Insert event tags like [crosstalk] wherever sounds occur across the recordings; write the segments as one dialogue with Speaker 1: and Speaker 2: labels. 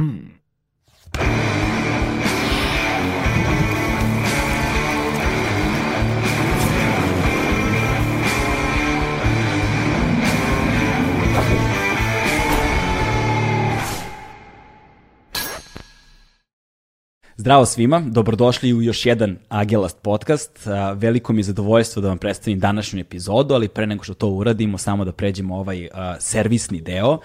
Speaker 1: Hmm. Zdravo svima, dobrodošli u još jedan Agelast podcast. Veliko mi je zadovoljstvo da vam predstavim današnju epizodu, ali pre nego što to uradimo, samo da pređemo ovaj servisni deo.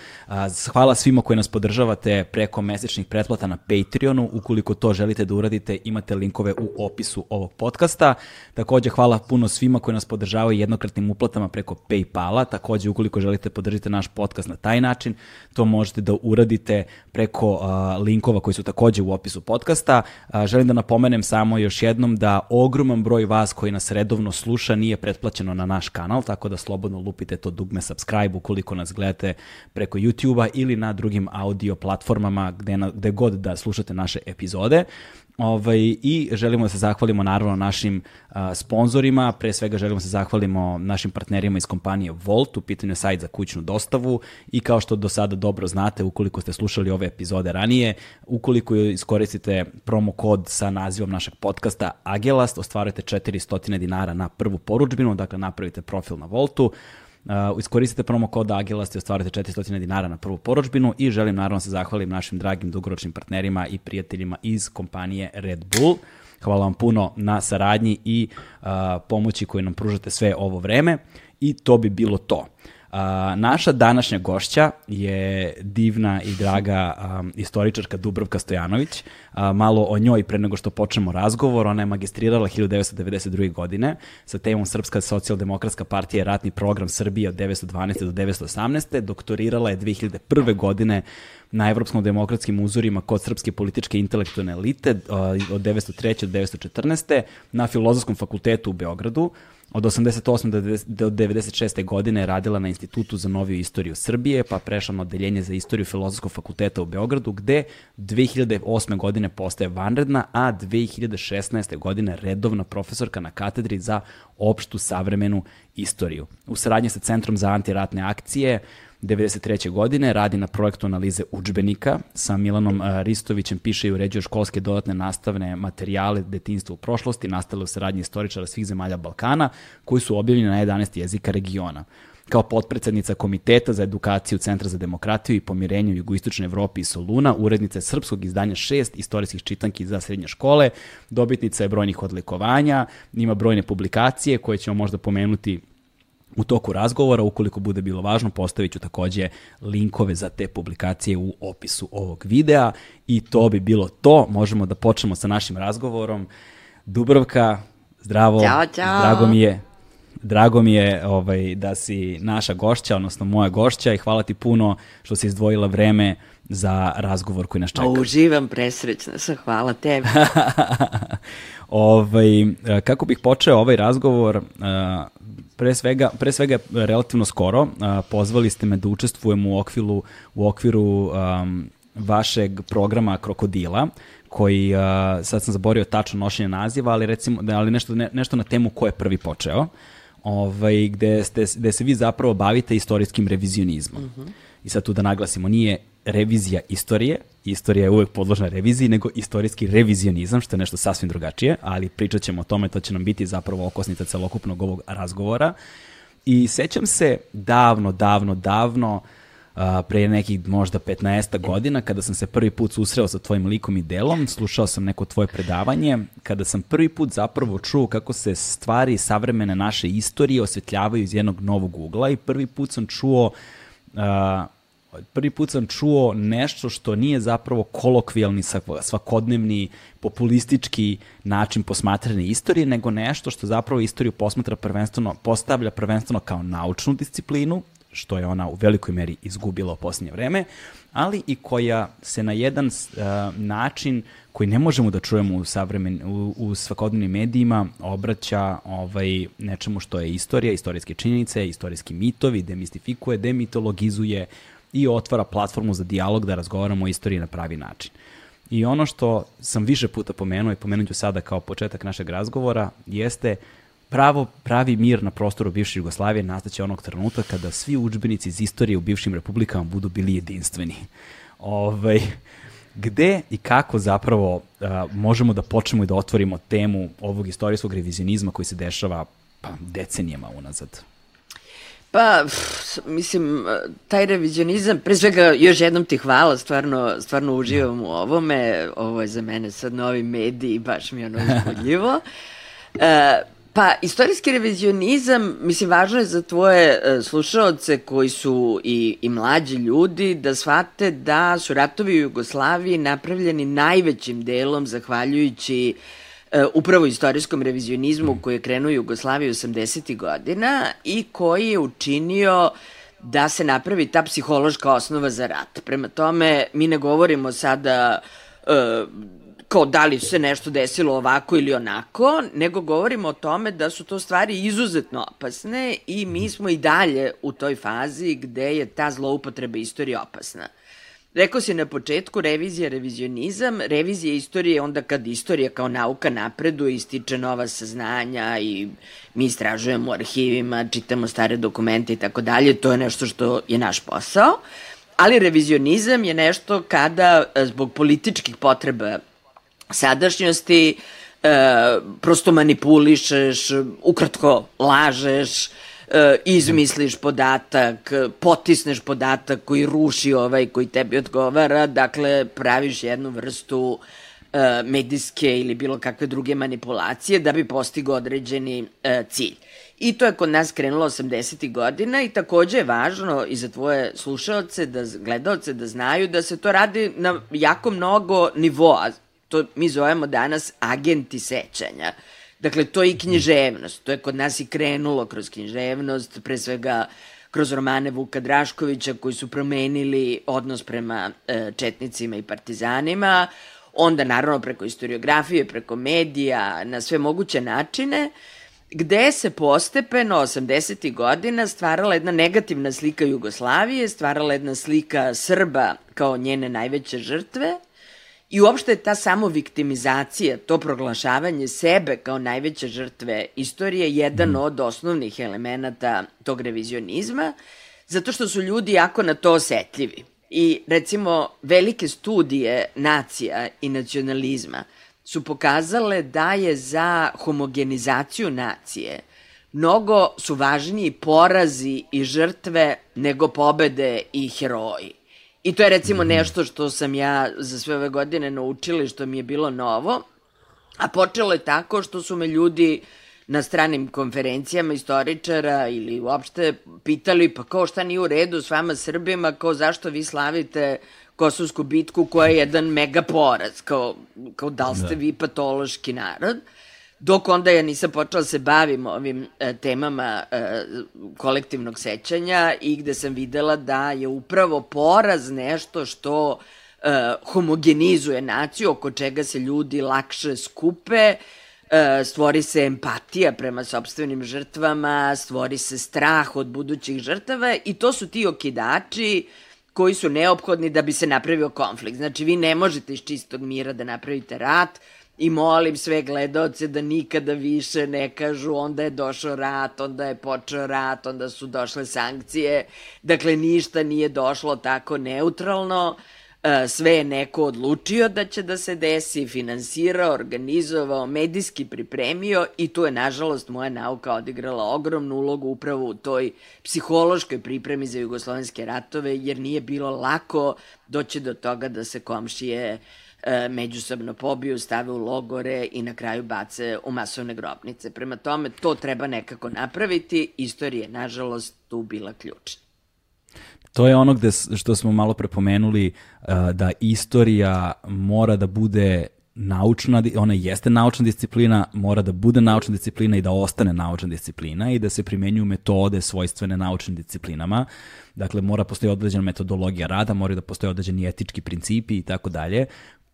Speaker 1: Hvala svima koji nas podržavate preko mesečnih pretplata na Patreonu. Ukoliko to želite da uradite, imate linkove u opisu ovog podcasta. Takođe, hvala puno svima koji nas podržavaju jednokratnim uplatama preko Paypala. Takođe, ukoliko želite podržite naš podcast na taj način, to možete da uradite preko linkova koji su takođe u opisu podcasta želim da napomenem samo još jednom da ogroman broj vas koji nas redovno sluša nije pretplaćeno na naš kanal, tako da slobodno lupite to dugme subscribe ukoliko nas gledate preko YouTube-a ili na drugim audio platformama gde, na, gde god da slušate naše epizode. Ovaj, I želimo da se zahvalimo naravno našim a, sponzorima, pre svega želimo da se zahvalimo našim partnerima iz kompanije Volt, u pitanju sajt za kućnu dostavu. I kao što do sada dobro znate, ukoliko ste slušali ove epizode ranije, ukoliko iskoristite promo kod sa nazivom našeg podcasta Agelast, ostvarujete 400 dinara na prvu poručbinu, dakle napravite profil na Voltu, Uh, iskoristite promo kod Agilast i ostvarite 400 dinara na prvu poročbinu i želim naravno da se zahvalim našim dragim dugoročnim partnerima i prijateljima iz kompanije Red Bull. Hvala vam puno na saradnji i uh, pomoći koju nam pružate sve ovo vreme i to bi bilo to. A, naša današnja gošća je divna i draga um, istoričarka Dubrovka Stojanović. A, malo o njoj pre nego što počnemo razgovor. Ona je magistrirala 1992. godine sa temom Srpska socijaldemokratska partija ratni program Srbije od 1912. do 1918. Doktorirala je 2001. godine na evropskom demokratskim uzorima kod srpske političke intelektualne elite od 1903. do 1914. na Filozofskom fakultetu u Beogradu. Od 88. do 96. godine je radila na Institutu za noviju istoriju Srbije, pa prešla na odeljenje za istoriju Filozofskog fakulteta u Beogradu, gde 2008. godine postaje vanredna, a 2016. godine redovna profesorka na katedri za opštu savremenu istoriju. U saradnji sa Centrom za antiratne akcije 93. godine, radi na projektu analize učbenika, sa Milanom Ristovićem piše i uređuje školske dodatne nastavne materijale detinstva u prošlosti, nastale u saradnji istoričara svih zemalja Balkana, koji su objavljeni na 11 jezika regiona kao potpredsednica Komiteta za edukaciju Centra za demokratiju i pomirenje u jugoistočnoj Evropi i Soluna, urednica srpskog izdanja šest istorijskih čitanki za srednje škole, dobitnica je brojnih odlikovanja, ima brojne publikacije koje ćemo možda pomenuti u toku razgovora, ukoliko bude bilo važno, postavit ću takođe linkove za te publikacije u opisu ovog videa i to bi bilo to. Možemo da počnemo sa našim razgovorom. Dubrovka, zdravo.
Speaker 2: Ćao, ćao.
Speaker 1: Drago mi je Drago mi je ovaj, da si naša gošća, odnosno moja gošća i hvala ti puno što si izdvojila vreme za razgovor koji nas čeka.
Speaker 2: Uživam, presrećna sam, hvala tebi. [laughs]
Speaker 1: ovaj, kako bih počeo ovaj razgovor, pre svega, pre svega relativno skoro pozvali ste me da učestvujem u okviru, u okviru um, vašeg programa Krokodila, koji, uh, sad sam zaborio tačno nošenje naziva, ali recimo, ali nešto, ne, nešto na temu ko je prvi počeo ovaj, gde, ste, gde se vi zapravo bavite istorijskim revizionizmom. Mm -hmm. I sad tu da naglasimo, nije revizija istorije, istorija je uvek podložna reviziji, nego istorijski revizionizam, što je nešto sasvim drugačije, ali pričat ćemo o tome, to će nam biti zapravo okosnica celokupnog ovog razgovora. I sećam se davno, davno, davno, uh, pre nekih možda 15 godina kada sam se prvi put susreo sa tvojim likom i delom, slušao sam neko tvoje predavanje, kada sam prvi put zapravo čuo kako se stvari savremene naše istorije osvetljavaju iz jednog novog ugla i prvi put sam čuo uh, prvi put sam čuo nešto što nije zapravo kolokvijalni, svakodnevni, populistički način posmatranja istorije, nego nešto što zapravo istoriju posmatra prvenstveno, postavlja prvenstveno kao naučnu disciplinu, što je ona u velikoj meri izgubila u posljednje vreme, ali i koja se na jedan uh, način koji ne možemo da čujemo u, savremen, u, u svakodnevnim medijima obraća ovaj, nečemu što je istorija, istorijske činjenice, istorijski mitovi, demistifikuje, demitologizuje i otvara platformu za dijalog da razgovaramo o istoriji na pravi način. I ono što sam više puta pomenuo i pomenut ću sada kao početak našeg razgovora jeste pravo, pravi mir na prostoru bivše Jugoslavije nastaće onog trenutka kada svi učbenici iz istorije u bivšim republikama budu bili jedinstveni. Ovaj, gde i kako zapravo uh, možemo da počnemo i da otvorimo temu ovog istorijskog revizionizma koji se dešava pa, decenijama unazad?
Speaker 2: Pa, pff, mislim, taj revizionizam, pre svega, još jednom ti hvala, stvarno, stvarno uživam u ovome, ovo je za mene sad novi medij, baš mi je ono [laughs] uzbudljivo. E, pa, istorijski revizionizam, mislim, važno je za tvoje e, slušalce koji su i, i mlađi ljudi da shvate da su ratovi u Jugoslaviji napravljeni najvećim delom zahvaljujući E, upravo istorijskom revizionizmu koji je krenuo u Jugoslaviji 80. godina i koji je učinio da se napravi ta psihološka osnova za rat. Prema tome, mi ne govorimo sada uh, kao da li se nešto desilo ovako ili onako, nego govorimo o tome da su to stvari izuzetno opasne i mi smo i dalje u toj fazi gde je ta zloupotreba istorije opasna. Rekao si na početku, revizija, revizionizam. Revizija istorije onda kad istorija kao nauka napreduje, ističe nova saznanja i mi istražujemo u arhivima, čitamo stare dokumente i tako dalje. To je nešto što je naš posao. Ali revizionizam je nešto kada e, zbog političkih potreba sadašnjosti e, prosto manipulišeš, ukratko lažeš, izmisliš podatak, potisneš podatak koji ruši ovaj koji tebi odgovara, dakle praviš jednu vrstu e, medijske ili bilo kakve druge manipulacije da bi postigo određeni e, cilj. I to je kod nas krenulo 80. godina i takođe je važno i za tvoje slušalce, da, gledalce da znaju da se to radi na jako mnogo nivoa. To mi zovemo danas agenti sećanja. Uh, Dakle, to je i književnost. To je kod nas i krenulo kroz književnost, pre svega kroz romane Vuka Draškovića koji su promenili odnos prema e, četnicima i partizanima, onda naravno preko historiografije, preko medija, na sve moguće načine, gde se postepeno 80. godina stvarala jedna negativna slika Jugoslavije, stvarala jedna slika Srba kao njene najveće žrtve – I uopšte ta samo viktimizacija, to proglašavanje sebe kao najveće žrtve istorije jedan mm. od osnovnih elemenata tog revizionizma, zato što su ljudi jako na to osetljivi. I recimo velike studije nacija i nacionalizma su pokazale da je za homogenizaciju nacije mnogo su važniji porazi i žrtve nego pobede i heroji. I to je recimo nešto što sam ja za sve ove godine naučila i što mi je bilo novo. A počelo je tako što su me ljudi na stranim konferencijama istoričara ili uopšte pitali pa kao šta nije u redu s vama Srbima, kao zašto vi slavite Kosovsku bitku koja je jedan mega poraz, kao, kao da li ste da. vi patološki narod. Dok onda ja nisam počela da se bavim ovim e, temama e, kolektivnog sećanja i gde sam videla da je upravo poraz nešto što e, homogenizuje naciju, oko čega se ljudi lakše skupe, e, stvori se empatija prema sobstvenim žrtvama, stvori se strah od budućih žrtava i to su ti okidači koji su neophodni da bi se napravio konflikt. Znači, vi ne možete iz čistog mira da napravite rat, I molim sve gledaoce da nikada više ne kažu onda je došao rat, onda je počeo rat, onda su došle sankcije. Dakle, ništa nije došlo tako neutralno. E, sve je neko odlučio da će da se desi, finansirao, organizovao, medijski pripremio i tu je, nažalost, moja nauka odigrala ogromnu ulogu upravo u toj psihološkoj pripremi za jugoslovenske ratove, jer nije bilo lako doći do toga da se komšije uh, e, međusobno pobiju, stave u logore i na kraju bace u masovne grobnice. Prema tome, to treba nekako napraviti. Istorija nažalost, tu bila ključna.
Speaker 1: To je ono gde, što smo malo prepomenuli, uh, da istorija mora da bude naučna, ona jeste naučna disciplina, mora da bude naučna disciplina i da ostane naučna disciplina i da se primenjuju metode svojstvene naučnim disciplinama. Dakle, mora postoji određena metodologija rada, mora da postoje određeni etički principi i tako dalje,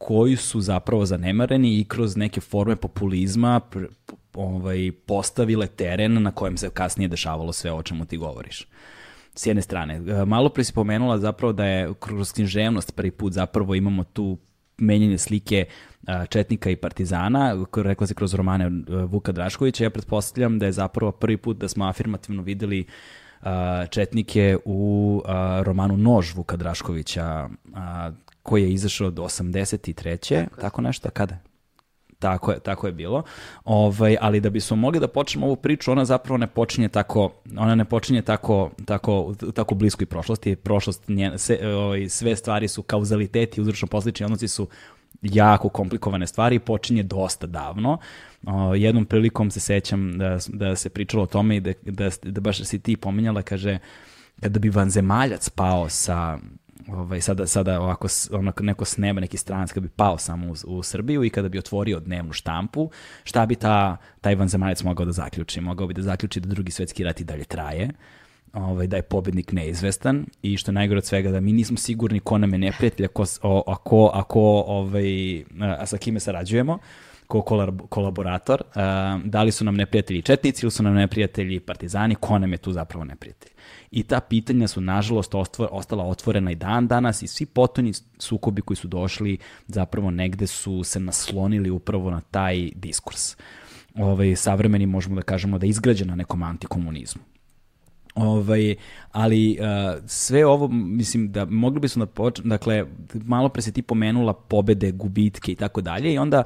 Speaker 1: koji su zapravo zanemareni i kroz neke forme populizma ovaj, postavile teren na kojem se kasnije dešavalo sve o čemu ti govoriš. S jedne strane, e, malo pre si pomenula zapravo da je kroz književnost prvi put zapravo imamo tu menjanje slike Četnika i Partizana, rekla se kroz romane Vuka Draškovića, ja pretpostavljam da je zapravo prvi put da smo afirmativno videli Četnike u romanu Nož Vuka Draškovića, koji je izašao od 83. Tako, tako nešto, kada? Tako je, tako je bilo. Ovaj, ali da bismo mogli da počnemo ovu priču, ona zapravo ne počinje tako, ona ne počinje tako, tako, tako bliskoj prošlosti. Prošlost, nje, se, ovaj, sve stvari su kauzaliteti, uzročno poslični odnosi su jako komplikovane stvari, počinje dosta davno. O, jednom prilikom se sećam da, da se pričalo o tome i da, da, da baš si ti pominjala, kaže, kada bi vanzemaljac pao sa ovaj, sada, sada ovako onako neko s neba, neki stranac kada bi pao samo u, u Srbiju i kada bi otvorio dnevnu štampu, šta bi ta, taj vanzemaljac mogao da zaključi? Mogao bi da zaključi da drugi svetski rat i dalje traje, ovaj, da je pobednik neizvestan i što je najgore od svega da mi nismo sigurni ko nam je neprijatelj, ako, ako, ako ovaj, a sa kime sarađujemo, ko kolaborator, da li su nam neprijatelji četnici ili su nam neprijatelji partizani, ko nam je tu zapravo neprijatelj. I ta pitanja su, nažalost, ostala otvorena i dan danas i svi potonji sukobi koji su došli zapravo negde su se naslonili upravo na taj diskurs. Ovaj, savremeni možemo da kažemo da je izgrađen na nekom antikomunizmu. Ovaj, ali uh, sve ovo, mislim da mogli bismo da počnemo, dakle, malo pre se ti pomenula pobede, gubitke i tako dalje i onda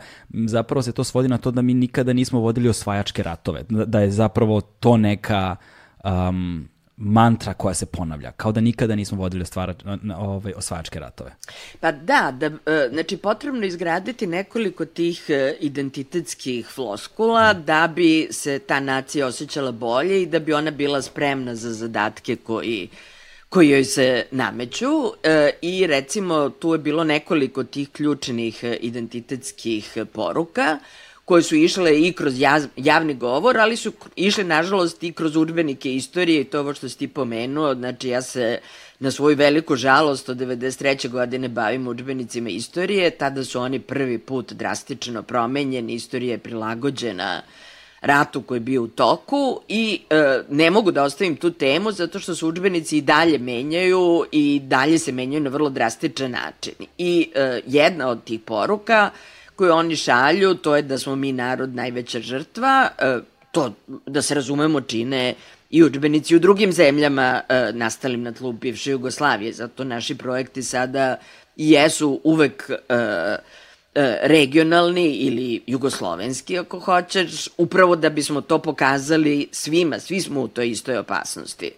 Speaker 1: zapravo se to svodi na to da mi nikada nismo vodili osvajačke ratove, da, da je zapravo to neka um, mantra koja se ponavlja, kao da nikada nismo vodili stvara, ovaj, osvajačke ratove.
Speaker 2: Pa da, da, e, znači potrebno izgraditi nekoliko tih e, identitetskih floskula mm. da bi se ta nacija osjećala bolje i da bi ona bila spremna za zadatke koji koji joj se nameću e, i recimo tu je bilo nekoliko tih ključnih identitetskih poruka koje su išle i kroz javni govor, ali su išle, nažalost, i kroz udbenike istorije i to ovo što si ti pomenuo. Znači, ja se na svoju veliku žalost od 93. godine bavim udbenicima istorije. Tada su oni prvi put drastično promenjeni, istorija je prilagođena ratu koji je bio u toku i e, ne mogu da ostavim tu temu zato što se udžbenici i dalje menjaju i dalje se menjaju na vrlo drastičan način. I e, jedna od tih poruka koju oni šalju, to je da smo mi narod najveća žrtva, e, to da se razumemo čine i učbenici u drugim zemljama e, nastalim na tlu bivše Jugoslavije, zato naši projekti sada jesu uvek e, regionalni ili jugoslovenski ako hoćeš, upravo da bismo to pokazali svima, svi smo u toj istoj opasnosti.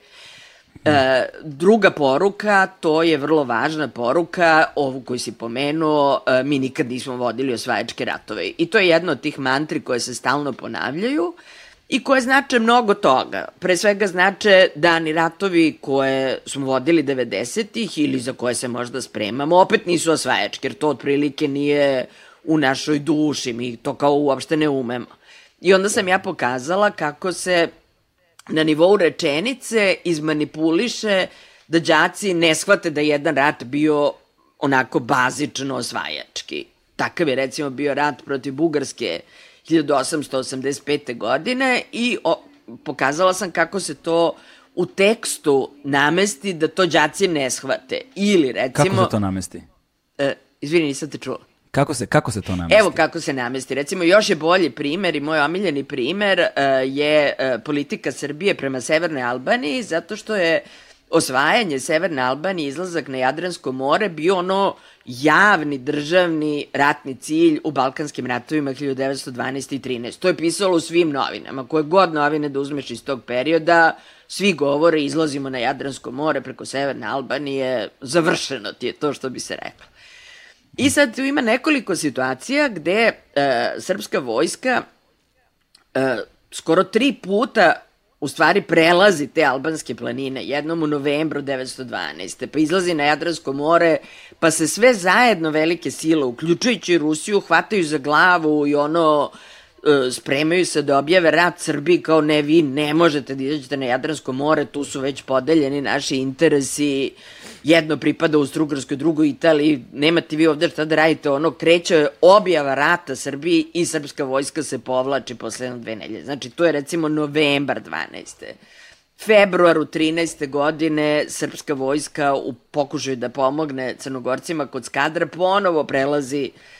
Speaker 2: E, druga poruka, to je vrlo važna poruka, ovu koju si pomenuo, e, mi nikad nismo vodili osvajačke ratove. I to je jedna od tih mantri koje se stalno ponavljaju i koje znače mnogo toga. Pre svega znače dani ratovi koje smo vodili 90-ih ili za koje se možda spremamo, opet nisu osvajačke, jer to otprilike nije u našoj duši, mi to kao uopšte ne umemo. I onda sam ja pokazala kako se na nivou rečenice izmanipuliše da đaci ne shvate da je jedan rat bio onako bazično osvajački. Takav je recimo bio rat protiv Bugarske 1885. godine i o, pokazala sam kako se to u tekstu namesti da to đaci ne shvate. Ili recimo...
Speaker 1: Kako se to namesti?
Speaker 2: E, izvini, nisam te čula.
Speaker 1: Kako se, kako se to namesti?
Speaker 2: Evo kako se namesti. Recimo, još je bolji primer i moj omiljeni primer uh, je uh, politika Srbije prema Severnoj Albaniji, zato što je osvajanje Severne Albanije, izlazak na Jadransko more, bio ono javni državni ratni cilj u Balkanskim ratovima 1912. i 13. To je pisalo u svim novinama. Koje god novine da uzmeš iz tog perioda, svi govore, izlazimo na Jadransko more preko Severne Albanije, završeno ti je to što bi se reklo. I sad tu ima nekoliko situacija gde e, srpska vojska e, skoro tri puta u stvari prelazi te albanske planine, jednom u novembru 1912. Pa izlazi na Jadransko more, pa se sve zajedno velike sile, uključujući Rusiju, hvataju za glavu i ono spremaju se da objave rat Srbiji kao ne, vi ne možete da izađete na Jadransko more, tu su već podeljeni naši interesi, jedno pripada u Strugarskoj, drugo Italiji, nemate vi ovde šta da radite, ono, kreće objava rata Srbiji i srpska vojska se povlači posle dve nelje. Znači, to je recimo novembar 12. februaru 13. godine srpska vojska u pokušaju da pomogne crnogorcima kod Skadra ponovo prelazi e,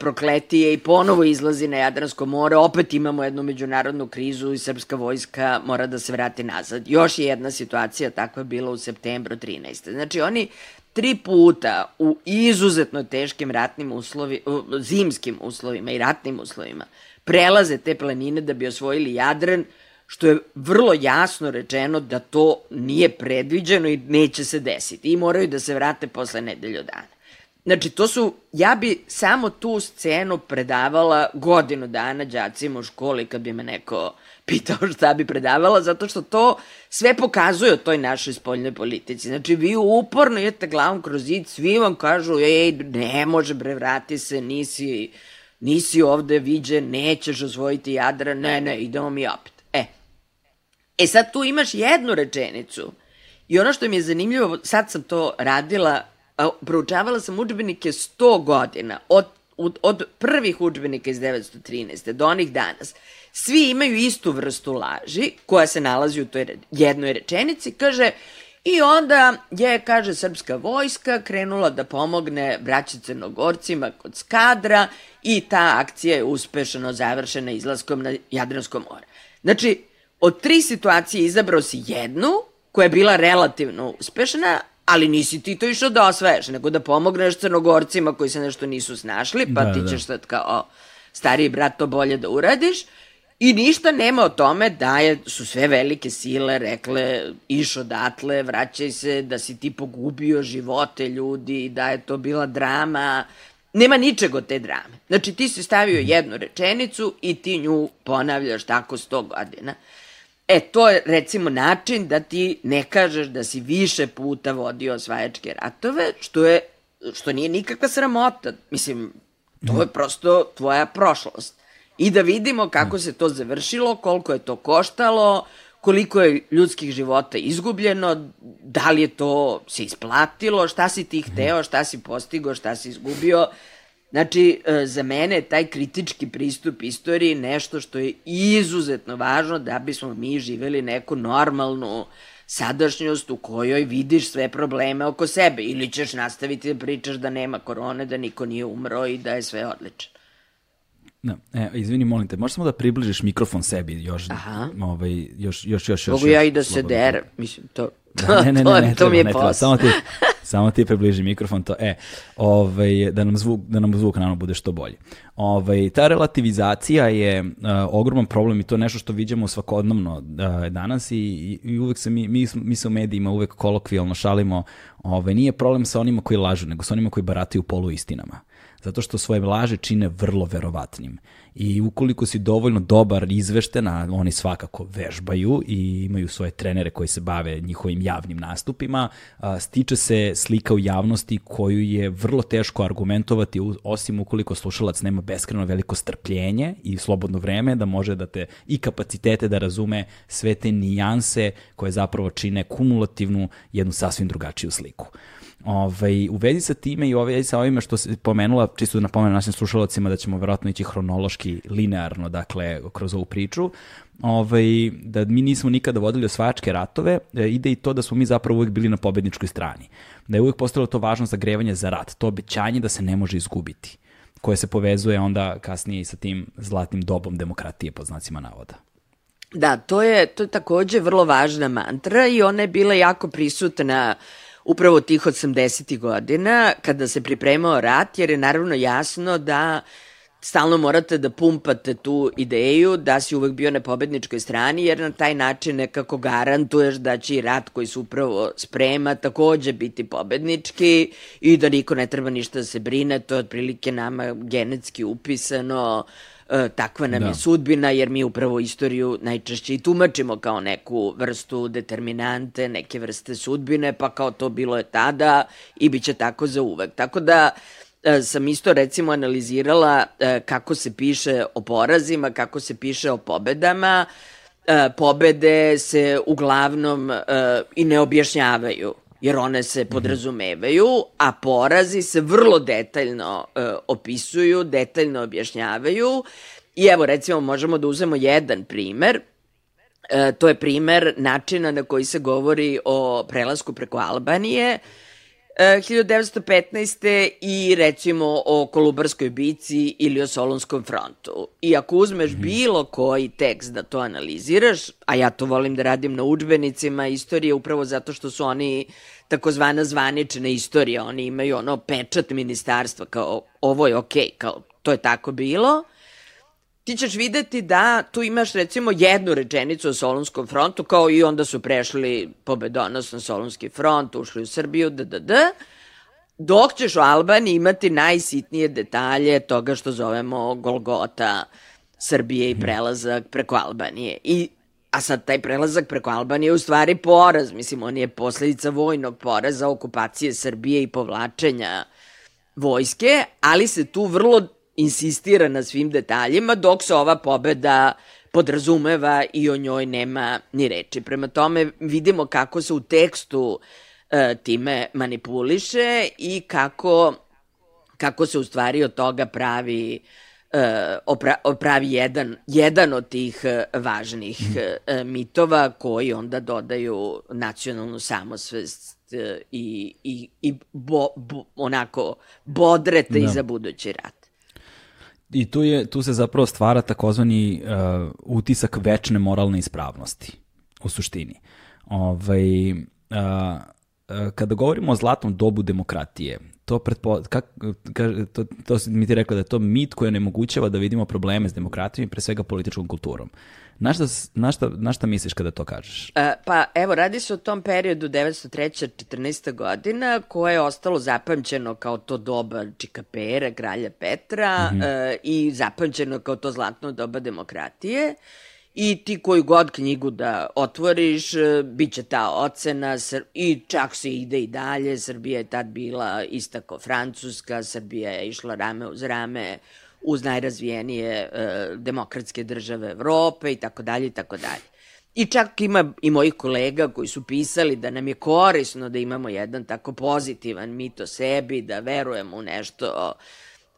Speaker 2: prokletije i ponovo izlazi na Jadransko more, opet imamo jednu međunarodnu krizu i srpska vojska mora da se vrati nazad. Još je jedna situacija takva bila u septembru 13. Znači oni tri puta u izuzetno teškim ratnim uslovi, zimskim uslovima i ratnim uslovima prelaze te planine da bi osvojili Jadran, što je vrlo jasno rečeno da to nije predviđeno i neće se desiti i moraju da se vrate posle nedelju dana. Znači, to su, ja bi samo tu scenu predavala godinu dana đacima u školi kad bi me neko [laughs] pitao šta bi predavala, zato što to sve pokazuje o toj našoj spoljnoj politici. Znači, vi uporno idete glavom kroz zid, svi vam kažu, ej, ne može bre, vrati se, nisi, nisi ovde viđen, nećeš osvojiti Jadra, ne, ne, idemo mi opet. E, e sad tu imaš jednu rečenicu i ono što mi je zanimljivo, sad sam to radila, proučavala sam učbenike 100 godina, od, od, od prvih učbenika iz 1913. do onih danas. Svi imaju istu vrstu laži koja se nalazi u toj jednoj rečenici. Kaže, I onda je, kaže, srpska vojska krenula da pomogne braći crnogorcima kod Skadra i ta akcija je uspešno završena izlaskom na Jadransko more. Znači, od tri situacije izabrao si jednu koja je bila relativno uspešna, ali nisi ti to išao da osvajaš, nego da pomogneš crnogorcima koji se nešto nisu snašli, pa da, ti da. ćeš sad kao stariji brat to bolje da uradiš. I ništa nema o tome da je, su sve velike sile rekle iš odatle, vraćaj se, da si ti pogubio živote ljudi, da je to bila drama. Nema ničeg od te drame. Znači ti si stavio jednu rečenicu i ti nju ponavljaš tako sto godina. E, to je recimo način da ti ne kažeš da si više puta vodio osvajačke ratove, što je što nije nikakva sramota. Mislim, to je prosto tvoja prošlost i da vidimo kako se to završilo, koliko je to koštalo, koliko je ljudskih života izgubljeno, da li je to se isplatilo, šta si ti hteo, šta si postigo, šta si izgubio. Znači, e, za mene je taj kritički pristup istoriji nešto što je izuzetno važno da bismo mi živeli neku normalnu sadašnjost u kojoj vidiš sve probleme oko sebe ili ćeš nastaviti da pričaš da nema korone, da niko nije umro i da je sve odlično.
Speaker 1: Da, e, izvini, molim te, možeš samo da približiš mikrofon sebi još, Aha. ovaj, još, još, još, još.
Speaker 2: Mogu ja i da se der, mislim, to, to,
Speaker 1: da, ne, ne, ne, [laughs] ne, ne, to mi je ne treba, samo ti, [laughs] samo ti približi mikrofon, to, e, ovaj, da nam zvuk, da nam zvuk naravno bude što bolji. Ovaj, ta relativizacija je uh, ogroman problem i to je nešto što viđamo svakodnevno uh, danas i, i, i uvek se mi, mi, mi se u medijima uvek kolokvijalno šalimo, ovaj, nije problem sa onima koji lažu, nego sa onima koji barataju poluistinama zato što svoje laže čine vrlo verovatnim. I ukoliko si dovoljno dobar izvešten, a oni svakako vežbaju i imaju svoje trenere koji se bave njihovim javnim nastupima, stiče se slika u javnosti koju je vrlo teško argumentovati, osim ukoliko slušalac nema beskreno veliko strpljenje i slobodno vreme da može da te i kapacitete da razume sve te nijanse koje zapravo čine kumulativnu jednu sasvim drugačiju sliku. Ovaj, u vezi sa time i ovaj, sa ovime što se pomenula, čisto da napomenu našim slušalacima da ćemo verovatno ići hronološki, linearno, dakle, kroz ovu priču, ovaj, da mi nismo nikada vodili osvajačke ratove, e, ide i to da smo mi zapravo uvek bili na pobedničkoj strani. Da je uvek postalo to važno zagrevanje za rat, to obećanje da se ne može izgubiti, koje se povezuje onda kasnije i sa tim zlatnim dobom demokratije, pod znacima navoda.
Speaker 2: Da, to je, to je takođe vrlo važna mantra i ona je bila jako prisutna uh, upravo tih 80. godina, kada se pripremao rat, jer je naravno jasno da stalno morate da pumpate tu ideju da si uvek bio na pobedničkoj strani, jer na taj način nekako garantuješ da će i rat koji se upravo sprema takođe biti pobednički i da niko ne treba ništa da se brine, to je otprilike nama genetski upisano, e, takva nam da. je sudbina, jer mi upravo istoriju najčešće i tumačimo kao neku vrstu determinante, neke vrste sudbine, pa kao to bilo je tada i bit će tako za uvek. Tako da sam isto recimo analizirala e, kako se piše o porazima, kako se piše o pobedama, e, pobede se uglavnom e, i ne objašnjavaju jer one se mhm. podrazumevaju, a porazi se vrlo detaljno e, opisuju, detaljno objašnjavaju. I evo, recimo, možemo da uzemo jedan primer. e, to je primer načina na koji se govori o prelasku preko Albanije, 1915. E, i recimo o Kolubarskoj bici ili o Solunskom frontu. I ako uzmeš -hmm. bilo koji tekst da to analiziraš, a ja to volim da radim na učbenicima istorije upravo zato što su oni takozvana zvanična istorija, oni imaju ono pečat ministarstva kao ovo je okej, okay, kao to je tako bilo, ti ćeš videti da tu imaš recimo jednu rečenicu o Solunskom frontu, kao i onda su prešli pobedonosno Solunski front, ušli u Srbiju, d, d, d, dok ćeš u Albaniji imati najsitnije detalje toga što zovemo Golgota Srbije i prelazak preko Albanije. I A sad taj prelazak preko Albanije je u stvari poraz, mislim, on je posledica vojnog poraza, okupacije Srbije i povlačenja vojske, ali se tu vrlo insistira na svim detaljima, dok se ova pobeda podrazumeva i o njoj nema ni reči. Prema tome vidimo kako se u tekstu e, time manipuliše i kako, kako se u stvari od toga pravi e, opra, pravi jedan, jedan od tih e, važnih e, mitova koji onda dodaju nacionalnu samosvest e, i, i, i bo, bo, onako bodrete da. i za budući rat.
Speaker 1: I tu, je, tu se zapravo stvara takozvani uh, utisak večne moralne ispravnosti, u suštini. Ovaj, uh, uh, kada govorimo o zlatnom dobu demokratije, to, pretpo, kak, ka, to, to mi ti rekla da je to mit koji nemogućava da vidimo probleme s demokratijom i pre svega političkom kulturom. Na šta, na, šta, na šta misliš kada to kažeš?
Speaker 2: E, pa evo, radi se o tom periodu 903. 14. godina koje je ostalo zapamćeno kao to doba Čikapere, kralja Petra mm -hmm. e, i zapamćeno kao to zlatno doba demokratije. I ti koju god knjigu da otvoriš, e, bit će ta ocena i čak se ide i dalje. Srbija je tad bila istako Francuska, Srbija je išla rame uz rame uz najrazvijenije e, demokratske države Evrope i tako dalje i tako dalje. I čak ima i mojih kolega koji su pisali da nam je korisno da imamo jedan tako pozitivan mit o sebi, da verujemo u nešto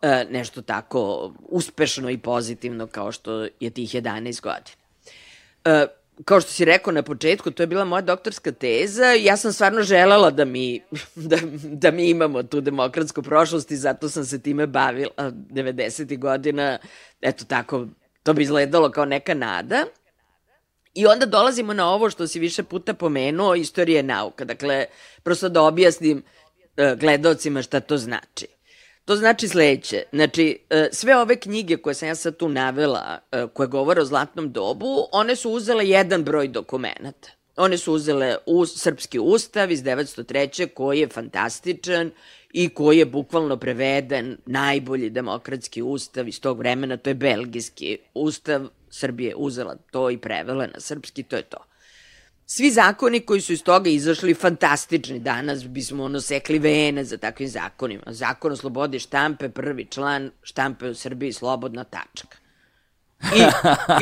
Speaker 2: e, nešto tako uspešno i pozitivno kao što je tih 11 godina. E, kao što si rekao na početku, to je bila moja doktorska teza. Ja sam stvarno želela da mi, [laughs] da, da mi imamo tu demokratsku prošlost i zato sam se time bavila 90. godina. Eto tako, to bi izgledalo kao neka nada. I onda dolazimo na ovo što si više puta pomenuo, istorije nauka. Dakle, prosto da objasnim uh, gledalcima šta to znači. To znači sledeće. Znači, e, sve ove knjige koje sam ja sad tu navela, e, koje govore o zlatnom dobu, one su uzele jedan broj dokumenta. One su uzele uz, srpski ustav iz 903. koji je fantastičan i koji je bukvalno preveden najbolji demokratski ustav iz tog vremena, to je belgijski ustav. Srbije uzela to i prevela na srpski, to je to. Svi zakoni koji su iz toga izašli fantastični. Danas bismo ono sekli vene za takvim zakonima. Zakon o slobodi štampe, prvi član štampe u Srbiji, slobodna tačka. I,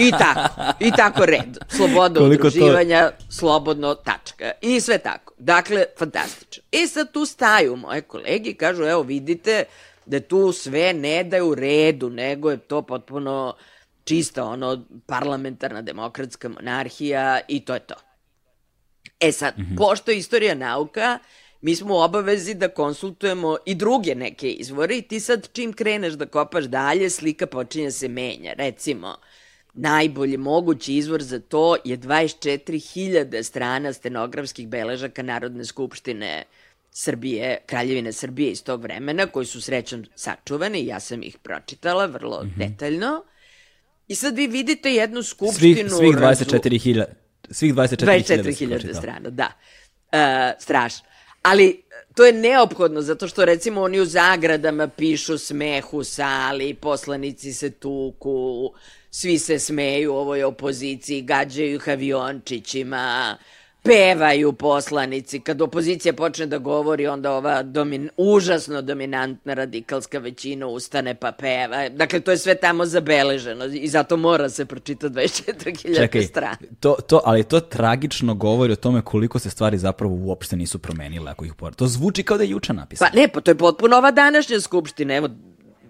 Speaker 2: i tako, i tako red. Sloboda Koliko udruživanja, to... slobodno tačka. I sve tako. Dakle, fantastično. I sad tu staju moje kolege i kažu, evo vidite da tu sve ne da je u redu, nego je to potpuno čista ono parlamentarna demokratska monarhija i to je to. E sad, mm -hmm. pošto je istorija nauka, mi smo u obavezi da konsultujemo i druge neke izvore i ti sad čim kreneš da kopaš dalje, slika počinje da se menja. Recimo, najbolji mogući izvor za to je 24.000 strana stenografskih beležaka Narodne skupštine Srbije, Kraljevine Srbije iz tog vremena, koji su srećan sačuvani i ja sam ih pročitala vrlo mm -hmm. detaljno. I sad vi vidite jednu skupštinu...
Speaker 1: Svih, svih 24.000 svih 24.000
Speaker 2: 24 strana, da. Uh, strašno. Ali to je neophodno, zato što recimo oni u zagradama pišu smehu sali, poslanici se tuku, svi se smeju ovoj opoziciji, gađaju ih aviončićima, pevaju poslanici. Kad opozicija počne da govori, onda ova domin, užasno dominantna radikalska većina ustane pa peva. Dakle, to je sve tamo zabeleženo i zato mora se pročitati 24.000 strana.
Speaker 1: To, to, ali to tragično govori o tome koliko se stvari zapravo uopšte nisu promenile ako ih pored. To zvuči kao da je juče napisano.
Speaker 2: Pa ne, pa to je potpuno ova današnja skupština. Evo,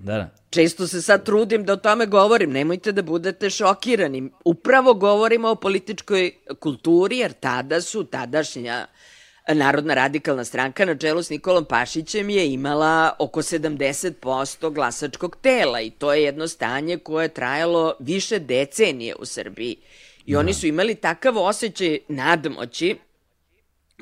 Speaker 1: Da, da.
Speaker 2: Često se sad trudim da o tome govorim, nemojte da budete šokirani. Upravo govorimo o političkoj kulturi, jer tada su, tadašnja Narodna radikalna stranka na čelu s Nikolom Pašićem je imala oko 70% glasačkog tela i to je jedno stanje koje je trajalo više decenije u Srbiji. I da. oni su imali takav osjećaj nadmoći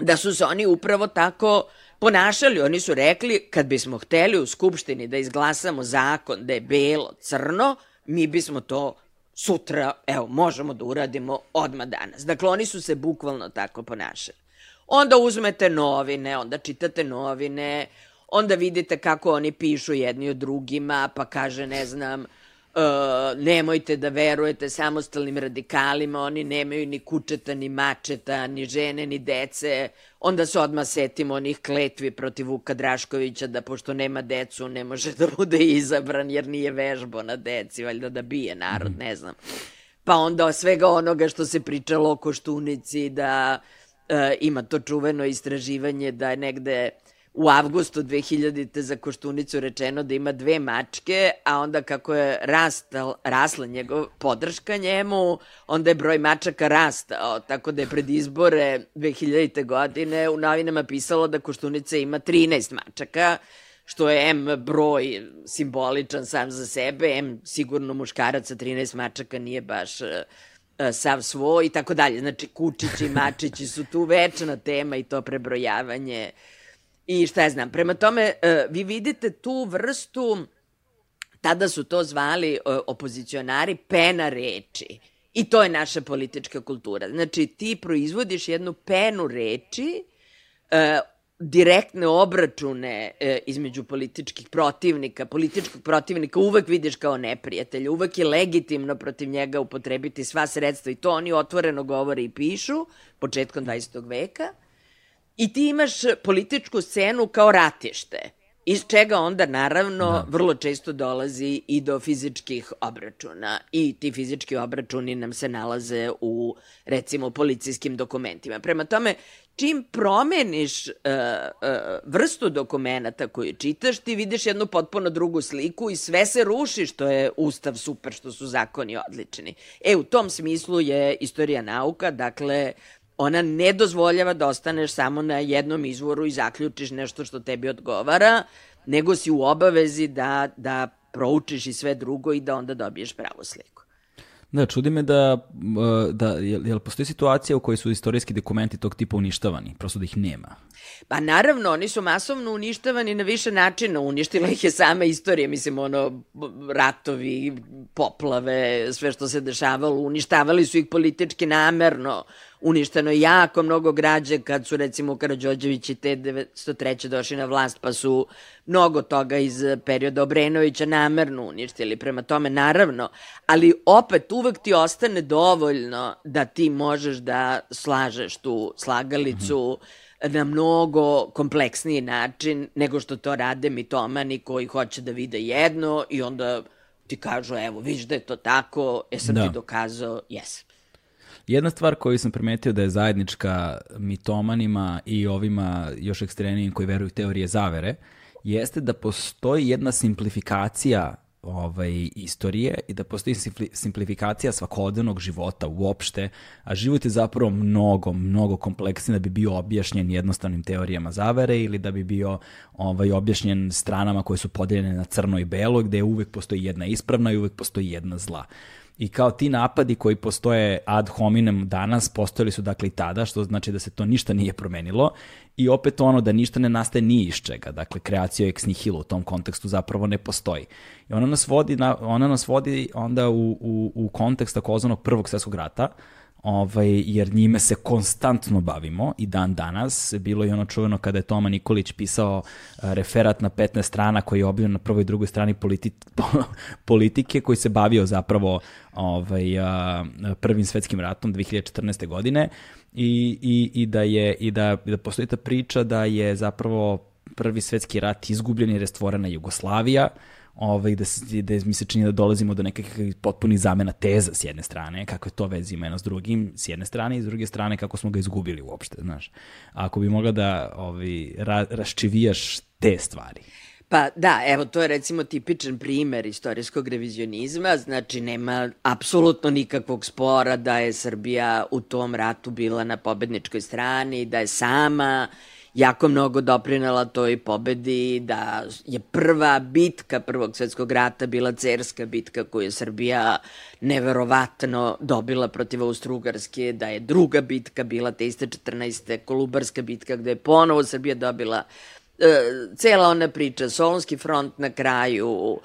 Speaker 2: da su se oni upravo tako ponašali. Oni su rekli, kad bismo hteli u Skupštini da izglasamo zakon da je belo, crno, mi bismo to sutra, evo, možemo da uradimo odmah danas. Dakle, oni su se bukvalno tako ponašali. Onda uzmete novine, onda čitate novine, onda vidite kako oni pišu jedni o drugima, pa kaže, ne znam, Uh, nemojte da verujete samostalnim radikalima, oni nemaju ni kučeta, ni mačeta, ni žene, ni dece. Onda se odmah setimo onih kletvi protiv Vuka Draškovića da pošto nema decu ne može da bude izabran jer nije vežbo na deci, valjda da bije narod, ne znam. Pa onda svega onoga što se pričalo o Koštunici, da uh, ima to čuveno istraživanje da je negde u avgustu 2000. za Koštunicu rečeno da ima dve mačke, a onda kako je rastal, rasla njegov podrška njemu, onda je broj mačaka rastao, tako da je pred izbore 2000. godine u novinama pisalo da Koštunica ima 13 mačaka, što je M broj simboličan sam za sebe, M sigurno muškarac sa 13 mačaka nije baš uh, sav svoj i tako dalje. Znači, kučići, mačići su tu večna tema i to prebrojavanje uh, i šta ja znam. Prema tome, e, vi vidite tu vrstu, tada su to zvali e, opozicionari, pena reči. I to je naša politička kultura. Znači, ti proizvodiš jednu penu reči, e, direktne obračune između političkih protivnika. Političkog protivnika uvek vidiš kao neprijatelja, uvek je legitimno protiv njega upotrebiti sva sredstva i to oni otvoreno govore i pišu početkom 20. veka. I ti imaš političku scenu kao ratište, iz čega onda naravno da. vrlo često dolazi i do fizičkih obračuna. I ti fizički obračuni nam se nalaze u, recimo, policijskim dokumentima. Prema tome, čim promeniš uh, uh, vrstu dokumenta koju čitaš, ti vidiš jednu potpuno drugu sliku i sve se ruši što je ustav super, što su zakoni odlični. E, u tom smislu je istorija nauka, dakle, ona ne dozvoljava da ostaneš samo na jednom izvoru i zaključiš nešto što tebi odgovara, nego si u obavezi da, da proučiš i sve drugo i da onda dobiješ pravu sliku.
Speaker 1: Da, čudi me da, da jel, jel postoji situacija u kojoj su istorijski dokumenti tog tipa uništavani, prosto da ih nema?
Speaker 2: Pa naravno, oni su masovno uništavani na više načina, uništila ih je sama istorija, mislim, ono, ratovi, poplave, sve što se dešavalo, uništavali su ih politički namerno, uništeno jako mnogo građe kad su recimo Karadžođević i te 903. došli na vlast pa su mnogo toga iz perioda Obrenovića namerno uništili. Prema tome naravno, ali opet uvek ti ostane dovoljno da ti možeš da slažeš tu slagalicu mm -hmm. na mnogo kompleksniji način nego što to rade mitomani koji hoće da vide jedno i onda ti kažu evo viš da je to tako, jesam da. ti dokazao, jesam.
Speaker 1: Jedna stvar koju sam primetio da je zajednička mitomanima i ovima još ekstremnijim koji veruju teorije zavere, jeste da postoji jedna simplifikacija ovaj, istorije i da postoji simplifikacija svakodnevnog života uopšte, a život je zapravo mnogo, mnogo kompleksniji da bi bio objašnjen jednostavnim teorijama zavere ili da bi bio ovaj, objašnjen stranama koje su podeljene na crno i belo, gde uvek postoji jedna ispravna i uvek postoji jedna zla. I kao ti napadi koji postoje ad hominem danas, postojali su dakle i tada, što znači da se to ništa nije promenilo. I opet ono da ništa ne nastaje ni iz čega. Dakle, kreacija ex nihilo u tom kontekstu zapravo ne postoji. I ona nas vodi, na, ona nas vodi onda u, u, u kontekst takozvanog prvog svjetskog rata, ovaj, jer njime se konstantno bavimo i dan danas. Bilo je ono čuveno kada je Toma Nikolić pisao referat na 15 strana koji je objavljen na prvoj i drugoj strani politi [laughs] politike koji se bavio zapravo ovaj, prvim svetskim ratom 2014. godine i, i, i, da je, i da, da postoji ta priča da je zapravo prvi svetski rat izgubljen jer je stvorena Jugoslavija, ovaj, da, se, da mi se čini da dolazimo do nekakvih potpunih zamena teza s jedne strane, kako je to vezi ima jedno s drugim, s jedne strane i s druge strane kako smo ga izgubili uopšte, znaš. Ako bi mogla da ovaj, ra, raščivijaš te stvari.
Speaker 2: Pa da, evo, to je recimo tipičan primer istorijskog revizionizma, znači nema apsolutno nikakvog spora da je Srbija u tom ratu bila na pobedničkoj strani, da je sama jako mnogo doprinala toj pobedi, da je prva bitka Prvog svetskog rata bila cerska bitka koju je Srbija neverovatno dobila protiv Austro-Ugarske, da je druga bitka bila te iste 14. Kolubarska bitka gde je ponovo Srbija dobila e, cela ona priča, Solonski front na kraju,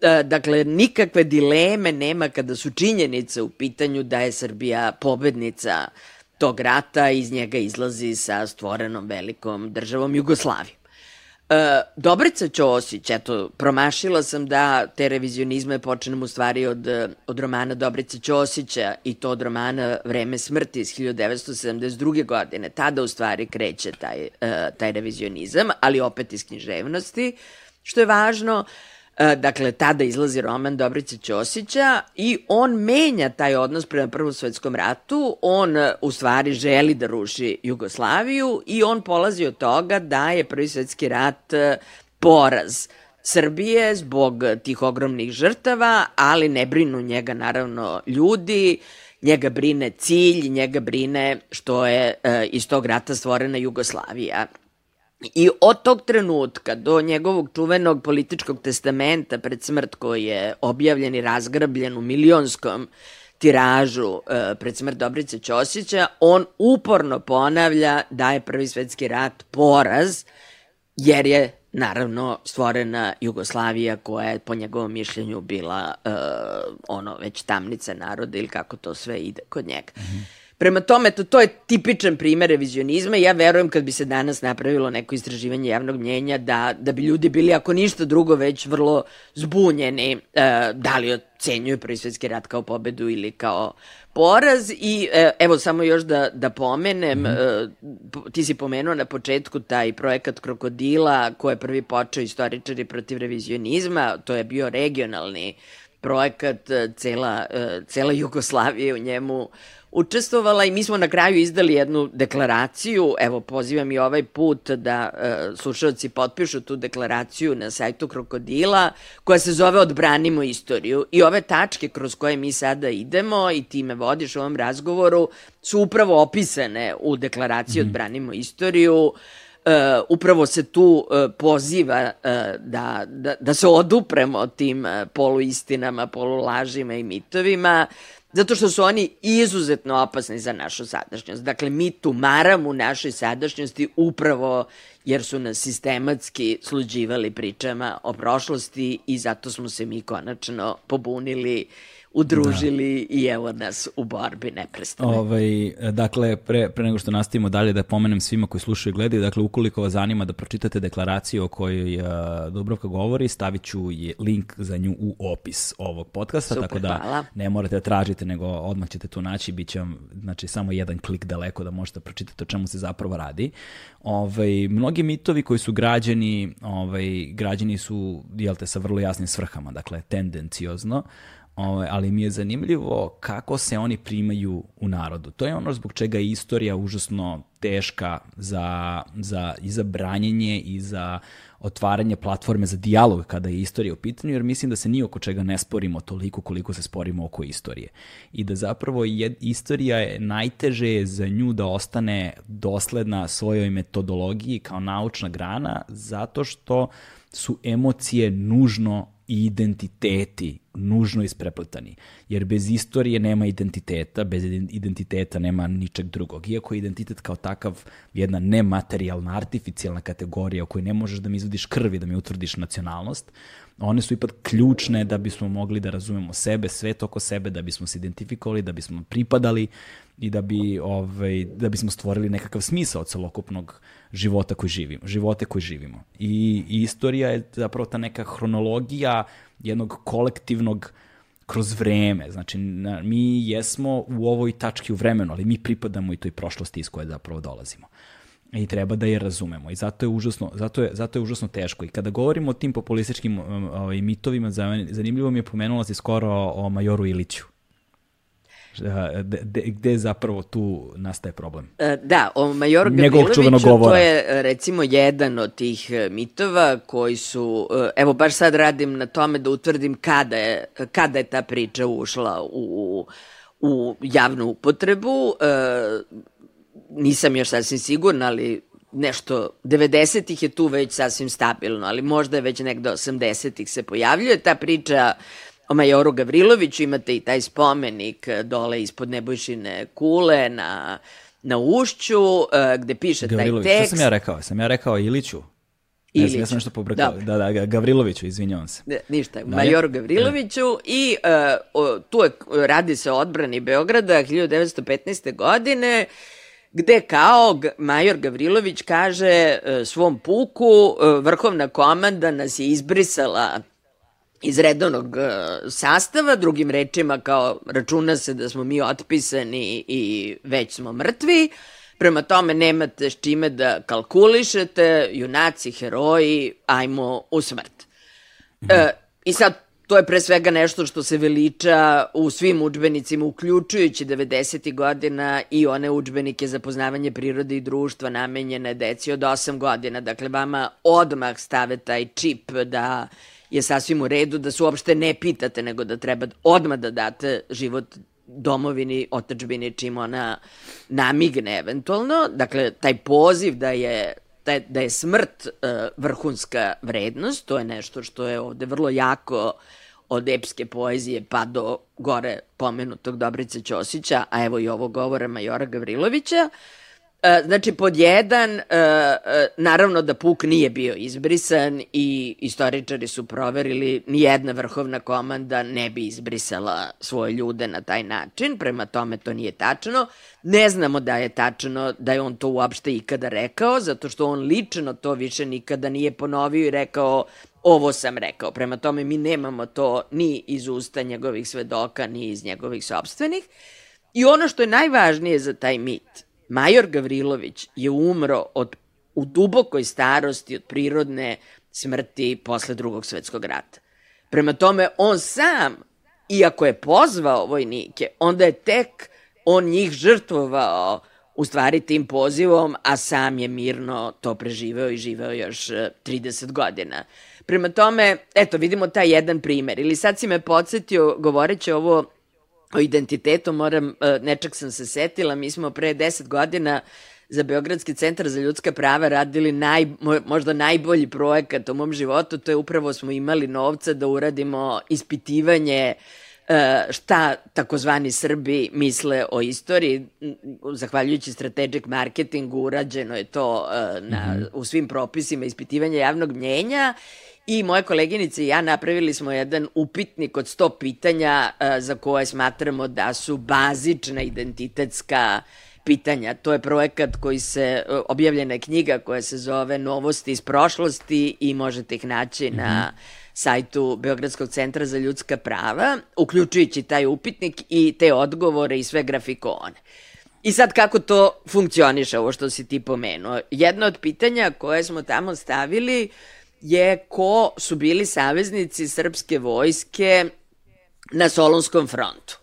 Speaker 2: e, dakle, nikakve dileme nema kada su činjenice u pitanju da je Srbija pobednica tog rata, iz njega izlazi sa stvorenom velikom državom Jugoslavijom. E, Dobrica Ćosić, eto, promašila sam da te revizionizme počnem u stvari od, od romana Dobrice Ćosića i to od romana Vreme smrti iz 1972. godine. Tada u stvari kreće taj, e, taj revizionizam, ali opet iz književnosti, što je važno. Uh, dakle, tada izlazi roman Dobrice Ćosića i on menja taj odnos prema Prvom svetskom ratu, on e, u stvari želi da ruši Jugoslaviju i on polazi od toga da je Prvi svetski rat e, poraz Srbije zbog tih ogromnih žrtava, ali ne brinu njega naravno ljudi, njega brine cilj, njega brine što je e, iz tog rata stvorena Jugoslavija. I od tog trenutka do njegovog čuvenog političkog testamenta pred smrt koji je objavljen i razgrabljen u milionskom tiražu e, pred smrt Dobrice Ćosića, on uporno ponavlja da je Prvi svetski rat poraz, jer je naravno stvorena Jugoslavija koja je po njegovom mišljenju bila e, ono već tamnica naroda ili kako to sve ide kod njega. Mm -hmm. Prema tome, to, to je tipičan primer revizionizma i ja verujem kad bi se danas napravilo neko istraživanje javnog mnjenja da, da bi ljudi bili, ako ništa drugo, već vrlo zbunjeni uh, da li ocenjuju Prvi svetski rat kao pobedu ili kao poraz i uh, evo samo još da, da pomenem, mm. uh, ti si pomenuo na početku taj projekat Krokodila ko je prvi počeo istoričari protiv revizionizma, to je bio regionalni projekat, cela, cela Jugoslavija u njemu učestvovala i mi smo na kraju izdali jednu deklaraciju, evo pozivam i ovaj put da uh, slušalci potpišu tu deklaraciju na sajtu Krokodila, koja se zove Odbranimo istoriju. I ove tačke kroz koje mi sada idemo i ti me vodiš u ovom razgovoru su upravo opisane u deklaraciji mm -hmm. Odbranimo istoriju, Uh, upravo se tu uh, poziva uh, da, da, da se odupremo tim uh, poluistinama, polulažima i mitovima, Zato što su oni izuzetno opasni za našu sadašnjost. Dakle, mi tumaramo u našoj sadašnjosti upravo jer su nas sistematski sluđivali pričama o prošlosti i zato smo se mi konačno pobunili udružili da. i evo nas u borbi neprestane.
Speaker 1: Ovaj, dakle, pre, pre nego što nastavimo dalje da pomenem svima koji slušaju i gledaju, dakle, ukoliko vas zanima da pročitate deklaraciju o kojoj uh, Dubrovka govori, stavit ću je link za nju u opis ovog podcasta, Super, tako da hvala. ne morate da tražite, nego odmah ćete tu naći, bit će vam znači, samo jedan klik daleko da možete da pročitati o čemu se zapravo radi. Ovaj, mnogi mitovi koji su građeni, ovaj, građeni su, jel te, sa vrlo jasnim svrhama, dakle, tendenciozno, Ovaj, ali mi je zanimljivo kako se oni primaju u narodu. To je ono zbog čega je istorija užasno teška za, za, i za branjenje i za otvaranje platforme za dijalog kada je istorija u pitanju, jer mislim da se ni oko čega ne sporimo toliko koliko se sporimo oko istorije. I da zapravo je, istorija je najteže za nju da ostane dosledna svojoj metodologiji kao naučna grana, zato što su emocije nužno i identiteti nužno isprepletani. Jer bez istorije nema identiteta, bez identiteta nema ničeg drugog. Iako je identitet kao takav jedna nematerijalna, artificijalna kategorija u kojoj ne možeš da mi izvodiš krvi, da mi utvrdiš nacionalnost, one su ipak ključne da bismo mogli da razumemo sebe, svet oko sebe, da bismo se identifikovali, da bismo pripadali i da bi ovaj da bismo stvorili nekakav smisao celokupnog života koji živimo, živote koji živimo. I, i istorija je zapravo ta neka hronologija jednog kolektivnog kroz vreme. Znači, na, mi jesmo u ovoj tački u vremenu, ali mi pripadamo i toj prošlosti iz koje zapravo dolazimo. I treba da je razumemo. I zato je užasno, zato je, zato je užasno teško. I kada govorimo o tim populističkim ovaj, mitovima, zanimljivo mi je pomenula si skoro o Majoru Iliću. De, gde zapravo tu nastaje problem?
Speaker 2: E, da, o Major Gavriloviću, to je recimo jedan od tih e, mitova koji su, e, evo baš sad radim na tome da utvrdim kada je, kada je ta priča ušla u, u javnu upotrebu. Nisam još sasvim sigurna, ali nešto, 90-ih je tu već sasvim stabilno, ali možda je već negde 80-ih se pojavljuje ta priča o Majoru Gavriloviću, imate i taj spomenik e, dole ispod Nebojšine kule na, na ušću, e, gde piše Gavrilović, taj tekst.
Speaker 1: Što sam ja rekao? Sam ja rekao Iliću? Iliću. Ja sam nešto pobrkao. Da, da, Gavriloviću, izvinjavam se.
Speaker 2: Ne, ništa, da, Majoru Gavriloviću da. i uh, tu je, radi se o odbrani Beograda 1915. godine gde kao major Gavrilović kaže svom puku, vrhovna komanda nas je izbrisala iz redovnog e, sastava, drugim rečima kao računa se da smo mi otpisani i već smo mrtvi, prema tome nemate s čime da kalkulišete, junaci, heroji, ajmo u smrt. E, I sad, to je pre svega nešto što se veliča u svim učbenicima, uključujući 90. godina i one učbenike za poznavanje prirode i društva namenjene deci od 8 godina. Dakle, vama odmah stave taj čip da je sasvim u redu, da se uopšte ne pitate, nego da treba odmah da date život domovini, otačbini, čim ona namigne eventualno. Dakle, taj poziv da je da je, da je smrt uh, vrhunska vrednost, to je nešto što je ovde vrlo jako od epske poezije pa do gore pomenutog Dobrice Ćosića, a evo i ovo govora Majora Gavrilovića. Uh, E, znači, pod jedan, e, e, naravno da Puk nije bio izbrisan i istoričari su proverili, nijedna vrhovna komanda ne bi izbrisala svoje ljude na taj način, prema tome to nije tačno. Ne znamo da je tačno da je on to uopšte ikada rekao, zato što on lično to više nikada nije ponovio i rekao ovo sam rekao. Prema tome mi nemamo to ni iz usta njegovih svedoka, ni iz njegovih sobstvenih. I ono što je najvažnije za taj mit, Major Gavrilović je umro od, u dubokoj starosti od prirodne smrti posle drugog svetskog rata. Prema tome, on sam, iako je pozvao vojnike, onda je tek on njih žrtvovao u stvari tim pozivom, a sam je mirno to preživeo i živeo još 30 e, godina. Prema tome, eto, vidimo taj jedan primer. Ili sad si me podsjetio, govoreći ovo o identitetu, moram, e, nečak sam se setila, mi smo pre 10 godina za Beogradski centar za ljudska prava radili naj, možda najbolji projekat u mom životu, to je upravo smo imali novca da uradimo ispitivanje e, šta takozvani Srbi misle o istoriji. Zahvaljujući strategic marketingu urađeno je to e, na, mhm. u svim propisima ispitivanja javnog mnjenja I moje koleginice i ja napravili smo jedan upitnik od 100 pitanja uh, za koje smatramo da su bazična identitetska pitanja. To je projekat koji se, uh, objavljena je knjiga koja se zove Novosti iz prošlosti i možete ih naći mm -hmm. na mhm. sajtu Beogradskog centra za ljudska prava, uključujući taj upitnik i te odgovore i sve grafikone. I sad kako to funkcioniše, ovo što si ti pomenuo? Jedno od pitanja koje smo tamo stavili uh, je ko su bili saveznici srpske vojske na Solonskom frontu.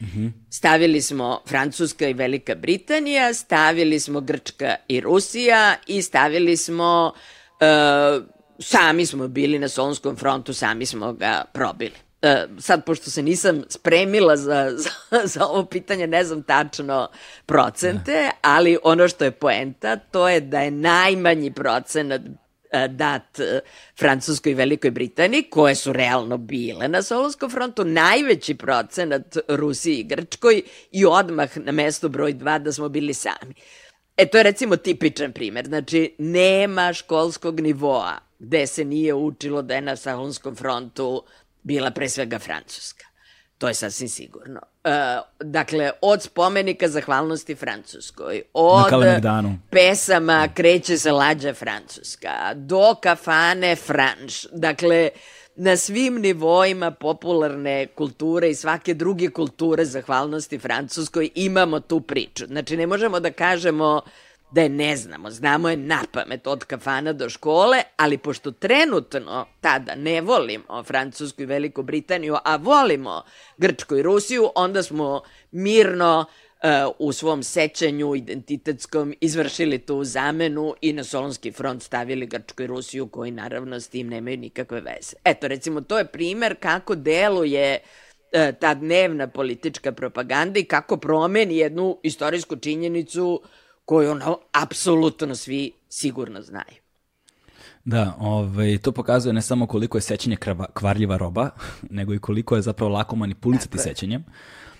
Speaker 2: Mm -hmm. Stavili smo Francuska i Velika Britanija, stavili smo Grčka i Rusija i stavili smo, uh, sami smo bili na Solonskom frontu, sami smo ga probili. Uh, sad, pošto se nisam spremila za, za, za ovo pitanje, ne znam tačno procente, ali ono što je poenta, to je da je najmanji procenat E, dat e, Francuskoj i Velikoj Britaniji, koje su realno bile na Solonskom frontu, najveći procenat Rusiji i Grčkoj i odmah na mesto broj 2 da smo bili sami. E, to je recimo tipičan primer. Znači, nema školskog nivoa gde se nije učilo da je na Solonskom frontu bila pre svega Francuska. To je sasvim sigurno. Uh, dakle, od spomenika zahvalnosti Francuskoj, od pesama Kreće se lađa Francuska, do kafane Franš. Dakle, na svim nivoima popularne kulture i svake druge kulture zahvalnosti Francuskoj imamo tu priču. Znači, ne možemo da kažemo da je ne znamo, znamo je na pamet od kafana do škole, ali pošto trenutno tada ne volimo Francusku i Veliku Britaniju, a volimo Grčku i Rusiju, onda smo mirno u svom sećanju identitetskom izvršili tu zamenu i na Solonski front stavili Grčku i Rusiju koji naravno s tim nemaju nikakve veze. Eto, recimo, to je primer kako deluje e, ta dnevna politička propaganda i kako promeni jednu istorijsku činjenicu koju ono, apsolutno svi sigurno znaju.
Speaker 1: Da, ovaj, to pokazuje ne samo koliko je sećanje kvarljiva roba, [laughs] nego i koliko je zapravo lako manipulisati sećanjem.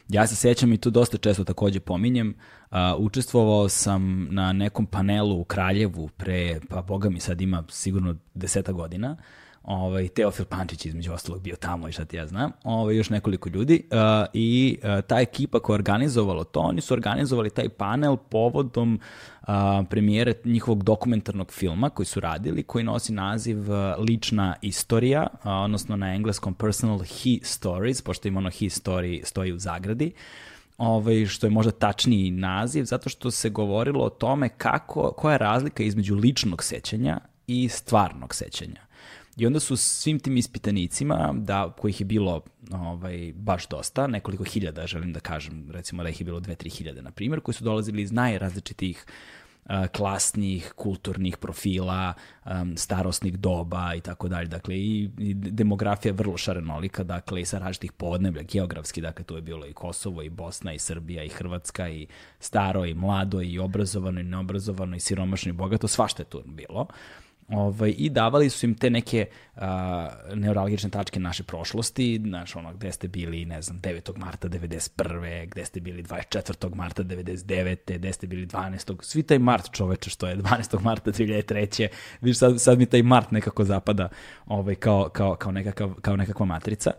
Speaker 1: Ja se sećam i tu dosta često takođe pominjem, uh, učestvovao sam na nekom panelu u Kraljevu pre, pa boga mi sad ima sigurno deseta godina, ovaj, Teofil Pančić između ostalog bio tamo i šta ti ja znam, ovaj, još nekoliko ljudi. Uh, i uh, ta ekipa koja je organizovalo to, oni su organizovali taj panel povodom uh, premijere njihovog dokumentarnog filma koji su radili, koji nosi naziv uh, Lična istorija, uh, odnosno na engleskom Personal He Stories, pošto im ono He Story stoji u zagradi, ovaj, što je možda tačniji naziv, zato što se govorilo o tome kako, koja je razlika između ličnog sećanja i stvarnog sećanja. I onda su svim tim ispitanicima, da, kojih je bilo ovaj, baš dosta, nekoliko hiljada, želim da kažem, recimo da ih je bilo dve, tri hiljade, na primjer, koji su dolazili iz najrazličitih klasnih, kulturnih profila, starosnih doba i tako dalje. Dakle, i demografija je vrlo šarenolika, dakle, i sa različitih podneblja, geografski, dakle, tu je bilo i Kosovo, i Bosna, i Srbija, i Hrvatska, i staro, i mlado, i obrazovano, i neobrazovano, i siromašno, i bogato, svašta je tu bilo. Uh, Ovaj, I davali su im te neke uh, neuralgične tačke naše prošlosti, znaš, ono, gde ste bili, ne znam, 9. marta 91. gde ste bili 24. marta 99. gde ste bili 12. Svi taj mart čoveče što je 12. marta 2003. Viš, sad, sad mi taj mart nekako zapada ovaj, kao, kao, kao, nekakav, kao nekakva matrica.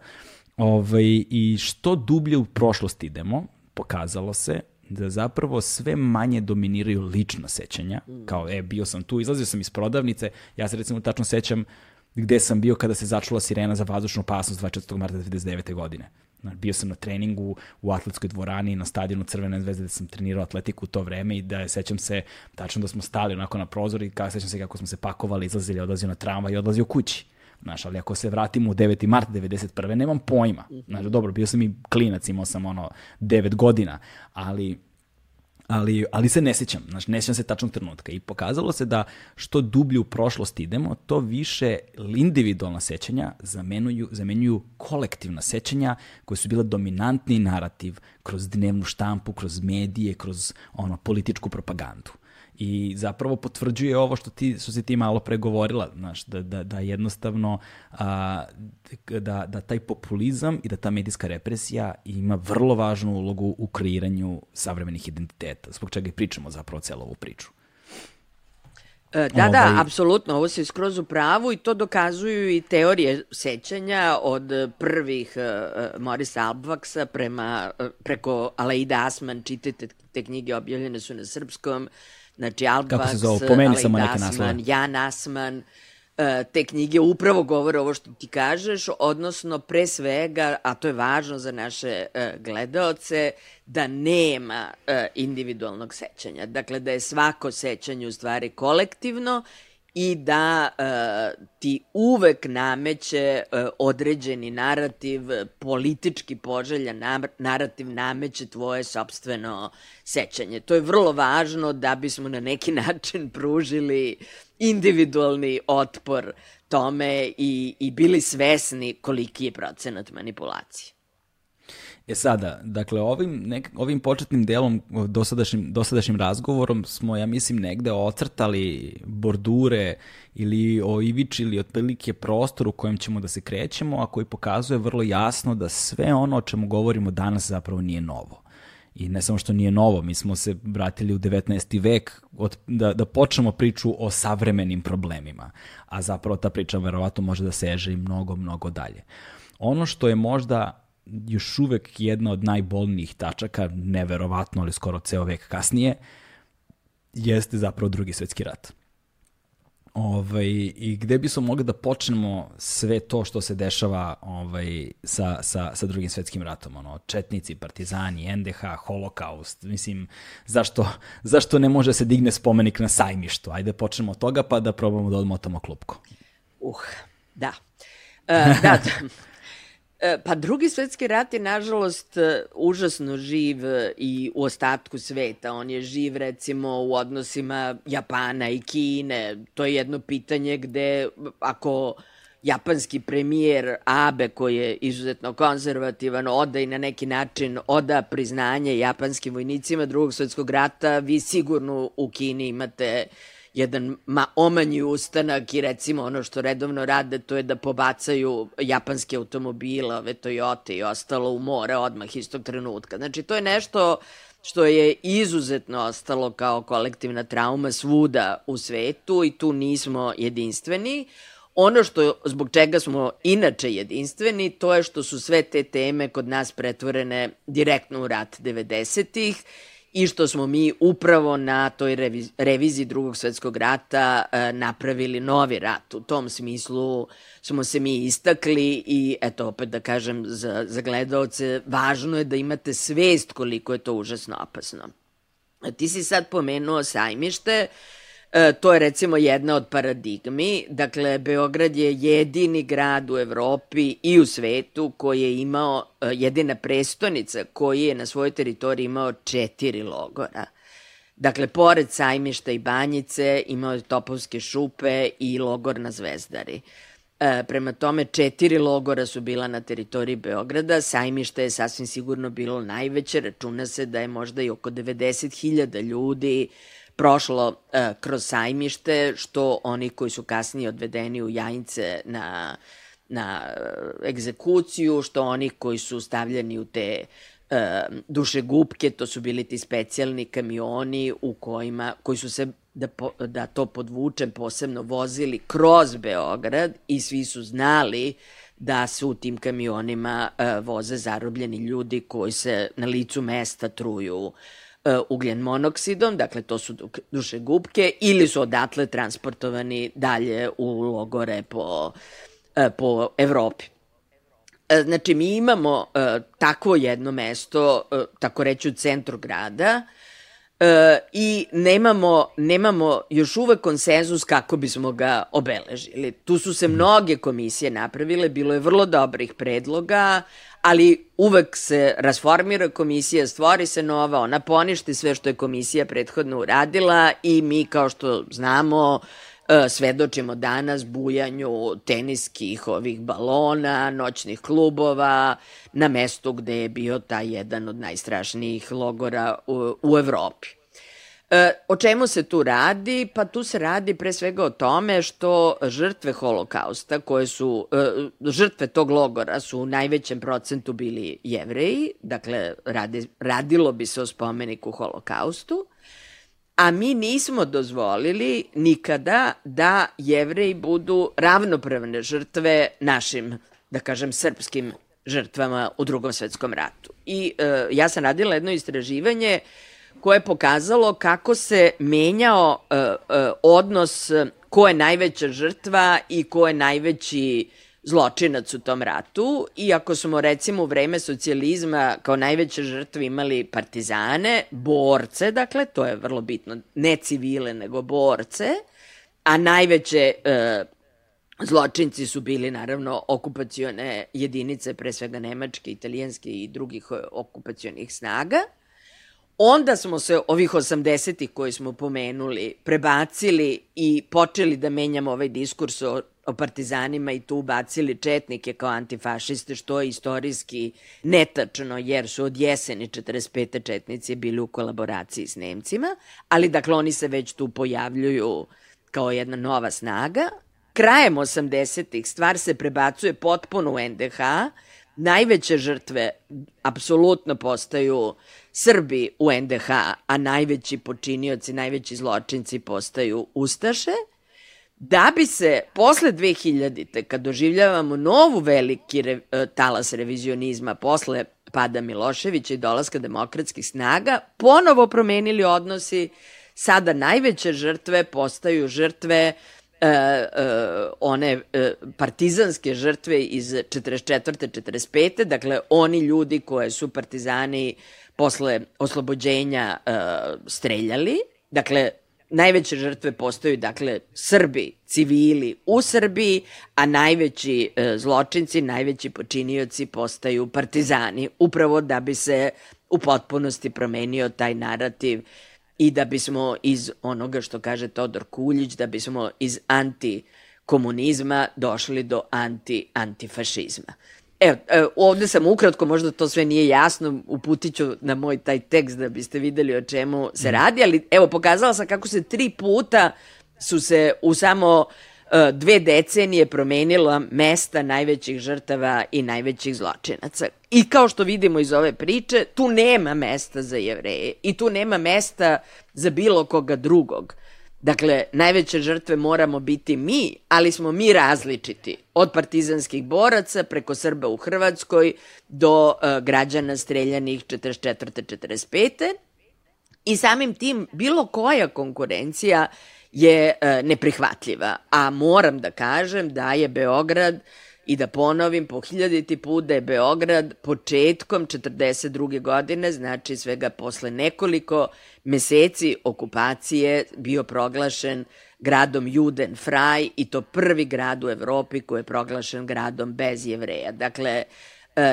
Speaker 1: Ovaj, I što dublje u prošlost idemo, pokazalo se da zapravo sve manje dominiraju lična sećanja, mm. kao e, bio sam tu, izlazio sam iz prodavnice, ja se recimo tačno sećam gde sam bio kada se začula sirena za vazdušnu opasnost 24. marta 1999. godine. Bio sam na treningu u atletskoj dvorani na stadionu Crvene zvezde da sam trenirao atletiku u to vreme i da sećam se tačno da smo stali onako na prozor i kada sećam se kako smo se pakovali, izlazili, odlazio na tramvaj i odlazio kući. Znaš, ali ako se vratimo u 9. mart 91. nemam pojma. Znaš, dobro, bio sam i klinac, imao sam ono 9 godina, ali ali, ali se ne sećam, znači ne sećam se tačnog trenutka i pokazalo se da što dublje u prošlost idemo, to više individualna sećanja zamenuju, zamenjuju kolektivna sećanja koje su bila dominantni narativ kroz dnevnu štampu, kroz medije, kroz ono političku propagandu i zapravo potvrđuje ovo što ti što si ti malo pregovorila, znaš, da, da, da jednostavno a, da, da taj populizam i da ta medijska represija ima vrlo važnu ulogu u kreiranju savremenih identiteta, zbog čega i pričamo zapravo celu ovu priču.
Speaker 2: E, da, da, ovaj... apsolutno, ovo se skroz u pravu i to dokazuju i teorije sećanja od prvih uh, Morisa Albvaksa prema, uh, preko Aleida Asman, čitajte te knjige, objavljene su na srpskom, uh, Znači, Albax, Alej Dasman, Jan Asman, e, te knjige upravo govore ovo što ti kažeš, odnosno pre svega, a to je važno za naše e, gledaoce, da nema e, individualnog sećanja. Dakle, da je svako sećanje u stvari kolektivno i da uh, ti uvek nameće uh, određeni narativ, politički poželjan narativ nameće tvoje sobstveno sećanje. To je vrlo važno da bismo na neki [laughs] način pružili individualni otpor tome i, i bili svesni koliki je procenat manipulacije.
Speaker 1: E sada, dakle, ovim, nek, ovim početnim delom, dosadašnjim, dosadašnjim razgovorom smo, ja mislim, negde ocrtali bordure ili oivičili otprilike prostor u kojem ćemo da se krećemo, a koji pokazuje vrlo jasno da sve ono o čemu govorimo danas zapravo nije novo. I ne samo što nije novo, mi smo se vratili u 19. vek od, da, da počnemo priču o savremenim problemima, a zapravo ta priča verovatno može da seže i mnogo, mnogo dalje. Ono što je možda još uvek jedna od najbolnijih tačaka, neverovatno, ali skoro ceo vek kasnije, jeste zapravo drugi svetski rat. ovaj, i gde bismo mogli da počnemo sve to što se dešava ovaj, sa, sa, sa drugim svetskim ratom, ono, četnici, partizani, NDH, holokaust, mislim, zašto, zašto ne može se digne spomenik na sajmištu? Ajde počnemo od toga pa da probamo da odmotamo klupko.
Speaker 2: Uh, da. Uh, da, [laughs] pa drugi svetski rat je nažalost e, užasno živ e, i u ostatku sveta. On je živ recimo u odnosima Japana i Kine. To je jedno pitanje gde ako japanski premijer Abe koji je izuzetno konzervativan oda i na neki način oda priznanje japanskim vojnicima drugog svetskog rata, vi sigurno u Kini imate jedan ma, omanji ustanak i recimo ono što redovno rade to je da pobacaju japanske automobile, ove Toyota i ostalo u more odmah istog trenutka. Znači to je nešto što je izuzetno ostalo kao kolektivna trauma svuda u svetu i tu nismo jedinstveni. Ono što, zbog čega smo inače jedinstveni, to je što su sve te teme kod nas pretvorene direktno u rat 90-ih i što smo mi upravo na toj reviziji drugog svetskog rata e, napravili novi rat. U tom smislu smo se mi istakli i eto opet da kažem za, za gledalce, važno je da imate svest koliko je to užasno opasno. Ti si sad pomenuo sajmište, E, to je recimo jedna od paradigmi. Dakle, Beograd je jedini grad u Evropi i u svetu koji je imao, e, jedina prestonica koji je na svojoj teritoriji imao četiri logora. Dakle, pored sajmišta i banjice imao je Topovske šupe i logor na Zvezdari. E, prema tome, četiri logora su bila na teritoriji Beograda, sajmište je sasvim sigurno bilo najveće, računa se da je možda i oko 90.000 ljudi prošlo e, kroz sajmište, što oni koji su kasnije odvedeni u Jajince na, na e, egzekuciju, što oni koji su stavljeni u te e, dušegupke, to su bili ti specijalni kamioni u kojima, koji su se da, po, da to podvučem posebno vozili kroz Beograd i svi su znali da su u tim kamionima e, voze zarobljeni ljudi koji se na licu mesta truju ugljen monoksidom, dakle to su duše gubke, ili su odatle transportovani dalje u logore po, e, po Evropi. E, znači, mi imamo takvo jedno mesto, tako reći u centru grada, e, i nemamo, nemamo još uvek konsenzus kako bismo ga obeležili. Tu su se mnoge komisije napravile, bilo je vrlo dobrih predloga, ali uvek se rasformira komisija, stvori se nova, ona poništi sve što je komisija prethodno uradila i mi, kao što znamo, e, svedočimo danas bujanju teniskih ovih balona, noćnih klubova, na mestu gde je bio taj jedan od najstrašnijih logora u, u Evropi. E, o čemu se tu radi? Pa tu se radi pre svega o tome što žrtve holokausta, koje su, e, žrtve tog logora su u najvećem procentu bili jevreji, dakle radi, radilo bi se o spomeniku holokaustu, a mi nismo dozvolili nikada da jevreji budu ravnopravne žrtve našim, da kažem, srpskim žrtvama u drugom svetskom ratu. I e, ja sam radila jedno istraživanje koje je pokazalo kako se menjao uh, uh, odnos ko je najveća žrtva i ko je najveći zločinac u tom ratu. I ako smo recimo u vreme socijalizma kao najveće žrtve imali partizane, borce, dakle, to je vrlo bitno, ne civile nego borce, a najveće uh, zločinci su bili naravno okupacione jedinice, pre svega nemačke, italijanske i drugih okupacionih snaga – Onda smo se ovih 80-ih koji smo pomenuli prebacili i počeli da menjamo ovaj diskurs o, o partizanima i tu ubacili četnike kao antifašiste, što je istorijski netačno, jer su od jeseni 45. četnici bili u kolaboraciji s Nemcima, ali dakle oni se već tu pojavljuju kao jedna nova snaga. Krajem 80-ih stvar se prebacuje potpuno u NDH, najveće žrtve apsolutno postaju Srbi u NDH, a najveći počinioci, najveći zločinci postaju Ustaše, da bi se posle 2000-te, kad doživljavamo novu veliki re, e, talas revizionizma, posle pada Miloševića i dolaska demokratskih snaga, ponovo promenili odnosi, sada najveće žrtve postaju žrtve one partizanske žrtve iz 44. 45. Dakle, oni ljudi koje su partizani posle oslobođenja streljali, dakle, najveće žrtve postaju, dakle, Srbi, civili u Srbiji, a najveći e, zločinci, najveći počinioci postaju partizani, upravo da bi se u potpunosti promenio taj narativ i da bismo iz onoga što kaže Todor Kuljić, da bismo iz antikomunizma došli do anti-antifašizma. Evo, evo, ovde sam ukratko, možda to sve nije jasno, uputit ću na moj taj tekst da biste videli o čemu se radi, ali evo, pokazala sam kako se tri puta su se u samo uh, dve decenije promenila mesta najvećih žrtava i najvećih zločinaca. I kao što vidimo iz ove priče, tu nema mesta za jevreje i tu nema mesta za bilo koga drugog. Dakle, najveće žrtve moramo biti mi, ali smo mi različiti. Od partizanskih boraca preko Srba u Hrvatskoj do uh, građana streljanih 44. 45. I samim tim bilo koja konkurencija je uh, neprihvatljiva. A moram da kažem da je Beograd i da ponovim po hiljaditi put da je Beograd početkom 42. godine, znači svega posle nekoliko meseci okupacije bio proglašen gradom Juden Fraj i to prvi grad u Evropi koji je proglašen gradom bez jevreja. Dakle, E,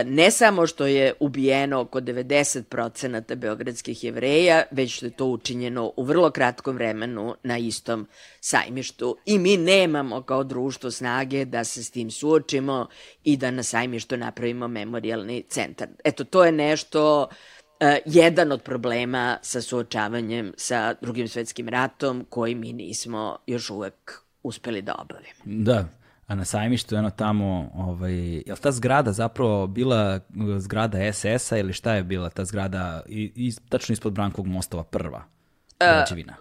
Speaker 2: ne samo što je ubijeno oko 90% beogradskih jevreja, već što je to učinjeno u vrlo kratkom vremenu na istom sajmištu. I mi nemamo kao društvo snage da se s tim suočimo i da na sajmištu napravimo memorialni centar. Eto, to je nešto uh, jedan od problema sa suočavanjem sa drugim svetskim ratom koji mi nismo još uvek uspeli da obavimo.
Speaker 1: Da, na sajmištu ono tamo, ovaj, je li ta zgrada zapravo bila zgrada SS-a ili šta je bila ta zgrada i, i tačno ispod Brankovog mostova prva građevina?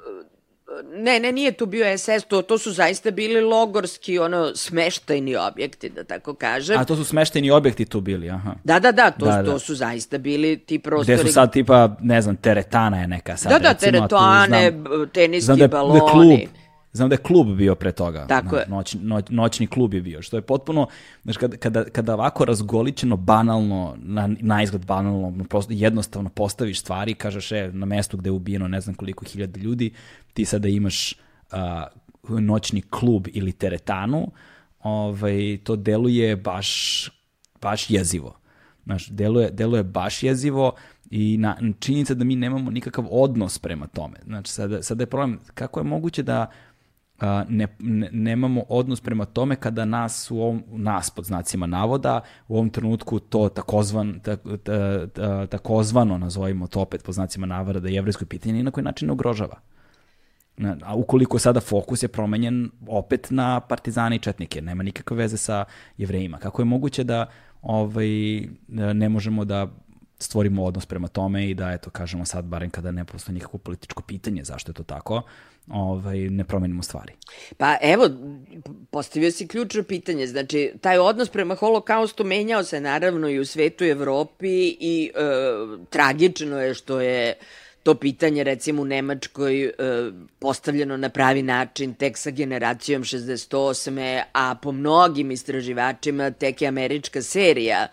Speaker 2: Ne, ne, nije tu bio SS, to, to su zaista bili logorski, ono, smeštajni objekti, da tako kažem.
Speaker 1: A to su smeštajni objekti tu bili, aha.
Speaker 2: Da, da, da, to, da, da. to su zaista bili ti prostori.
Speaker 1: Gde su sad tipa, ne znam, teretana je neka sad,
Speaker 2: Da, da, recimo, teretane, znam, teniski znam da je, baloni. Da je klub,
Speaker 1: Znam da je klub bio pre toga.
Speaker 2: Tako je.
Speaker 1: Noć, noć, noćni klub je bio, što je potpuno, znaš, kada, kada, kada ovako razgoličeno, banalno, na, na izgled banalno, prosto jednostavno postaviš stvari, kažeš, e, na mestu gde je ubijeno ne znam koliko hiljada ljudi, ti sada imaš uh, noćni klub ili teretanu, ovaj, to deluje baš, baš jezivo. Znaš, deluje, deluje baš jezivo i na, činjenica da mi nemamo nikakav odnos prema tome. Znači, sada, sada je problem kako je moguće da ne, ne, nemamo odnos prema tome kada nas u ovom, nas pod znacima navoda, u ovom trenutku to takozvan, ta, ta, ta, takozvano, nazovimo to opet pod znacima navoda, da jevrejsko pitanje ni na koji način ne ugrožava. A ukoliko sada fokus je promenjen opet na partizane i četnike, nema nikakve veze sa jevrejima. Kako je moguće da ovaj, ne možemo da stvorimo odnos prema tome i da, eto, kažemo sad, barem kada ne postoji nikakvo političko pitanje zašto je to tako, ovaj, ne promenimo stvari.
Speaker 2: Pa evo, postavio si ključno pitanje. Znači, taj odnos prema holokaustu menjao se naravno i u svetu i Evropi i e, tragično je što je to pitanje recimo u Nemačkoj e, postavljeno na pravi način tek sa generacijom 68. a po mnogim istraživačima tek je američka serija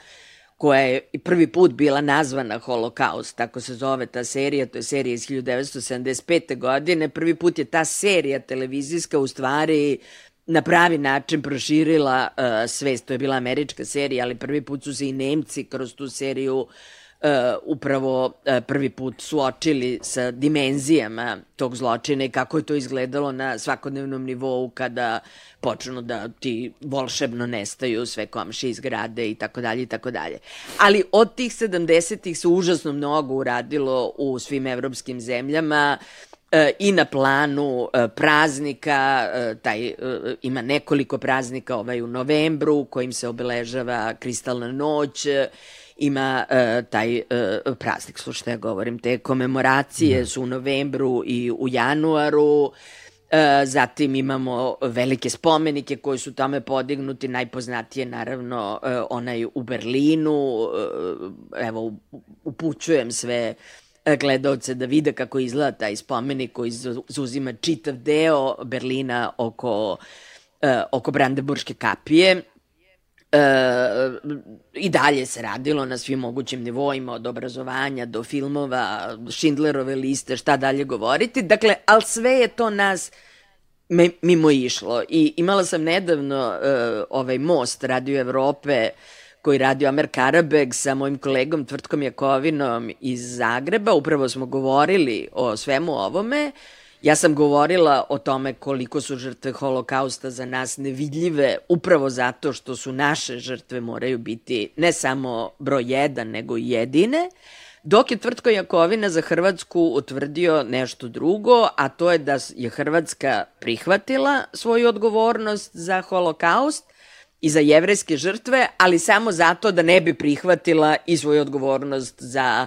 Speaker 2: koja je prvi put bila nazvana Holokaust, tako se zove ta serija, to je serija iz 1975. godine. Prvi put je ta serija televizijska u stvari na pravi način proširila uh, svest. To je bila američka serija, ali prvi put su se i Nemci kroz tu seriju uh, upravo uh, prvi put suočili sa dimenzijama tog zločina i kako je to izgledalo na svakodnevnom nivou kada počnu da ti volšebno nestaju sve komši iz grade i tako dalje i tako dalje. Ali od tih 70-ih se užasno mnogo uradilo u svim evropskim zemljama e, i na planu e, praznika, e, taj ima nekoliko praznika ovaj u novembru kojim se obeležava kristalna noć ima taj praznik, slušajte, ja govorim, te komemoracije mm. su u novembru i u januaru, E, zatim imamo velike spomenike koji su tome podignuti, najpoznatije naravno e, onaj u Berlinu, e, evo upućujem sve gledalce da vide kako izgleda taj spomenik koji zauzima čitav deo Berlina oko, oko Brandenburške kapije E, I dalje se radilo na svim mogućim nivoima, od obrazovanja do filmova, Schindlerove liste, šta dalje govoriti. Dakle, ali sve je to nas mimo išlo. I imala sam nedavno uh, ovaj most Radio Evrope koji radio Amer Karabeg sa mojim kolegom Tvrtkom Jakovinom iz Zagreba. Upravo smo govorili o svemu ovome. Ja sam govorila o tome koliko su žrtve holokausta za nas nevidljive, upravo zato što su naše žrtve moraju biti ne samo broj jedan, nego i jedine, dok je Tvrtko Jakovina za Hrvatsku utvrdio nešto drugo, a to je da je Hrvatska prihvatila svoju odgovornost za holokaust i za jevrejske žrtve, ali samo zato da ne bi prihvatila i svoju odgovornost za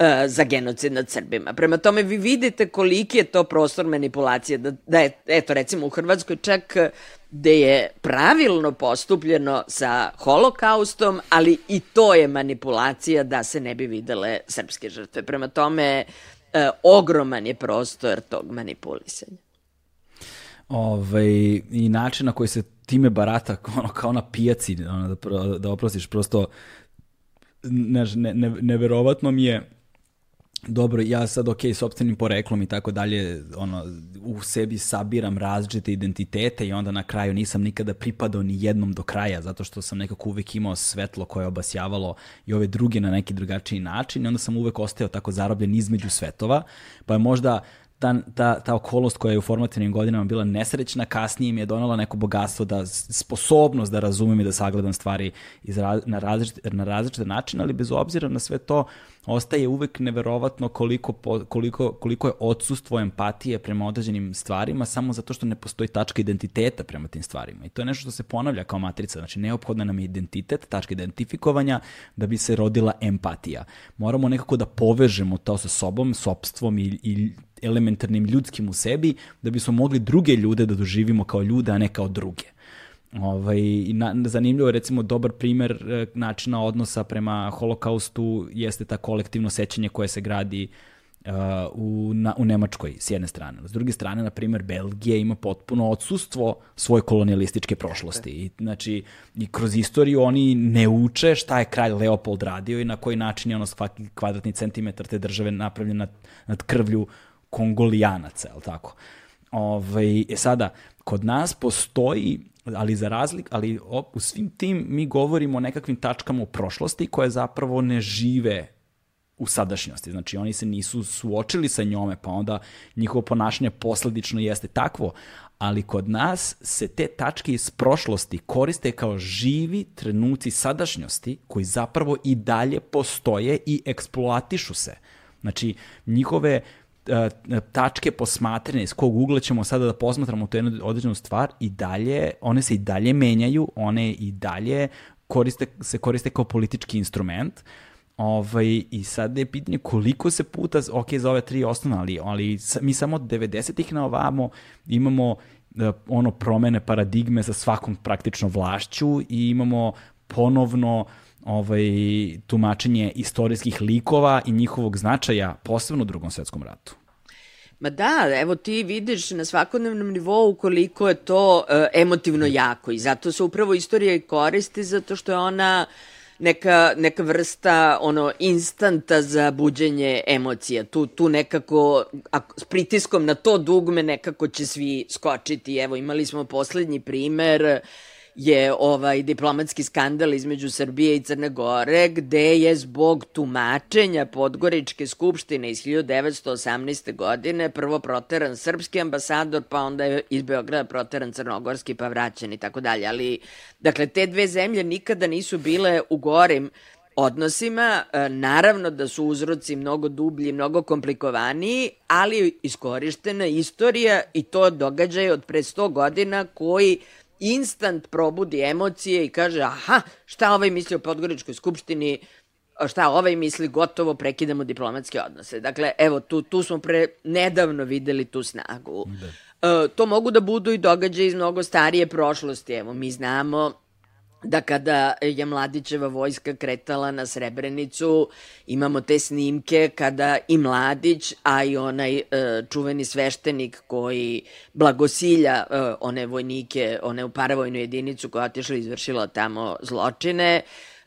Speaker 2: E, za genocid nad Srbima. Prema tome vi vidite koliki je to prostor manipulacije, da, da je, eto recimo u Hrvatskoj čak gde je pravilno postupljeno sa holokaustom, ali i to je manipulacija da se ne bi videle srpske žrtve. Prema tome, e, ogroman je prostor tog manipulisanja.
Speaker 1: Ove, I način na koji se time barata ono, kao na pijaci, ono, da, da oprostiš, prosto ne, ne, neverovatno mi je dobro, ja sad, ok, sobstvenim poreklom i tako dalje, ono, u sebi sabiram različite identitete i onda na kraju nisam nikada pripadao ni jednom do kraja, zato što sam nekako uvek imao svetlo koje je obasjavalo i ove druge na neki drugačiji način i onda sam uvek ostao tako zarobljen između svetova, pa je možda ta, ta, ta okolost koja je u formativnim godinama bila nesrećna, kasnije mi je donala neko bogatstvo, da sposobnost da razumem i da sagledam stvari iz, na, različite, na različite načine, ali bez obzira na sve to, ostaje uvek neverovatno koliko, koliko, koliko je odsustvo empatije prema određenim stvarima samo zato što ne postoji tačka identiteta prema tim stvarima. I to je nešto što se ponavlja kao matrica. Znači, neophodna nam je identitet, tačka identifikovanja da bi se rodila empatija. Moramo nekako da povežemo to sa sobom, sobstvom i, i elementarnim ljudskim u sebi, da bismo mogli druge ljude da doživimo kao ljude, a ne kao druge. Ovaj, na, zanimljivo je recimo dobar primer e, načina odnosa prema holokaustu jeste ta kolektivno sećanje koje se gradi uh, u, na, u Nemačkoj s jedne strane. S druge strane, na primer, Belgija ima potpuno odsustvo svoje kolonialističke prošlosti. I, znači, i kroz istoriju oni ne uče šta je kralj Leopold radio i na koji način je ono svaki kvadratni centimetar te države napravljen nad, nad krvlju kongolijanaca, je li tako? Ovaj, e sada, kod nas postoji ali za razlik, ali u svim tim mi govorimo o nekakvim tačkama u prošlosti koje zapravo ne žive u sadašnjosti. Znači, oni se nisu suočili sa njome, pa onda njihovo ponašanje posledično jeste takvo, ali kod nas se te tačke iz prošlosti koriste kao živi trenuci sadašnjosti koji zapravo i dalje postoje i eksploatišu se. Znači, njihove tačke posmatrane iz kog ugla ćemo sada da posmatramo tu jednu određenu stvar i dalje, one se i dalje menjaju, one i dalje koriste, se koriste kao politički instrument. Ovaj, I sad je pitanje koliko se puta, ok, za ove tri osnovne, ali, ali mi samo od 90-ih na ovamo imamo da, ono promene paradigme sa svakom praktično vlašću i imamo ponovno ovaj, tumačenje istorijskih likova i njihovog značaja, posebno u drugom svetskom ratu.
Speaker 2: Ma da, evo ti vidiš na svakodnevnom nivou koliko je to uh, emotivno jako i zato se upravo istorija i koristi zato što je ona neka, neka vrsta ono instanta za buđenje emocija. Tu, tu nekako, ako, s pritiskom na to dugme nekako će svi skočiti. Evo imali smo poslednji primer je ovaj diplomatski skandal između Srbije i Crne Gore, gde je zbog tumačenja Podgoričke skupštine iz 1918. godine prvo proteran srpski ambasador, pa onda je iz Beograda proteran crnogorski, pa vraćan i tako dalje. Ali, dakle, te dve zemlje nikada nisu bile u gorim odnosima, e, naravno da su uzroci mnogo dublji, mnogo komplikovaniji, ali iskorištena istorija i to događaj od pre 100 godina koji instant probudi emocije i kaže aha, šta ovaj misli o Podgoričkoj skupštini, šta ovaj misli, gotovo prekidamo diplomatske odnose. Dakle, evo, tu, tu smo pre nedavno videli tu snagu. Da. E, to mogu da budu i događaje iz mnogo starije prošlosti. Evo, mi znamo da kada je Mladićeva vojska kretala na Srebrenicu, imamo te snimke kada i Mladić, a i onaj e, čuveni sveštenik koji blagosilja e, one vojnike, one u paravojnu jedinicu koja otišla i izvršila tamo zločine,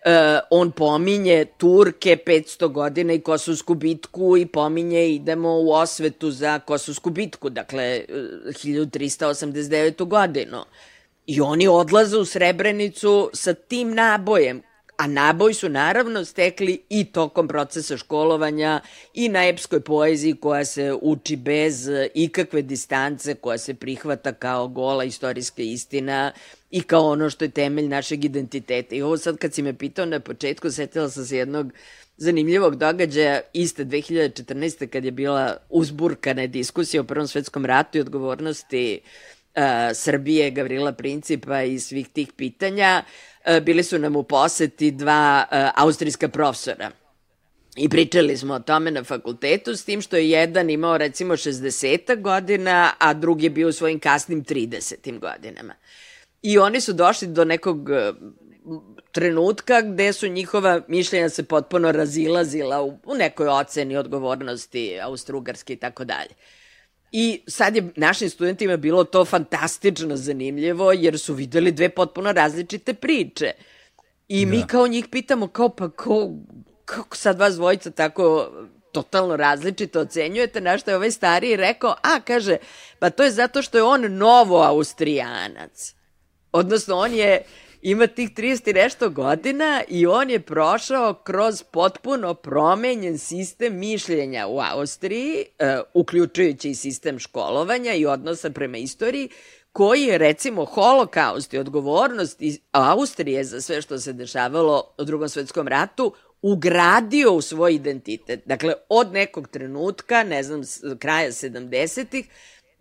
Speaker 2: Uh, on pominje Turke 500 godina i Kosovsku bitku i pominje idemo u osvetu za Kosovsku bitku, dakle 1389. godinu. I oni odlaze u Srebrenicu sa tim nabojem, a naboj su naravno stekli i tokom procesa školovanja i na epskoj poeziji koja se uči bez ikakve distance, koja se prihvata kao gola istorijska istina i kao ono što je temelj našeg identiteta. I ovo sad kad si me pitao na početku, setila sam se jednog zanimljivog događaja iste 2014. kad je bila uzburkana diskusija o Prvom svetskom ratu i odgovornosti uh, Srbije, Gavrila Principa i svih tih pitanja. Uh, bili su nam u poseti dva uh, austrijska profesora. I pričali smo o tome na fakultetu, s tim što je jedan imao recimo 60 godina, a drugi je bio u svojim kasnim 30 godinama. I oni su došli do nekog e, trenutka gde su njihova mišljenja se potpuno razilazila u, u nekoj oceni odgovornosti Austro-Ugarske i tako dalje. I sad je našim studentima bilo to fantastično zanimljivo jer su videli dve potpuno različite priče. I da. mi kao njih pitamo kao pa ko, kako sad vas dvojica tako totalno različito ocenjujete, na što je ovaj stariji rekao, a kaže, pa to je zato što je on novo austrijanac. Odnosno, on je, ima tih 30 i nešto godina i on je prošao kroz potpuno promenjen sistem mišljenja u Austriji, uh, uključujući i sistem školovanja i odnosa prema istoriji, koji je recimo holokaust i odgovornost iz Austrije za sve što se dešavalo u drugom svetskom ratu ugradio u svoj identitet. Dakle, od nekog trenutka, ne znam, kraja 70-ih,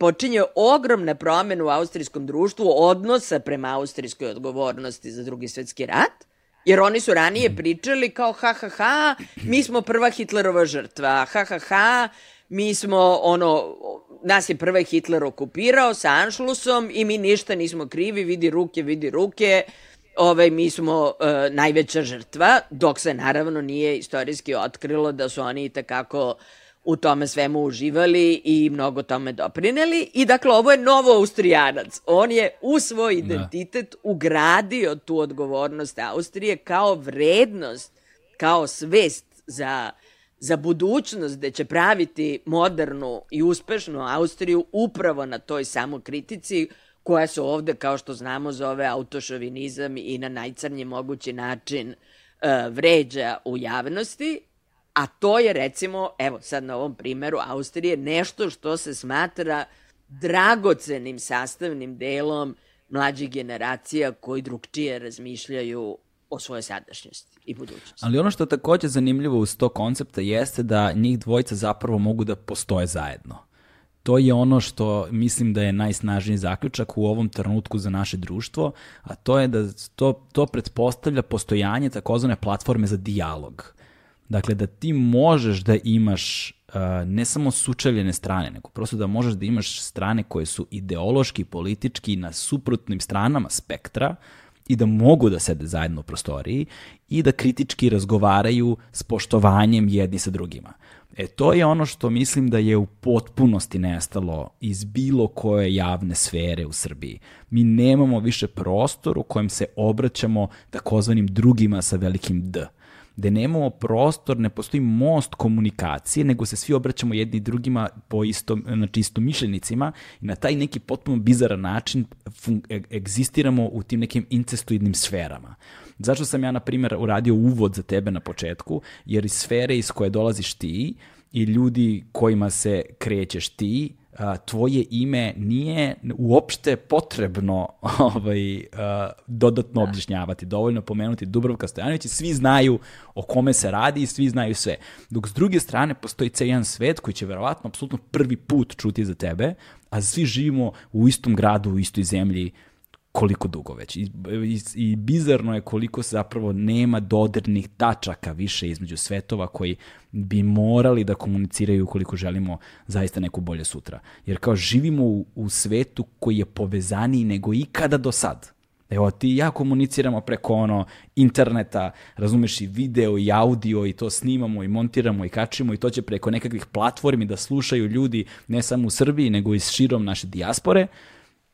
Speaker 2: počinje ogromna promena u austrijskom društvu odnosa prema austrijskoj odgovornosti za drugi svetski rat, jer oni su ranije mhm. pričali kao ha ha ha, mi smo prva Hitlerova žrtva, ha ha ha, mi smo ono, nas je prva Hitler okupirao sa Anšlusom i mi ništa nismo krivi, vidi ruke, vidi ruke, ovaj, mi smo uh, najveća žrtva, dok se naravno nije istorijski otkrilo da su oni i takako uh, u tome svemu uživali i mnogo tome doprineli. I dakle, ovo je novo Austrijanac. On je u svoj da. identitet da. ugradio tu odgovornost Austrije kao vrednost, kao svest za, za budućnost gde će praviti modernu i uspešnu Austriju upravo na toj samokritici koja se ovde, kao što znamo, zove autošovinizam i na najcrnji mogući način uh, vređa u javnosti A to je recimo, evo sad na ovom primeru Austrije, nešto što se smatra dragocenim sastavnim delom mlađih generacija koji drugčije razmišljaju o svojoj sadašnjosti i budućnosti.
Speaker 1: Ali ono što je takođe zanimljivo uz to koncepta jeste da njih dvojica zapravo mogu da postoje zajedno. To je ono što mislim da je najsnažniji zaključak u ovom trenutku za naše društvo, a to je da to, to pretpostavlja postojanje takozvane platforme za dijalog Dakle, da ti možeš da imaš uh, ne samo sučeljene strane, nego prosto da možeš da imaš strane koje su ideološki, politički na suprotnim stranama spektra i da mogu da sede zajedno u prostoriji i da kritički razgovaraju s poštovanjem jedni sa drugima. E to je ono što mislim da je u potpunosti nestalo iz bilo koje javne sfere u Srbiji. Mi nemamo više prostor u kojem se obraćamo takozvanim drugima sa velikim D gde nemamo prostor, ne postoji most komunikacije, nego se svi obraćamo jedni drugima po istom, znači istomišljenicima i na taj neki potpuno bizaran način e, egzistiramo u tim nekim incestuidnim sferama. Zašto sam ja, na primjer, uradio uvod za tebe na početku? Jer iz sfere iz koje dolaziš ti i ljudi kojima se krećeš ti, tvoje ime nije uopšte potrebno [laughs] ovaj, dodatno da. objašnjavati. Dovoljno pomenuti Dubrovka Stojanović i svi znaju o kome se radi i svi znaju sve. Dok s druge strane postoji cijel jedan svet koji će verovatno apsolutno prvi put čuti za tebe, a svi živimo u istom gradu, u istoj zemlji, koliko dugo već. I, i, I bizarno je koliko se zapravo nema dodirnih tačaka više između svetova koji bi morali da komuniciraju ukoliko želimo zaista neku bolje sutra. Jer kao živimo u, u svetu koji je povezaniji nego ikada do sad. Evo, ti i ja komuniciramo preko ono interneta, razumeš i video i audio i to snimamo i montiramo i kačimo i to će preko nekakvih platformi da slušaju ljudi ne samo u Srbiji nego i širom naše dijaspore.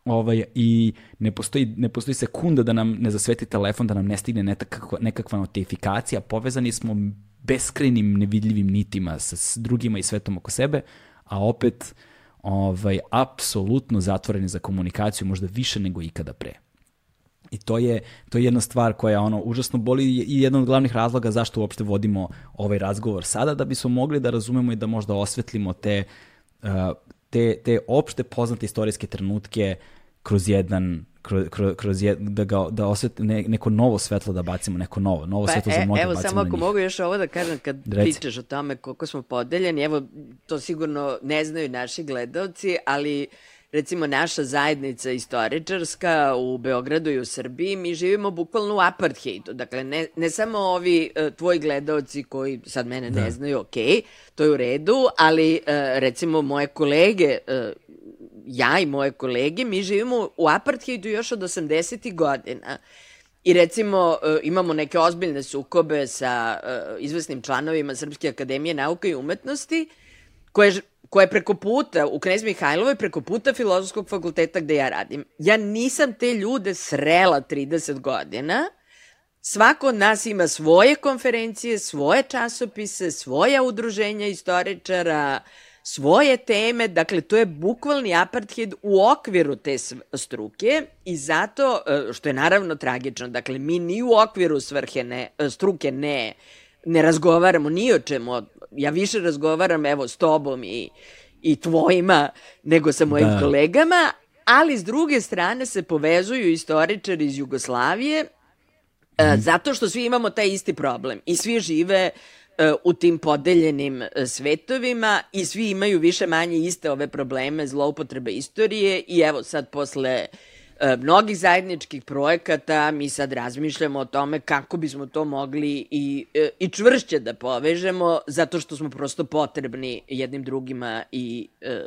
Speaker 1: Ovaj, I ne postoji, ne postoji sekunda da nam ne zasveti telefon, da nam ne stigne nekakva, nekakva notifikacija. Povezani smo beskrajnim nevidljivim nitima sa s drugima i svetom oko sebe, a opet ovaj, apsolutno zatvoreni za komunikaciju, možda više nego ikada pre. I to je, to je jedna stvar koja ono užasno boli i jedan od glavnih razloga zašto uopšte vodimo ovaj razgovor sada, da bismo mogli da razumemo i da možda osvetlimo te, uh, te, te opšte poznate istorijske trenutke kroz jedan kroz, kroz, jed, da, ga, da osvet, ne, neko novo svetlo da bacimo, neko novo, novo pa, svetlo za mnoge
Speaker 2: e, Evo,
Speaker 1: samo
Speaker 2: ako mogu još ovo da kažem, kad Reci. pričaš o tome koliko smo podeljeni, evo, to sigurno ne znaju naši gledalci, ali recimo naša zajednica istoričarska u Beogradu i u Srbiji, mi živimo bukvalno u apartheidu. Dakle, ne, ne samo ovi uh, tvoji gledalci koji sad mene da. ne znaju, ok, to je u redu, ali uh, recimo moje kolege uh, ja i moje kolege, mi živimo u apartheidu još od 80. godina. I recimo imamo neke ozbiljne sukobe sa izvesnim članovima Srpske akademije nauka i umetnosti, koje koja je preko puta, u Knez Mihajlovoj, preko puta filozofskog fakulteta gde ja radim. Ja nisam te ljude srela 30 godina. Svako od nas ima svoje konferencije, svoje časopise, svoja udruženja istoričara, svoje teme, dakle to je bukvalni apartheid u okviru te struke i zato, e, što je naravno tragično, dakle mi ni u okviru svrhe ne, e, struke ne ne razgovaramo ni o čemu ja više razgovaram evo s tobom i, i tvojima nego sa mojim da. kolegama, ali s druge strane se povezuju istoričari iz Jugoslavije mm. zato što svi imamo taj isti problem i svi žive e, u tim podeljenim e, svetovima i svi imaju više manje iste ove probleme zloupotrebe istorije i evo sad posle E, mnogih zajedničkih projekata, mi sad razmišljamo o tome kako bismo to mogli i, e, i čvršće da povežemo, zato što smo prosto potrebni jednim drugima i e,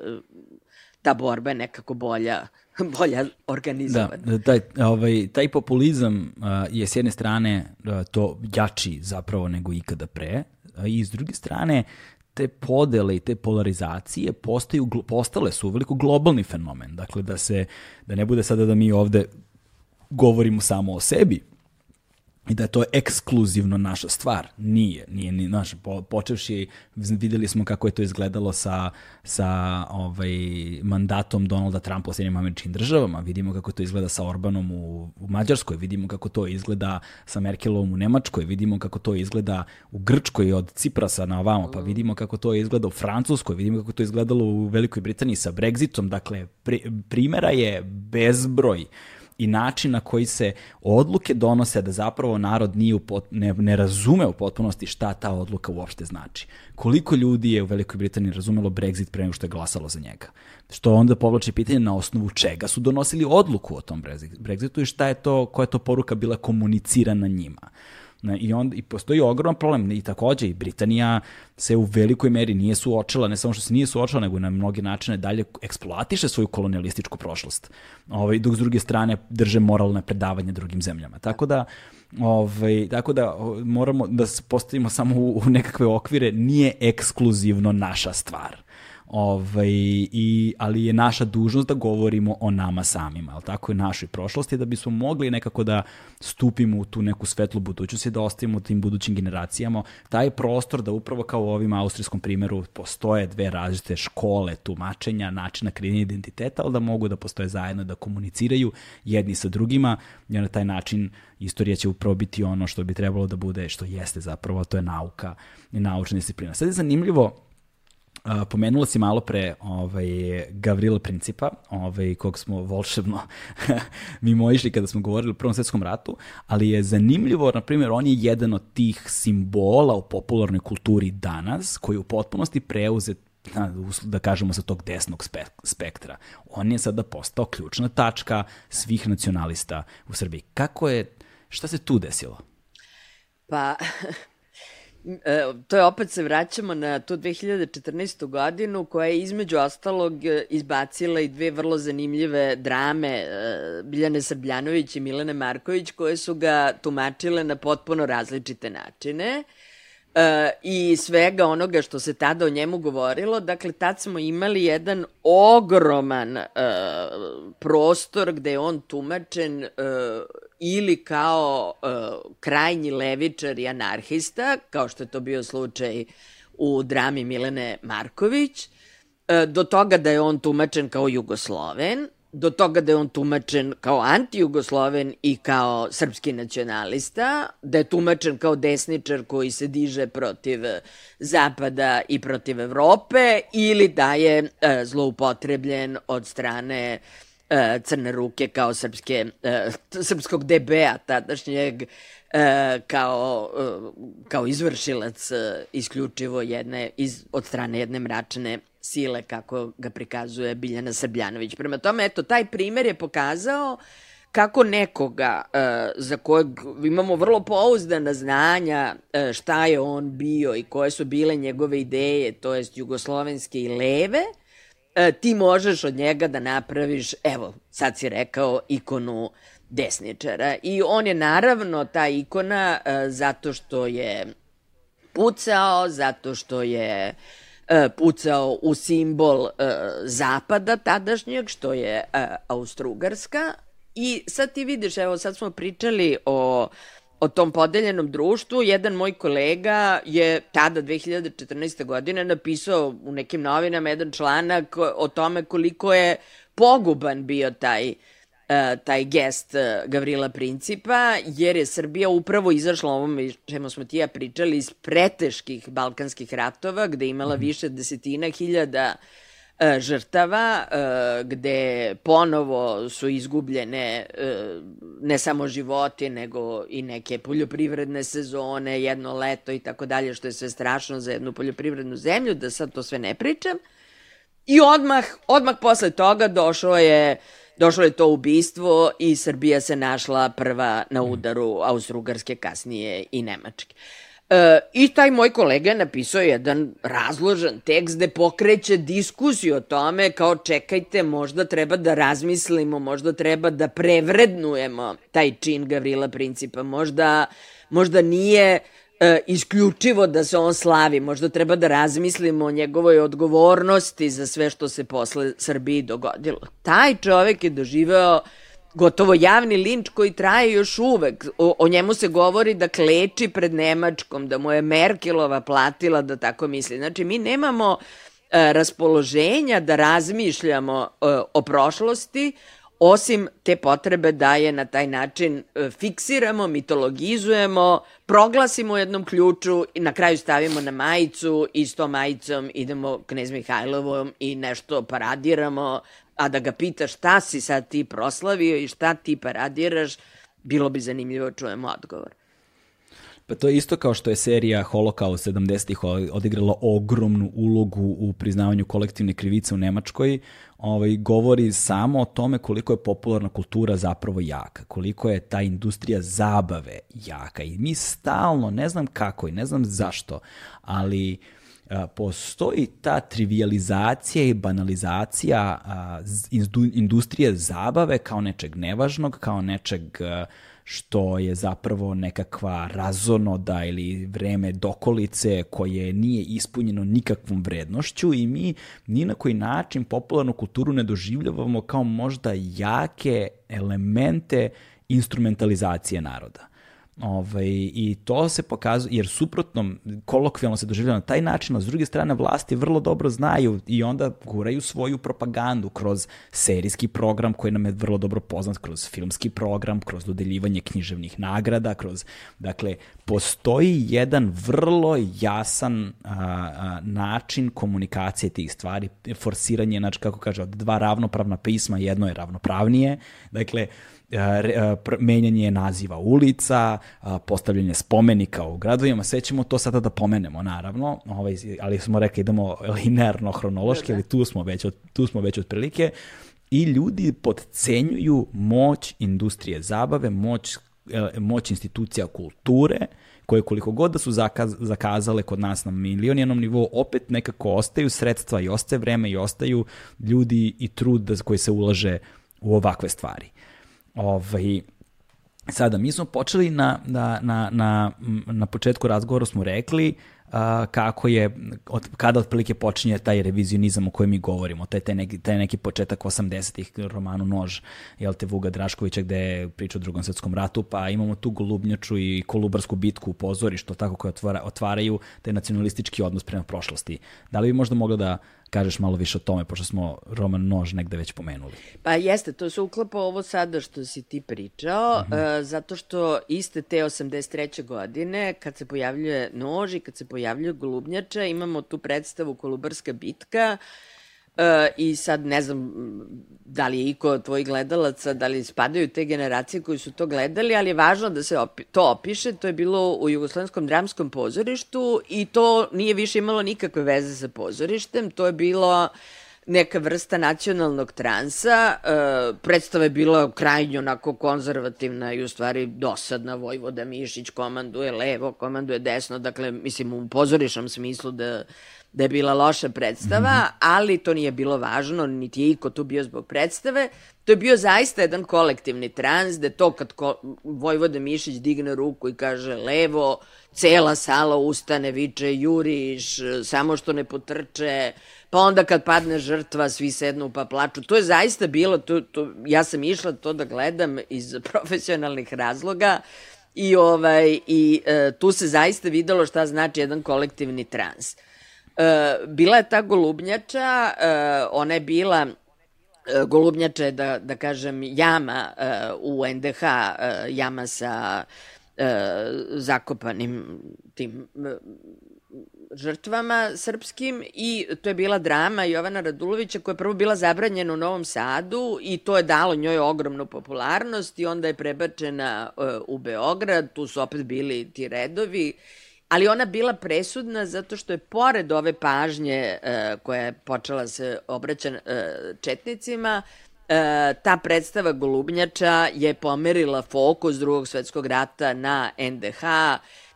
Speaker 2: ta borba je nekako bolja [laughs] bolja organizovana.
Speaker 1: Da, taj, ovaj, taj populizam uh, je s jedne strane uh, to jači zapravo nego ikada pre, i s druge strane te podele i te polarizacije postaju, postale su veliko globalni fenomen. Dakle, da se, da ne bude sada da mi ovde govorimo samo o sebi, i da je to ekskluzivno naša stvar. Nije, nije ni naš po, počevši videli smo kako je to izgledalo sa sa ovaj mandatom Donalda Trumpa u Sjedinjenim američkim državama, vidimo kako to izgleda sa Orbanom u, u Mađarskoj, vidimo kako to izgleda sa Merkelom u Nemačkoj, vidimo kako to izgleda u Grčkoj od Ciprasa na ovamo, pa vidimo kako to izgleda u Francuskoj, vidimo kako to izgledalo u Velikoj Britaniji sa Brexitom, dakle pri, primera je bezbroj i način na koji se odluke donose da zapravo narod nije u pot, ne, ne razume u potpunosti šta ta odluka uopšte znači. Koliko ljudi je u Velikoj Britaniji razumelo Brexit pre nego što je glasalo za njega? Što onda povlači pitanje na osnovu čega su donosili odluku o tom Brexitu i šta je to, koja je to poruka bila komunicirana njima. Ne, I, onda, I postoji ogroman problem i takođe i Britanija se u velikoj meri nije suočila, ne samo što se nije suočila, nego na mnogi načine dalje eksploatiše svoju kolonialističku prošlost. Ovaj, dok s druge strane drže moralne predavanje drugim zemljama. Tako da, ovaj, tako da moramo da se postavimo samo u, u nekakve okvire, nije ekskluzivno naša stvar Ovaj, i, ali je naša dužnost da govorimo o nama samima, ali tako je našoj prošlosti, da bismo mogli nekako da stupimo u tu neku svetlu budućnost i da ostavimo tim budućim generacijama taj prostor da upravo kao u ovim austrijskom primjeru postoje dve različite škole tumačenja, načina kreiranja identiteta, ali da mogu da postoje zajedno, da komuniciraju jedni sa drugima i na taj način istorija će upravo biti ono što bi trebalo da bude, što jeste zapravo, to je nauka i naučna disciplina. Sad je zanimljivo Pomenula si malo pre ovaj, Gavrila Principa, ovaj, kog smo volšebno [laughs] mimoišli kada smo govorili o Prvom svetskom ratu, ali je zanimljivo, na primjer, on je jedan od tih simbola u popularnoj kulturi danas, koji u potpunosti preuzet da kažemo sa tog desnog spektra. On je sada postao ključna tačka svih nacionalista u Srbiji. Kako je, šta se tu desilo?
Speaker 2: Pa, [laughs] to je opet se vraćamo na tu 2014. godinu koja je između ostalog e, izbacila i dve vrlo zanimljive drame e, Biljane Srbljanović i Milene Marković koje su ga tumačile na potpuno različite načine. E, i svega onoga što se tada o njemu govorilo. Dakle, tad smo imali jedan ogroman e, prostor gde je on tumačen e, ili kao e, krajnji levičar i anarhista, kao što je to bio slučaj u drami Milene Marković, e, do toga da je on tumačen kao Jugosloven, do toga da je on tumačen kao antijugosloven i kao srpski nacionalista, da je tumačen kao desničar koji se diže protiv Zapada i protiv Evrope ili da je e, zloupotrebljen od strane e, Crne ruke kao srpske, e, srpskog DB-a tadašnjeg e, kao, e, kao izvršilac e, isključivo jedne, iz, od strane jedne mračne sile kako ga prikazuje Biljana Srbljanović. Prema tome, eto, taj primer je pokazao kako nekoga uh, za kojeg imamo vrlo pouzdana znanja uh, šta je on bio i koje su bile njegove ideje, to jest jugoslovenske i leve, uh, ti možeš od njega da napraviš, evo, sad si rekao, ikonu desničara. I on je naravno ta ikona uh, zato što je pucao, zato što je E, pucao u simbol e, zapada tadašnjeg, što je e, Austrougarska. I sad ti vidiš, evo sad smo pričali o o tom podeljenom društvu, jedan moj kolega je tada 2014. godine napisao u nekim novinama jedan članak o tome koliko je poguban bio taj uh, E, taj gest e, Gavrila Principa, jer je Srbija upravo izašla ovom, čemu smo ti ja pričali, iz preteških balkanskih ratova, gde je imala mhm. više desetina hiljada e, žrtava, gde ponovo su izgubljene ne samo životi, nego i neke poljoprivredne sezone, jedno leto i tako dalje, što je sve strašno za jednu poljoprivrednu zemlju, da sad to sve ne pričam. I odmah, odmah posle toga došlo je uh, Došlo je to ubistvo i Srbija se našla prva na mm. udaru Austro-Ugarske, kasnije i Nemačke. E, I taj moj kolega je napisao jedan razložan tekst gde pokreće diskusiju o tome kao čekajte, možda treba da razmislimo, možda treba da prevrednujemo taj čin Gavrila Principa, možda, možda nije e, isključivo da se on slavi. Možda treba da razmislimo o njegovoj odgovornosti za sve što se posle Srbiji dogodilo. Taj čovek je doživeo gotovo javni linč koji traje još uvek. O, o njemu se govori da kleči pred Nemačkom, da mu je Merkelova platila da tako misli. Znači, mi nemamo e, raspoloženja da razmišljamo e, o prošlosti, osim te potrebe da je na taj način e, fiksiramo, mitologizujemo, proglasimo u jednom ključu i na kraju stavimo na majicu i s tom majicom idemo knez Mihajlovom i nešto paradiramo, a da ga pita šta si sad ti proslavio i šta ti paradiraš, bilo bi zanimljivo da čujemo odgovor.
Speaker 1: Pa to je isto kao što je serija Holokaust 70-ih odigrala ogromnu ulogu u priznavanju kolektivne krivice u Nemačkoj. Ovaj, govori samo o tome koliko je popularna kultura zapravo jaka, koliko je ta industrija zabave jaka. I mi stalno, ne znam kako i ne znam zašto, ali a, postoji ta trivializacija i banalizacija a, industrije zabave kao nečeg nevažnog, kao nečeg a, što je zapravo nekakva razonoda ili vreme dokolice koje nije ispunjeno nikakvom vrednošću i mi ni na koji način popularnu kulturu ne doživljavamo kao možda jake elemente instrumentalizacije naroda. Ovaj, I to se pokazuje, jer suprotno, kolokvijalno se doživljava na taj način, a s druge strane vlasti vrlo dobro znaju i onda guraju svoju propagandu kroz serijski program koji nam je vrlo dobro poznat, kroz filmski program, kroz dodeljivanje književnih nagrada, kroz, dakle, postoji jedan vrlo jasan a, a, način komunikacije tih stvari, forsiranje, znači, kako kaže, dva ravnopravna pisma, jedno je ravnopravnije, dakle, menjanje naziva ulica, postavljanje spomenika u gradovima, sve ćemo to sada da pomenemo, naravno, ovaj, ali smo rekli idemo linearno, hronološki, ali tu smo već, od, tu smo već otprilike, i ljudi podcenjuju moć industrije zabave, moć e, moć institucija kulture, koje koliko god da su zakaz, zakazale kod nas na milionijenom nivou, opet nekako ostaju sredstva i ostaje vreme i ostaju ljudi i trud da, koji se ulaže u ovakve stvari. Ovaj, Sada, mi smo počeli na, na, na, na, na početku razgovora smo rekli a, kako je, od, kada otprilike počinje taj revizionizam o kojem mi govorimo, taj, taj, neki, taj neki početak 80-ih romanu Nož, jel te Vuga Draškovića gde je priča o drugom svetskom ratu, pa imamo tu Golubnjaču i Kolubarsku bitku u pozorištu, tako koje otvara, otvaraju taj nacionalistički odnos prema prošlosti. Da li bi možda mogla da kažeš malo više o tome, pošto smo Roman Nož negde već pomenuli.
Speaker 2: Pa jeste, to se uklapa ovo sada što si ti pričao, mm -hmm. uh, zato što iste te 83. godine, kad se pojavljuje Nož i kad se pojavljuje Golubnjača, imamo tu predstavu Kolubarska bitka, Uh, I sad ne znam da li je iko od tvojih gledalaca, da li spadaju te generacije koji su to gledali, ali je važno da se opi to opiše. To je bilo u Jugoslovenskom dramskom pozorištu i to nije više imalo nikakve veze sa pozorištem. To je bilo neka vrsta nacionalnog transa. Uh, predstava je bila krajnjo onako konzervativna i u stvari dosadna. Vojvoda Mišić komanduje levo, komanduje desno. Dakle, mislim u pozorišnom smislu da da je bila loša predstava, mm -hmm. ali to nije bilo važno, niti je iko tu bio zbog predstave. To je bio zaista jedan kolektivni trans, da to kad ko, Vojvoda Mišić digne ruku i kaže levo, cela sala ustane, viče, juriš, samo što ne potrče, pa onda kad padne žrtva, svi sednu pa plaču. To je zaista bilo, to, to, ja sam išla to da gledam iz profesionalnih razloga, i ovaj i e, tu se zaista videlo šta znači jedan kolektivni trans. E, bila je ta golubnjača, e, ona je bila e, golubnjača je da, da kažem jama u NDH, jama sa zakopanim tim žrtvama srpskim i to je bila drama Jovana Radulovića koja je prvo bila zabranjena u Novom Sadu i to je dalo njoj ogromnu popularnost i onda je prebačena u Beograd, tu su opet bili ti redovi ali ona bila presudna zato što je pored ove pažnje uh, koja je počela se obraća uh, četnicima, uh, ta predstava Golubnjača je pomerila fokus drugog svetskog rata na NDH,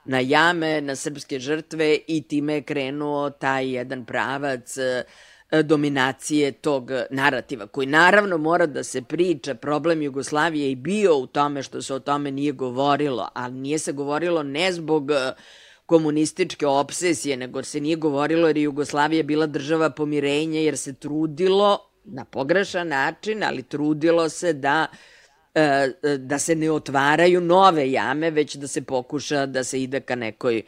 Speaker 2: na jame, na srpske žrtve i time je krenuo taj jedan pravac dominacije tog narativa, koji naravno mora da se priča, problem Jugoslavije i bio u tome što se o tome nije govorilo, ali nije se govorilo ne zbog uh, komunističke obsesije, nego se nije govorilo jer je Jugoslavija bila država pomirenja, jer se trudilo na pogrešan način, ali trudilo se da e, e, da se ne otvaraju nove jame, već da se pokuša da se ide ka nekoj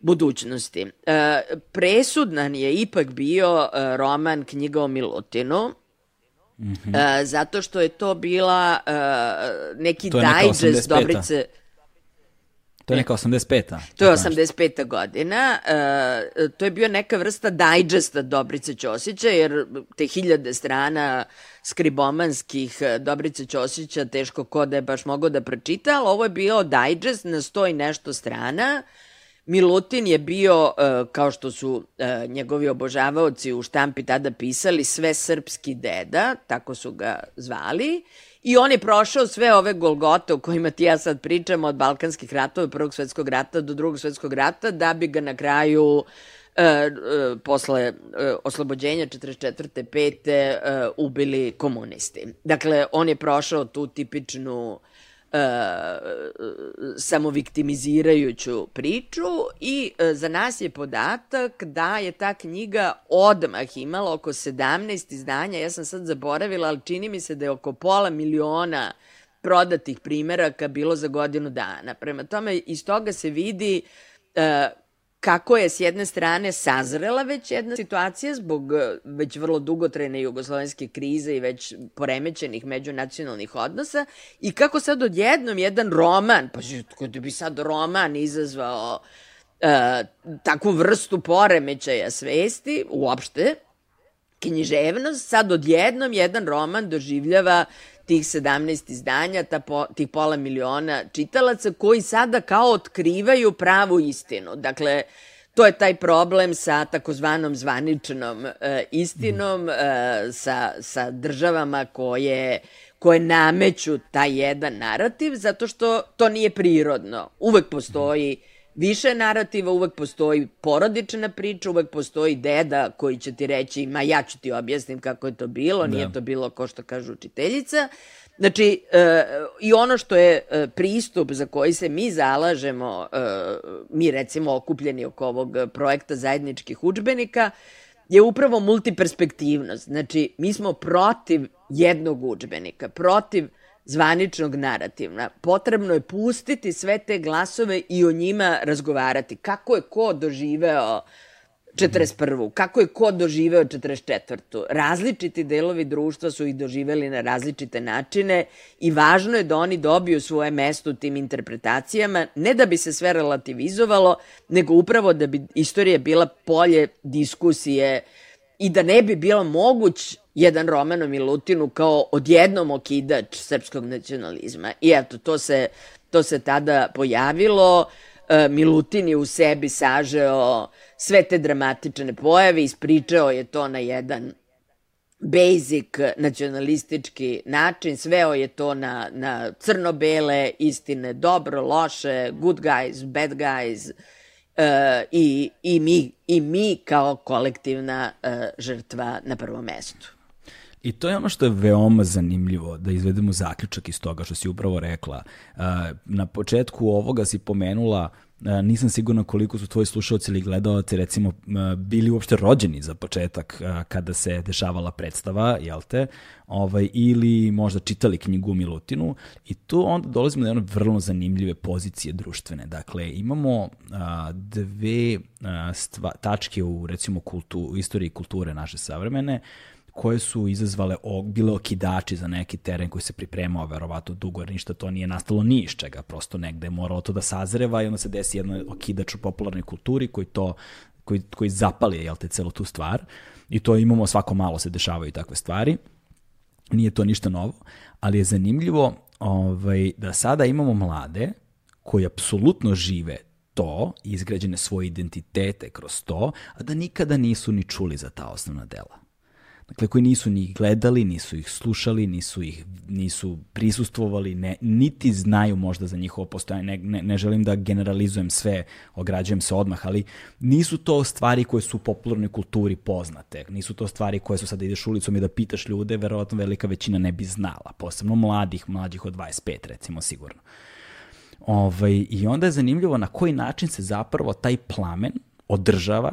Speaker 2: budućnosti. E, presudan je ipak bio roman knjiga o Milutinu, Mm -hmm. zato što je to bila neki to dajđest Dobrice...
Speaker 1: To je neka 85-a.
Speaker 2: To je 85. godina. Uh, to je bio neka vrsta dajđesta Dobrice Ćosića, jer te hiljade strana skribomanskih e, Dobrice Ćosića teško ko da je baš mogao da pročita, ali ovo je bio dajđest na sto i nešto strana. Milutin je bio, uh, kao što su uh, njegovi obožavaoci u štampi tada pisali, sve srpski deda, tako su ga zvali, I on je prošao sve ove golgote o kojima ti ja sad pričam, od Balkanskih ratova, Prvog svetskog rata do Drugog svetskog rata, da bi ga na kraju e, e, posle e, oslobođenja 44. 5. E, ubili komunisti. Dakle, on je prošao tu tipičnu e, samoviktimizirajuću priču i e, za nas je podatak da je ta knjiga odmah imala oko 17 izdanja, ja sam sad zaboravila, ali čini mi se da je oko pola miliona prodatih primeraka bilo za godinu dana. Prema tome, iz toga se vidi e, kako je s jedne strane sazrela već jedna situacija zbog e, već vrlo dugotrajne jugoslovenske krize i već poremećenih međunacionalnih odnosa i kako sad odjednom jedan roman, pa kada bi sad roman izazvao uh, takvu vrstu poremećaja svesti uopšte, književnost, sad odjednom jedan roman doživljava tih 17 izdanja, ta po, tih pola miliona čitalaca koji sada kao otkrivaju pravu istinu. Dakle, to je taj problem sa takozvanom zvaničnom e, istinom, e, sa, sa državama koje koje nameću taj jedan narativ, zato što to nije prirodno. Uvek postoji više narativa, uvek postoji porodična priča, uvek postoji deda koji će ti reći, ma ja ću ti objasnim kako je to bilo, nije da. to bilo ko što kaže učiteljica. Znači, e, i ono što je e, pristup za koji se mi zalažemo, e, mi recimo okupljeni oko ovog projekta zajedničkih učbenika, je upravo multiperspektivnost. Znači, mi smo protiv jednog učbenika, protiv zvaničnog narativna. Potrebno je pustiti sve te glasove i o njima razgovarati. Kako je ko doživeo uh, 41. Kako je ko doživeo 44. Različiti delovi društva su ih doživeli na različite načine i važno je da oni dobiju svoje mesto u tim interpretacijama, ne da bi se sve relativizovalo, nego upravo da bi istorija bila polje diskusije i da ne bi bilo moguć jedan roman o Milutinu kao odjednom okidač srpskog nacionalizma. I eto, to se, to se tada pojavilo. E, Milutin je u sebi sažeo sve te dramatične pojave, ispričao je to na jedan basic nacionalistički način, sveo je to na, na crno-bele istine, dobro, loše, good guys, bad guys, uh, i, i, mi, i mi kao kolektivna uh, žrtva na prvom mestu.
Speaker 1: I to je ono što je veoma zanimljivo da izvedemo zaključak iz toga što si upravo rekla. Na početku ovoga si pomenula nisam siguran koliko su tvoji slušalci ili gledalci recimo bili uopšte rođeni za početak kada se dešavala predstava, jel te, ovaj, ili možda čitali knjigu Milutinu i tu onda dolazimo do jedne vrlo zanimljive pozicije društvene. Dakle, imamo dve stva, tačke u recimo kultu, u istoriji kulture naše savremene, koje su izazvale bile okidači za neki teren koji se pripremao verovatno dugo, jer ništa to nije nastalo ni iz čega, prosto negde je moralo to da sazreva i onda se desi jedno okidač u popularnoj kulturi koji to koji, koji zapali jel te, celu tu stvar. I to imamo svako malo se dešavaju takve stvari. Nije to ništa novo, ali je zanimljivo ovaj, da sada imamo mlade koji apsolutno žive to izgrađene svoje identitete kroz to, a da nikada nisu ni čuli za ta osnovna dela dakle koji nisu ni gledali, nisu ih slušali, nisu ih nisu prisustvovali, ne, niti znaju možda za njihovo postojanje, ne, ne, ne želim da generalizujem sve, ograđujem se odmah, ali nisu to stvari koje su u popularnoj kulturi poznate, nisu to stvari koje su sada ideš ulicom i da pitaš ljude, verovatno velika većina ne bi znala, posebno mladih, mlađih od 25 recimo sigurno. Ovaj, I onda je zanimljivo na koji način se zapravo taj plamen održava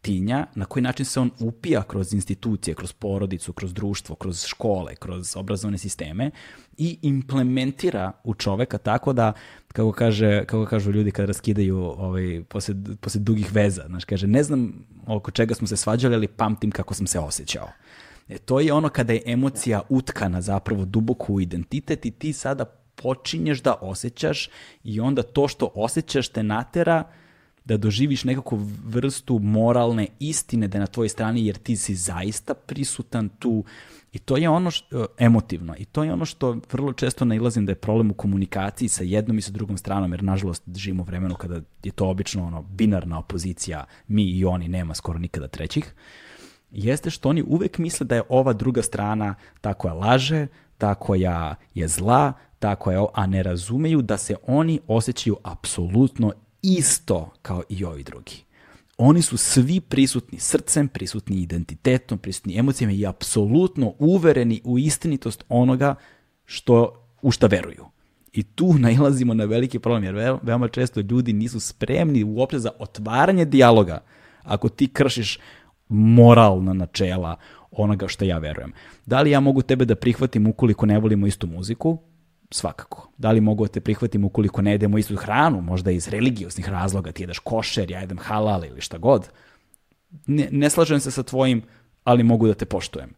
Speaker 1: tinja, na koji način se on upija kroz institucije, kroz porodicu, kroz društvo, kroz škole, kroz obrazovne sisteme i implementira u čoveka tako da, kako, kaže, kako kažu ljudi kada raskidaju ovaj, posle, posle dugih veza, znaš, kaže, ne znam oko čega smo se svađali, ali pamtim kako sam se osjećao. E, to je ono kada je emocija utkana zapravo duboko u identitet i ti sada počinješ da osjećaš i onda to što osjećaš te natera da doživiš nekakvu vrstu moralne istine da je na tvojoj strani jer ti si zaista prisutan tu. I to je ono što, emotivno. I to je ono što vrlo često nailazim da je problem u komunikaciji sa jednom i sa drugom stranom jer nažalost živimo vremenu kada je to obično ono binarna opozicija mi i oni nema skoro nikada trećih jeste što oni uvek misle da je ova druga strana ta koja laže, ta koja je zla, ta koja a ne razumeju da se oni osjećaju apsolutno isto kao i ovi drugi. Oni su svi prisutni srcem, prisutni identitetom, prisutni emocijama i apsolutno uvereni u istinitost onoga što, u šta veruju. I tu [laughs] nailazimo na veliki problem, jer veoma često ljudi nisu spremni uopšte za otvaranje dijaloga ako ti kršiš moralna načela onoga što ja verujem. Da li ja mogu tebe da prihvatim ukoliko ne volimo istu muziku? Svakako. Da li mogu da te prihvatim ukoliko ne jedemo istu hranu, možda iz religiosnih razloga, ti jedeš košer, ja jedem halal ili šta god. Ne, ne slažem se sa tvojim, ali mogu da te poštujem.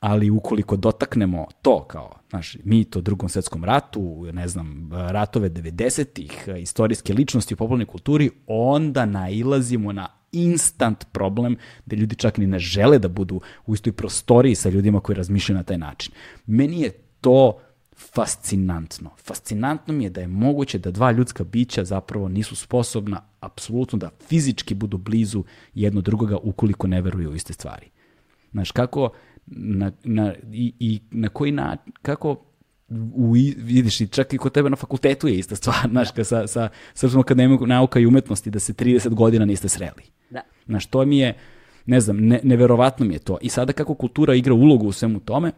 Speaker 1: Ali ukoliko dotaknemo to kao, znaš, mi to drugom svetskom ratu, ne znam, ratove 90-ih, istorijske ličnosti u popularnoj kulturi, onda nailazimo na instant problem da ljudi čak ni ne žele da budu u istoj prostoriji sa ljudima koji razmišljaju na taj način. Meni je to fascinantno. Fascinantno mi je da je moguće da dva ljudska bića zapravo nisu sposobna apsolutno da fizički budu blizu jedno drugoga ukoliko ne veruju u iste stvari. Znaš, kako na, na, i, i na koji način, kako u, vidiš i čak i kod tebe na fakultetu je ista stvar, znaš, da. sa, sa Srpskom akademijom nauka i umetnosti, da se 30 godina niste sreli.
Speaker 2: Da.
Speaker 1: Znaš, to mi je, ne znam, ne, neverovatno mi je to. I sada kako kultura igra ulogu u svemu tome,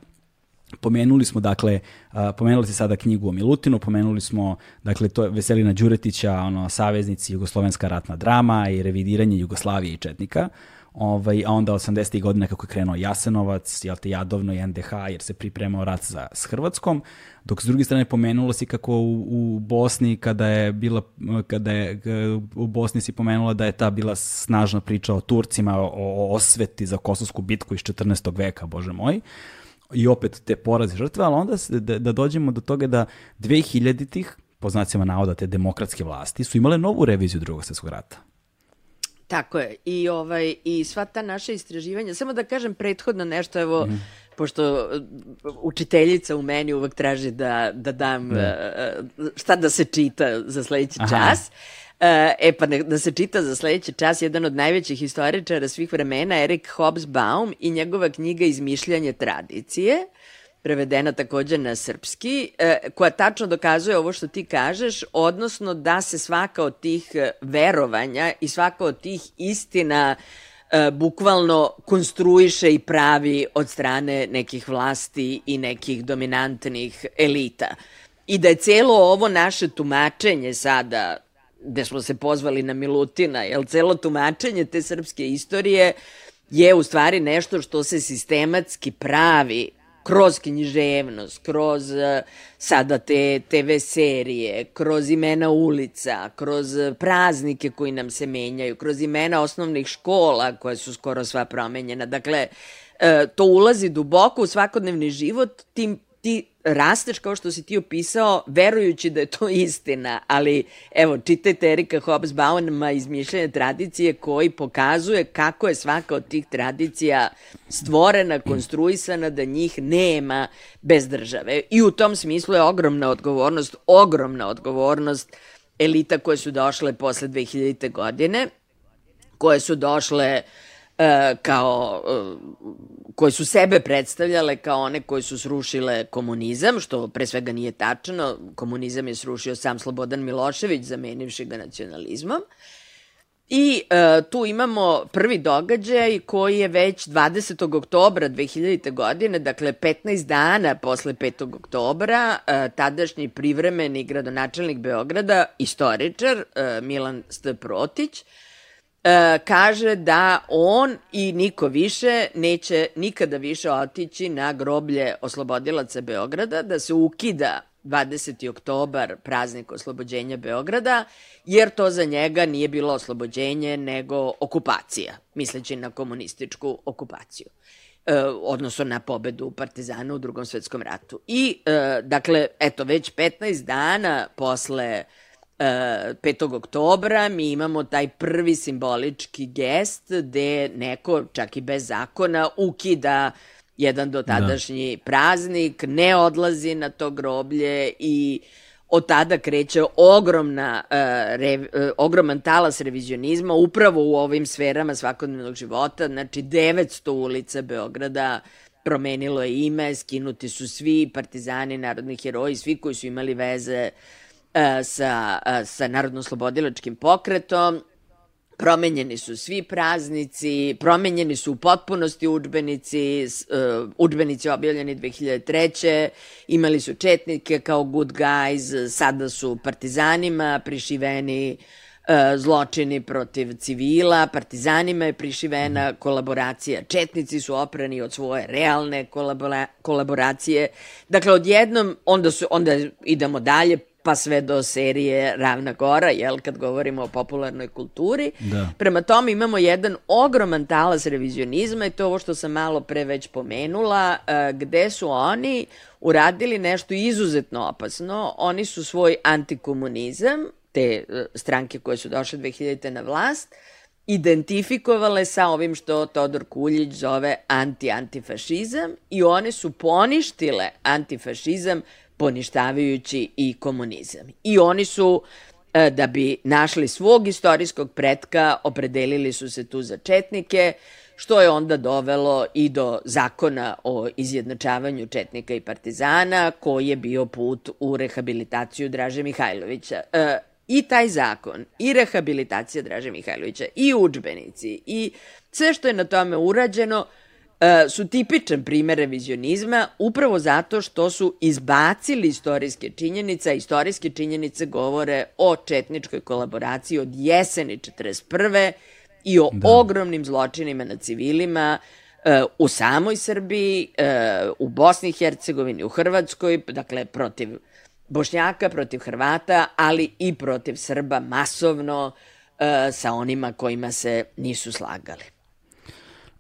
Speaker 1: Pomenuli smo, dakle, uh, pomenuli ste sada knjigu o Milutinu, pomenuli smo, dakle, to je Veselina Đuretića, ono, Saveznici, Jugoslovenska ratna drama i revidiranje Jugoslavije i Četnika. Ovaj, a onda 80. godine kako je krenuo Jasenovac, jel te Jadovno i NDH, jer se pripremao rat za, s Hrvatskom, dok s druge strane pomenulo si kako u, u Bosni, kada je bila, kada je u Bosni si pomenula da je ta bila snažna priča o Turcima, o, o osveti za Kosovsku bitku iz 14. veka, bože moj, i opet te poraze žrtve, ali onda da, da dođemo do toga da 2000-ih, po znacima navoda te demokratske vlasti, su imale novu reviziju drugog svjetskog rata.
Speaker 2: Tako je. I, ovaj, I sva ta naša istraživanja, samo da kažem prethodno nešto, evo, mm. pošto uh, učiteljica u meni uvek traži da, da dam da. Uh, šta da se čita za sledeći Aha. čas. Uh, e pa ne, da se čita za sledeći čas jedan od najvećih historičara svih vremena, Erik Hobsbawm i njegova knjiga Izmišljanje tradicije. Prevedena takođe na srpski, e, koja tačno dokazuje ovo što ti kažeš, odnosno da se svaka od tih e, verovanja i svaka od tih istina e, bukvalno konstruiše i pravi od strane nekih vlasti i nekih dominantnih elita. I da je celo ovo naše tumačenje sada, gde smo se pozvali na Milutina, jel celo tumačenje te srpske istorije je u stvari nešto što se sistematski pravi kroz književnost, kroz uh, sada te TV serije, kroz imena ulica, kroz praznike koji nam se menjaju, kroz imena osnovnih škola koja su skoro sva promenjena. Dakle, uh, to ulazi duboko u svakodnevni život, tim ti rasteš kao što si ti opisao, verujući da je to istina, ali evo, čitajte Erika Hobsbawma izmišljanje tradicije koji pokazuje kako je svaka od tih tradicija stvorena, konstruisana, da njih nema bez države. I u tom smislu je ogromna odgovornost, ogromna odgovornost elita koje su došle posle 2000. godine, koje su došle uh, kao, e, koje su sebe predstavljale kao one koje su srušile komunizam, što pre svega nije tačno. Komunizam je srušio sam Slobodan Milošević, zamenivši ga nacionalizmom. I e, tu imamo prvi događaj koji je već 20. oktobra 2000. godine, dakle 15 dana posle 5. oktobra, e, tadašnji privremeni gradonačelnik Beograda, istoričar e, Milan St. Protić, e, kaže da on i niko više neće nikada više otići na groblje oslobodilaca Beograda, da se ukida 20. oktobar, praznik oslobođenja Beograda, jer to za njega nije bilo oslobođenje, nego okupacija, misleći na komunističku okupaciju e, odnosno na pobedu partizana u drugom svetskom ratu. I, e, dakle, eto, već 15 dana posle 5. E, oktobra mi imamo taj prvi simbolički gest gde neko, čak i bez zakona, ukida jedan dotadašnji da. praznik, ne odlazi na to groblje i od tada kreće ogromna, uh, re, uh, ogroman talas revizionizma upravo u ovim sferama svakodnevnog života. Znači, 900 ulica Beograda promenilo je ime, skinuti su svi partizani, narodni heroji, svi koji su imali veze uh, E, sa, e, sa Narodno-slobodilačkim pokretom, promenjeni su svi praznici, promenjeni su u potpunosti učbenici, uh, učbenici objavljeni 2003. Imali su četnike kao good guys, sada su partizanima prišiveni zločini protiv civila, partizanima je prišivena kolaboracija, četnici su oprani od svoje realne kolabora, kolaboracije. Dakle, odjednom, onda, su, onda idemo dalje, pa sve do serije Ravna Gora, jel, kad govorimo o popularnoj kulturi. Da. Prema tome imamo jedan ogroman talas revizionizma i to ovo što sam malo pre već pomenula, e, gde su oni uradili nešto izuzetno opasno. Oni su svoj antikomunizam, te e, stranke koje su došle 2000. na vlast, identifikovale sa ovim što Todor Kuljić zove anti-antifašizam i one su poništile antifašizam poništavajući i komunizam. I oni su e, da bi našli svog istorijskog pretka, opredelili su se tu za četnike, što je onda dovelo i do zakona o izjednačavanju Četnika i Partizana, koji je bio put u rehabilitaciju Draže Mihajlovića. E, I taj zakon, i rehabilitacija Draže Mihajlovića, i učbenici, i sve što je na tome urađeno, su tipičan primer revizionizma upravo zato što su izbacili istorijske činjenice, a istorijske činjenice govore o četničkoj kolaboraciji od jeseni 41 i o da. ogromnim zločinima na civilima uh, u samoj Srbiji, uh, u Bosni i Hercegovini, u Hrvatskoj, dakle protiv Bošnjaka, protiv Hrvata, ali i protiv Srba masovno sa onima kojima se nisu slagali.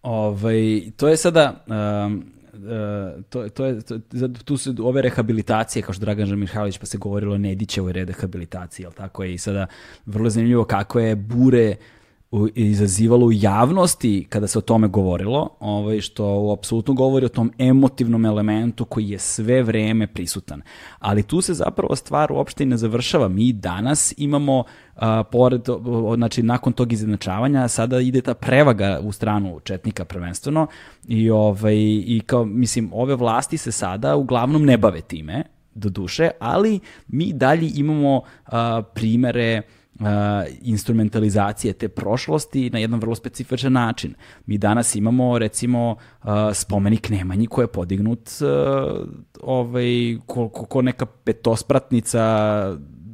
Speaker 1: Ovaj, to je sada... Um, Uh, to, to je, to, tu su ove rehabilitacije, kao što Dragan Mihajlović, pa se govorilo o Nedićevoj rehabilitaciji, jel tako? Je, i sada vrlo zanimljivo kako je bure izazivalo u javnosti kada se o tome govorilo, ovaj, što apsolutno govori o tom emotivnom elementu koji je sve vreme prisutan. Ali tu se zapravo stvar uopšte i ne završava. Mi danas imamo, a, pored, znači nakon tog izjednačavanja, sada ide ta prevaga u stranu Četnika prvenstveno i, ovaj, i kao, mislim, ove vlasti se sada uglavnom ne bave time, do duše, ali mi dalje imamo a, primere uh, instrumentalizacije te prošlosti na jedan vrlo specifičan način. Mi danas imamo recimo uh, spomenik Nemanji koji je podignut uh, ovaj, ko, ko, ko neka petospratnica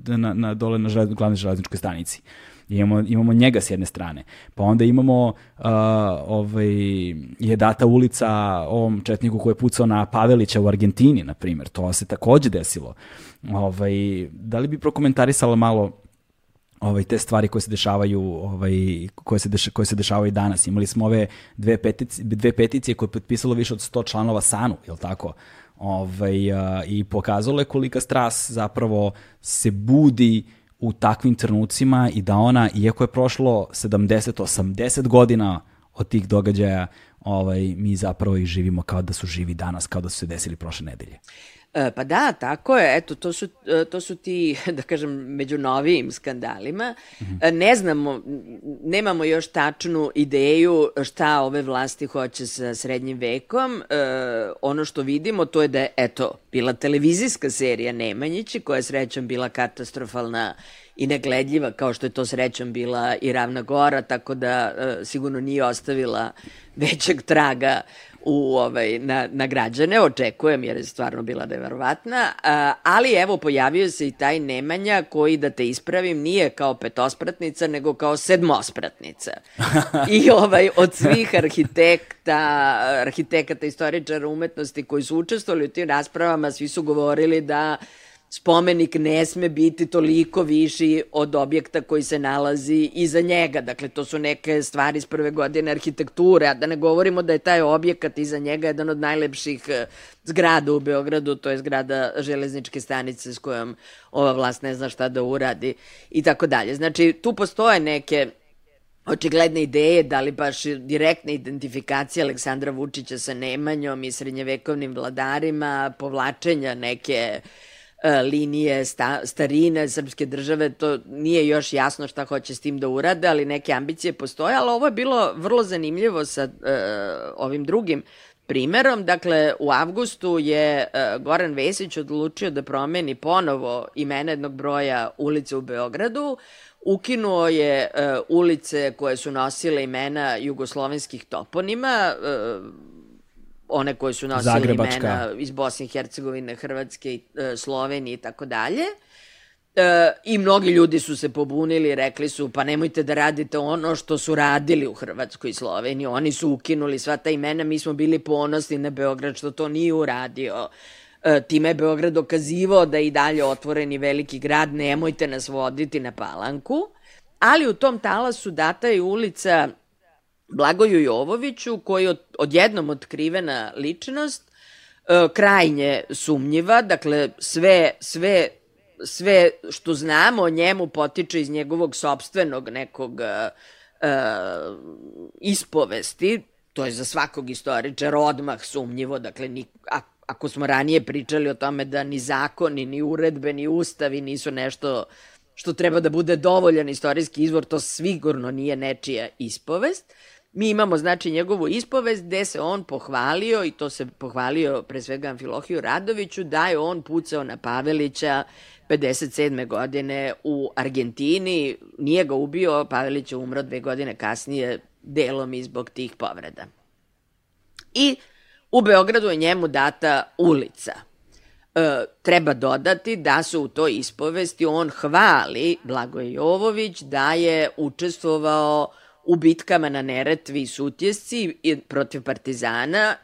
Speaker 1: na, na, dole na želez, glavnoj železničkoj stanici. Imamo, imamo njega s jedne strane. Pa onda imamo uh, ovaj, je data ulica ovom četniku koji je pucao na Pavelića u Argentini, na primjer. To se takođe desilo. Ovaj, da li bi prokomentarisala malo ovaj te stvari koje se dešavaju ovaj koje se deš, koje se dešavaju danas. Imali smo ove dve peticije dve peticije koje je potpisalo više od 100 članova SANU je tako? Ovaj a, i pokazalo je kolika stras zapravo se budi u takvim trenucima i da ona iako je prošlo 70 80 godina od tih događaja ovaj mi zapravo i živimo kao da su živi danas kao da su se desili prošle nedelje
Speaker 2: pa da, tako je. Eto, to su, e, to su ti, [laughs] da kažem, među novijim skandalima. Mm -hmm. Ne znamo, nemamo još tačnu ideju šta ove vlasti hoće sa srednjim vekom. E, ono što vidimo to je da je, eto, bila televizijska serija Nemanjići, koja je srećom bila katastrofalna i negledljiva, kao što je to srećom bila i Ravna Gora, tako da e, sigurno nije ostavila većeg traga u, ovaj, na, na građane, očekujem jer je stvarno bila neverovatna, a, ali evo pojavio se i taj Nemanja koji, da te ispravim, nije kao petospratnica, nego kao sedmospratnica. [laughs] I ovaj, od svih arhitekta, arhitekata, istoričara umetnosti koji su učestvovali u tim raspravama, svi su govorili da spomenik ne sme biti toliko viši od objekta koji se nalazi iza njega. Dakle, to su neke stvari iz prve godine arhitekture, a da ne govorimo da je taj objekat iza njega jedan od najlepših eh, zgrada u Beogradu, to je zgrada železničke stanice s kojom ova vlast ne zna šta da uradi i tako dalje. Znači, tu postoje neke očigledne ideje, da li baš direktne identifikacije Aleksandra Vučića sa Nemanjom i srednjevekovnim vladarima, povlačenja neke uh, linije sta, starine srpske države, to nije još jasno šta hoće s tim da urade, ali neke ambicije postoje, ali ovo je bilo vrlo zanimljivo sa uh, ovim drugim primerom. Dakle, u avgustu je uh, Goran Vesić odlučio da promeni ponovo imena jednog broja ulice u Beogradu, ukinuo je uh, ulice koje su nosile imena jugoslovenskih toponima, uh, one koje su nosili Zagrebačka. imena iz Bosne i Hercegovine, Hrvatske, e, Slovenije i tako dalje. E, I mnogi ljudi su se pobunili i rekli su pa nemojte da radite ono što su radili u Hrvatskoj i Sloveniji. Oni su ukinuli sva ta imena, mi smo bili ponosni na Beograd što to nije uradio. E, time je Beograd dokazivao da je i dalje otvoreni veliki grad, nemojte nas voditi na palanku. Ali u tom talasu data je ulica Blagoju Jovoviću, koji je od, odjednom otkrivena ličnost, e, krajnje sumnjiva, dakle sve, sve, sve što znamo o njemu potiče iz njegovog sobstvenog nekog e, e, ispovesti, to je za svakog istoričara odmah sumnjivo, dakle ni, a, ako smo ranije pričali o tome da ni zakoni, ni uredbe, ni ustavi nisu nešto što treba da bude dovoljan istorijski izvor, to sigurno nije nečija ispovest. Mi imamo, znači, njegovu ispovest gde se on pohvalio, i to se pohvalio pre svega Amfilohiju Radoviću, da je on pucao na Pavelića 57. godine u Argentini. Nije ga ubio, Pavelić je umro dve godine kasnije, delom i zbog tih povreda. I u Beogradu je njemu data ulica. E, treba dodati da su u toj ispovesti on hvali Blagoje Jovović da je učestvovao u bitkama na Neretvi i Sutjesci protiv Partizana,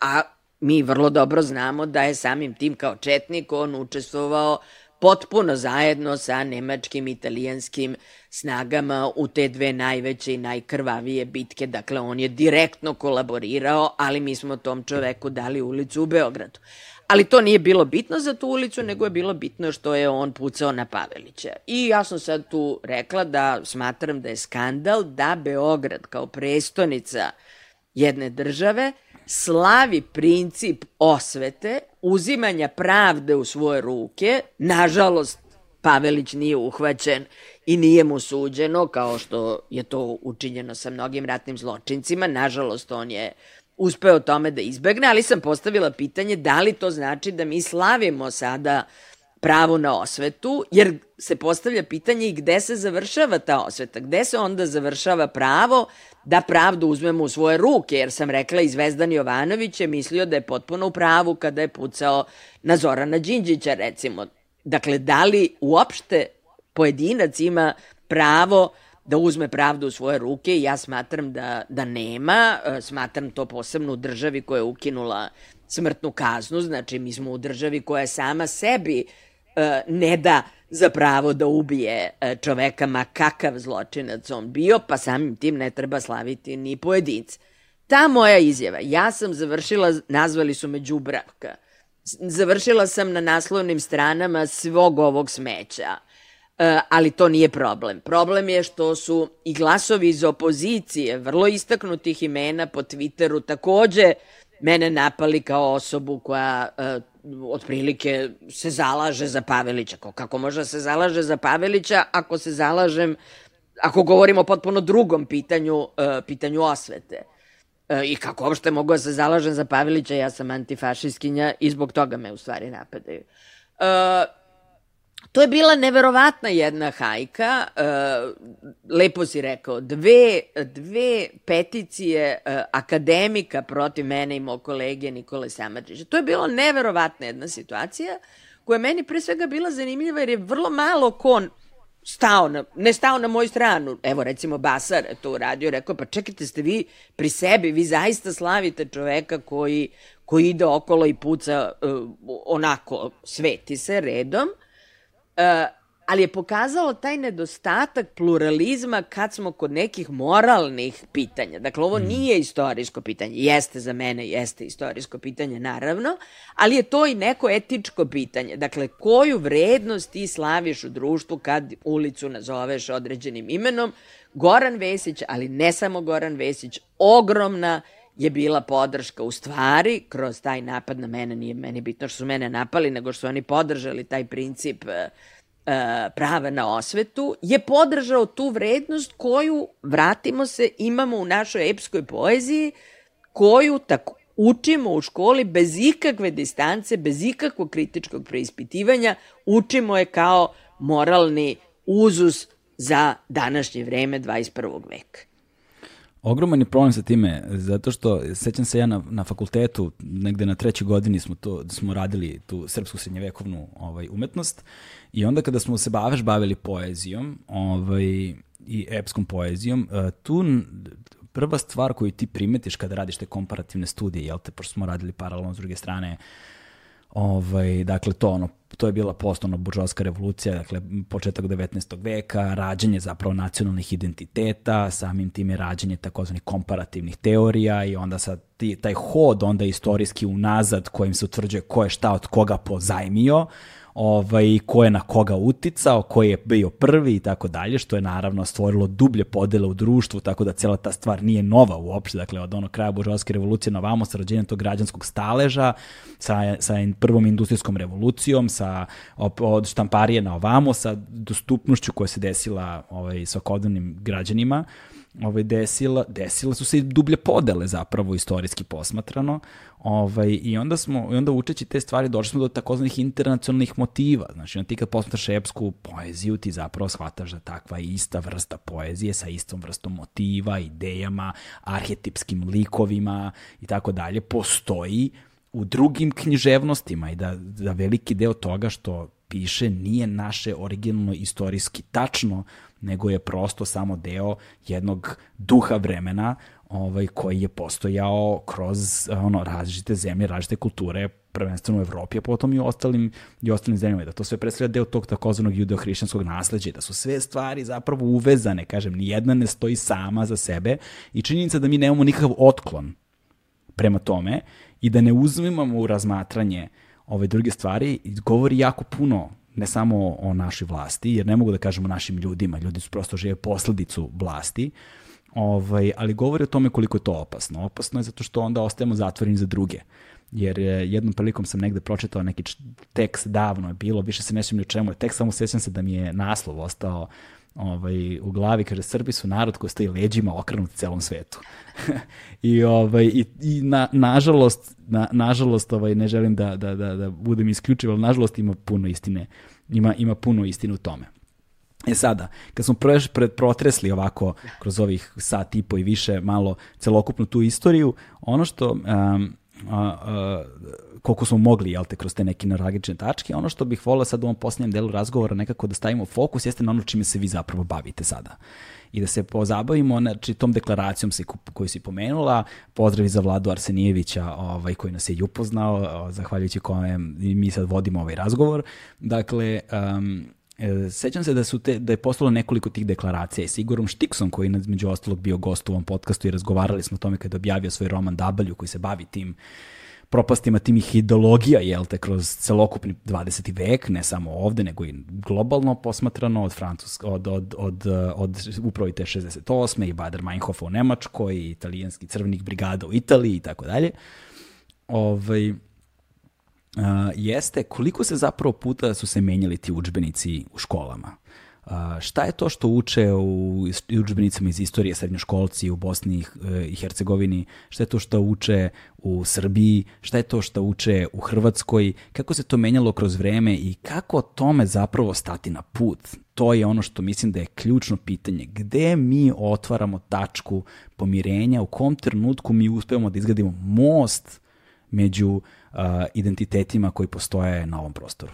Speaker 2: a mi vrlo dobro znamo da je samim tim kao četnik on učestvovao potpuno zajedno sa nemačkim i italijanskim snagama u te dve najveće i najkrvavije bitke. Dakle, on je direktno kolaborirao, ali mi smo tom čoveku dali ulicu u Beogradu. Ali to nije bilo bitno za tu ulicu, nego je bilo bitno što je on pucao na Pavelića. I ja sam sad tu rekla da smatram da je skandal da Beograd kao prestonica jedne države slavi princip osvete, uzimanja pravde u svoje ruke. Nažalost, Pavelić nije uhvaćen i nije mu suđeno, kao što je to učinjeno sa mnogim ratnim zločincima. Nažalost, on je uspeo tome da izbegne, ali sam postavila pitanje da li to znači da mi slavimo sada pravo na osvetu, jer se postavlja pitanje i gde se završava ta osveta, gde se onda završava pravo da pravdu uzmemo u svoje ruke, jer sam rekla i Zvezdan Jovanović je mislio da je potpuno u pravu kada je pucao na Zorana Đinđića, recimo. Dakle, da li uopšte pojedinac ima pravo da uzme pravdu u svoje ruke i ja smatram da, da nema. E, smatram to posebno u državi koja je ukinula smrtnu kaznu. Znači, mi smo u državi koja sama sebi e, ne da za pravo da ubije e, čoveka, ma kakav zločinac on bio, pa samim tim ne treba slaviti ni pojedince. Ta moja izjava, ja sam završila, nazvali su me Đubravka, završila sam na naslovnim stranama svog ovog smeća ali to nije problem. Problem je što su i glasovi iz opozicije, vrlo istaknutih imena po Twitteru, takođe mene napali kao osobu koja uh, otprilike se zalaže za Pavelića. Kako može da se zalaže za Pavelića ako se zalažem, ako govorimo o potpuno drugom pitanju, uh, pitanju osvete. I kako uopšte mogu da se zalažem za Pavelića, ja sam antifašistkinja i zbog toga me u stvari napadaju. To je bila neverovatna jedna hajka, uh, lepo si rekao, dve, dve peticije uh, akademika protiv mene i moj kolege Nikole Samadžića. To je bilo neverovatna jedna situacija koja meni pre svega bila zanimljiva jer je vrlo malo kon stao na, ne stao na moju stranu. Evo recimo Basar je to uradio, rekao pa čekajte ste vi pri sebi, vi zaista slavite čoveka koji, koji ide okolo i puca uh, onako, sveti se redom, ali je pokazalo taj nedostatak pluralizma kad smo kod nekih moralnih pitanja. Dakle, ovo mm. nije istorijsko pitanje. Jeste za mene, jeste istorijsko pitanje, naravno, ali je to i neko etičko pitanje. Dakle, koju vrednost ti slaviš u društvu kad ulicu nazoveš određenim imenom? Goran Vesić, ali ne samo Goran Vesić, ogromna je bila podrška u stvari kroz taj napad na mene, nije meni bitno što su mene napali, nego što su oni podržali taj princip uh, prava na osvetu, je podržao tu vrednost koju, vratimo se, imamo u našoj epskoj poeziji, koju tako učimo u školi bez ikakve distance, bez ikakvog kritičkog preispitivanja, učimo je kao moralni uzus za današnje vreme 21. veka.
Speaker 1: Ogroman je problem sa time, zato što sećam se ja na, na fakultetu, negde na trećoj godini smo to smo radili tu srpsku srednjevekovnu ovaj umetnost i onda kada smo se baveš bavili poezijom, ovaj i epskom poezijom, uh, tu prva stvar koju ti primetiš kada radiš te komparativne studije, jel te, pošto smo radili paralelno s druge strane, ovaj, dakle to ono to je bila postovno buržovska revolucija, dakle početak 19. veka, rađanje zapravo nacionalnih identiteta, samim tim je rađanje takozvanih komparativnih teorija i onda sad ti, taj hod onda istorijski unazad kojim se utvrđuje ko je šta od koga pozajmio, ovaj, ko je na koga uticao, ko je bio prvi i tako dalje, što je naravno stvorilo dublje podele u društvu, tako da cela ta stvar nije nova uopšte, dakle od onog kraja buržovske revolucije na vamo, sa rođenjem tog građanskog staleža, sa, sa prvom industrijskom revolucijom, sa od štamparije na ovamo, sa dostupnošću koja se desila ovaj, svakodnevnim građanima, ovaj, desila, desila su se i dublje podele zapravo istorijski posmatrano ovaj, i onda smo, i onda učeći te stvari došli smo do takozvanih internacionalnih motiva, znači ti kad posmatraš epsku poeziju ti zapravo shvataš da takva ista vrsta poezije sa istom vrstom motiva, idejama, arhetipskim likovima i tako dalje postoji u drugim književnostima i da, da veliki deo toga što piše nije naše originalno istorijski tačno, nego je prosto samo deo jednog duha vremena ovaj, koji je postojao kroz ono, različite zemlje, različite kulture, prvenstveno u Evropi, a potom i u ostalim, i ostalim zemljama. Da to sve predstavlja deo tog takozvanog judeo-hrišćanskog nasleđa da su sve stvari zapravo uvezane, kažem, ni jedna ne stoji sama za sebe i činjenica da mi nemamo nikakav otklon prema tome i da ne uzmimamo u razmatranje ove druge stvari, govori jako puno ne samo o našoj vlasti, jer ne mogu da kažemo našim ljudima, ljudi su prosto žive posledicu vlasti, ovaj, ali govori o tome koliko je to opasno. Opasno je zato što onda ostajemo zatvoreni za druge. Jer jednom prilikom sam negde pročitao neki tekst, davno je bilo, više se ne sjećam ni o čemu je tekst, samo sećam se da mi je naslov ostao ovaj, u glavi, kaže Srbi su narod koji stoji leđima okrenut celom svetu. [laughs] I, ovaj, i, i na, nažalost, na, nažalost ovaj, ne želim da, da, da, da budem isključiv, ali nažalost ima puno istine, ima, ima puno istine u tome. E sada, kad smo preš, pred, protresli ovako kroz ovih sat i po i više malo celokupnu tu istoriju, ono što um, a, a, koliko smo mogli, jel te, kroz te neke naragične tačke. Ono što bih volio sad u ovom posljednjem delu razgovora nekako da stavimo fokus jeste na ono čime se vi zapravo bavite sada i da se pozabavimo znači, tom deklaracijom se, koju si pomenula, pozdravi za Vladu Arsenijevića ovaj, koji nas je i upoznao, zahvaljujući kojem mi sad vodimo ovaj razgovor. Dakle, um, Sećam se da su te, da je postalo nekoliko tih deklaracija i Sigurom Štiksom koji je među ostalog bio gost u ovom podcastu i razgovarali smo o tome kada je objavio svoj roman W koji se bavi tim propastima timih ideologija, jel te, kroz celokupni 20. vek, ne samo ovde, nego i globalno posmatrano od Francuska, od, od, od, od upravo i te 68. i Bader Meinhofa u Nemačkoj, i italijanski crvenih brigada u Italiji i tako dalje. Ovaj, Uh, jeste koliko se zapravo puta su se menjali ti učbenici u školama. A, šta je to što uče u učbenicama iz istorije srednjoškolci u Bosni i Hercegovini? Šta je to što uče u Srbiji? Šta je to što uče u Hrvatskoj? Kako se to menjalo kroz vreme i kako tome zapravo stati na put? To je ono što mislim da je ključno pitanje. Gde mi otvaramo tačku pomirenja? U kom trenutku mi uspevamo da izgradimo most među uh, identitetima koji postoje na ovom prostoru?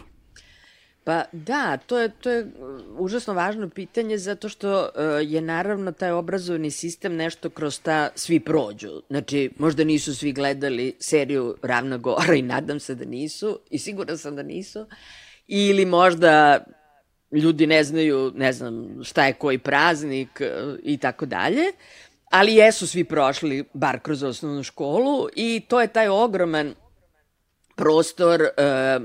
Speaker 2: Pa da, to je, to je uh, užasno važno pitanje zato što uh, je naravno taj obrazovni sistem nešto kroz ta svi prođu. Znači, možda nisu svi gledali seriju Ravna Gora [laughs] i nadam se da nisu i siguran sam da nisu. Ili možda ljudi ne znaju, ne znam, šta je koji praznik uh, i tako dalje. Ali jesu svi prošli, bar kroz osnovnu školu i to je taj ogroman prostor e,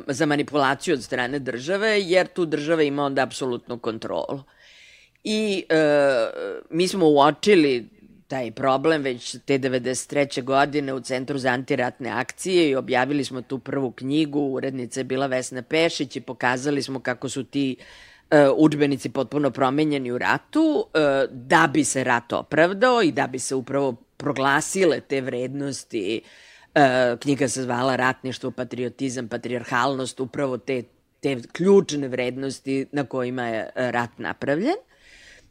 Speaker 2: za manipulaciju od strane države, jer tu država ima onda apsolutnu kontrolu. I e, mi smo uočili taj problem već te 93. godine u Centru za antiratne akcije i objavili smo tu prvu knjigu, urednica je bila Vesna Pešić i pokazali smo kako su ti e, učbenici potpuno promenjeni u ratu, e, da bi se rat opravdao i da bi se upravo proglasile te vrednosti E, knjiga se zvala Ratništvo, patriotizam, patrijarhalnost, upravo te, te ključne vrednosti na kojima je e, rat napravljen.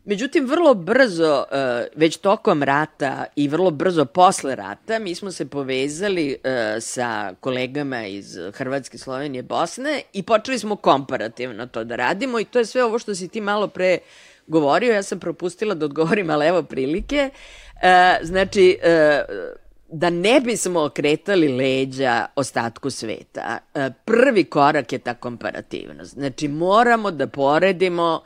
Speaker 2: Međutim, vrlo brzo, e, već tokom rata i vrlo brzo posle rata, mi smo se povezali sa kolegama iz Hrvatske, Slovenije, Bosne i počeli smo komparativno to da radimo i to je sve ovo što si ti malo pre govorio, ja sam propustila da odgovorim, ali evo prilike. Znači, da ne bismo okretali leđa ostatku sveta, e, prvi korak je ta komparativnost. Znači, moramo da poredimo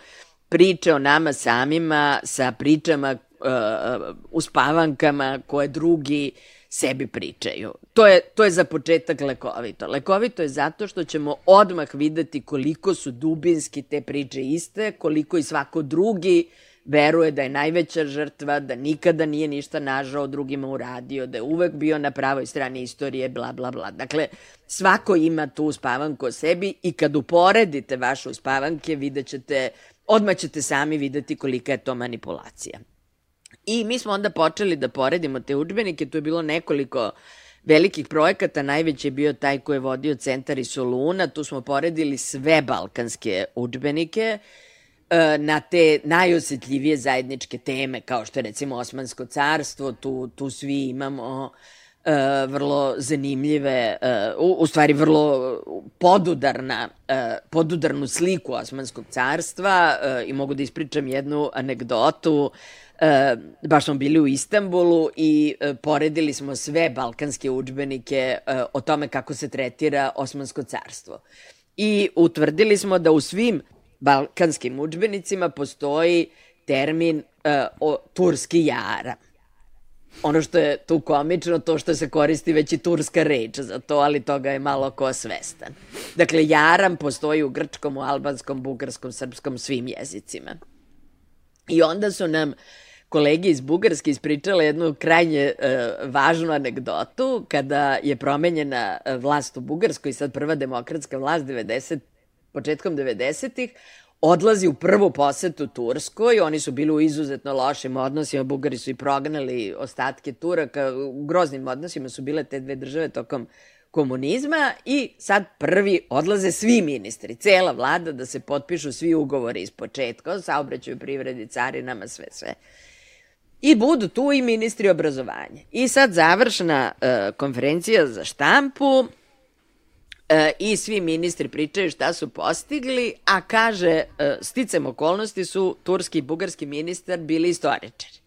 Speaker 2: priče o nama samima sa pričama uh, uspavankama koje drugi sebi pričaju. To je, to je za početak lekovito. Lekovito je zato što ćemo odmah videti koliko su dubinski te priče iste, koliko i svako drugi uh, veruje da je najveća žrtva, da nikada nije ništa nažao drugima uradio, da je uvek bio na pravoj strani istorije, bla, bla, bla. Dakle, svako ima tu uspavanku o sebi i kad uporedite vaše uspavanke, vidjet ćete, odmah ćete sami videti kolika je to manipulacija. I mi smo onda počeli da poredimo te učbenike, tu je bilo nekoliko velikih projekata, najveći je bio taj koji je vodio centar i Soluna, tu smo poredili sve balkanske učbenike, na te najosetljivije zajedničke teme, kao što je recimo Osmansko carstvo, tu, tu svi imamo uh, vrlo zanimljive, uh, u, u stvari vrlo podudarna, uh, podudarnu sliku Osmanskog carstva i mogu da ispričam jednu anegdotu. Baš smo bili u Istanbulu i poredili smo sve balkanske učbenike o tome kako se tretira Osmansko carstvo. I utvrdili smo da u svim balkanskim učbenicima postoji termin uh, o turski jara ono što je tu komično, to što se koristi već i turska reč za to, ali toga je malo ko svestan. Dakle, jaram postoji u grčkom, u albanskom, bugarskom, srpskom, svim jezicima. I onda su nam kolege iz Bugarske ispričale jednu krajnje uh, važnu anegdotu kada je promenjena e, vlast u Bugarskoj, sad prva demokratska vlast 90, početkom 90-ih, odlazi u prvu posetu Turskoj, oni su bili u izuzetno lošim odnosima, Bugari su i prognali ostatke Turaka, u groznim odnosima su bile te dve države tokom komunizma i sad prvi odlaze svi ministri, cela vlada da se potpišu svi ugovori iz početka, saobraćaju privredi, carinama, sve, sve. I budu tu i ministri obrazovanja. I sad završna uh, konferencija za štampu, e, i svi ministri pričaju šta su postigli, a kaže, e, sticam okolnosti su turski i bugarski ministar bili istoričari.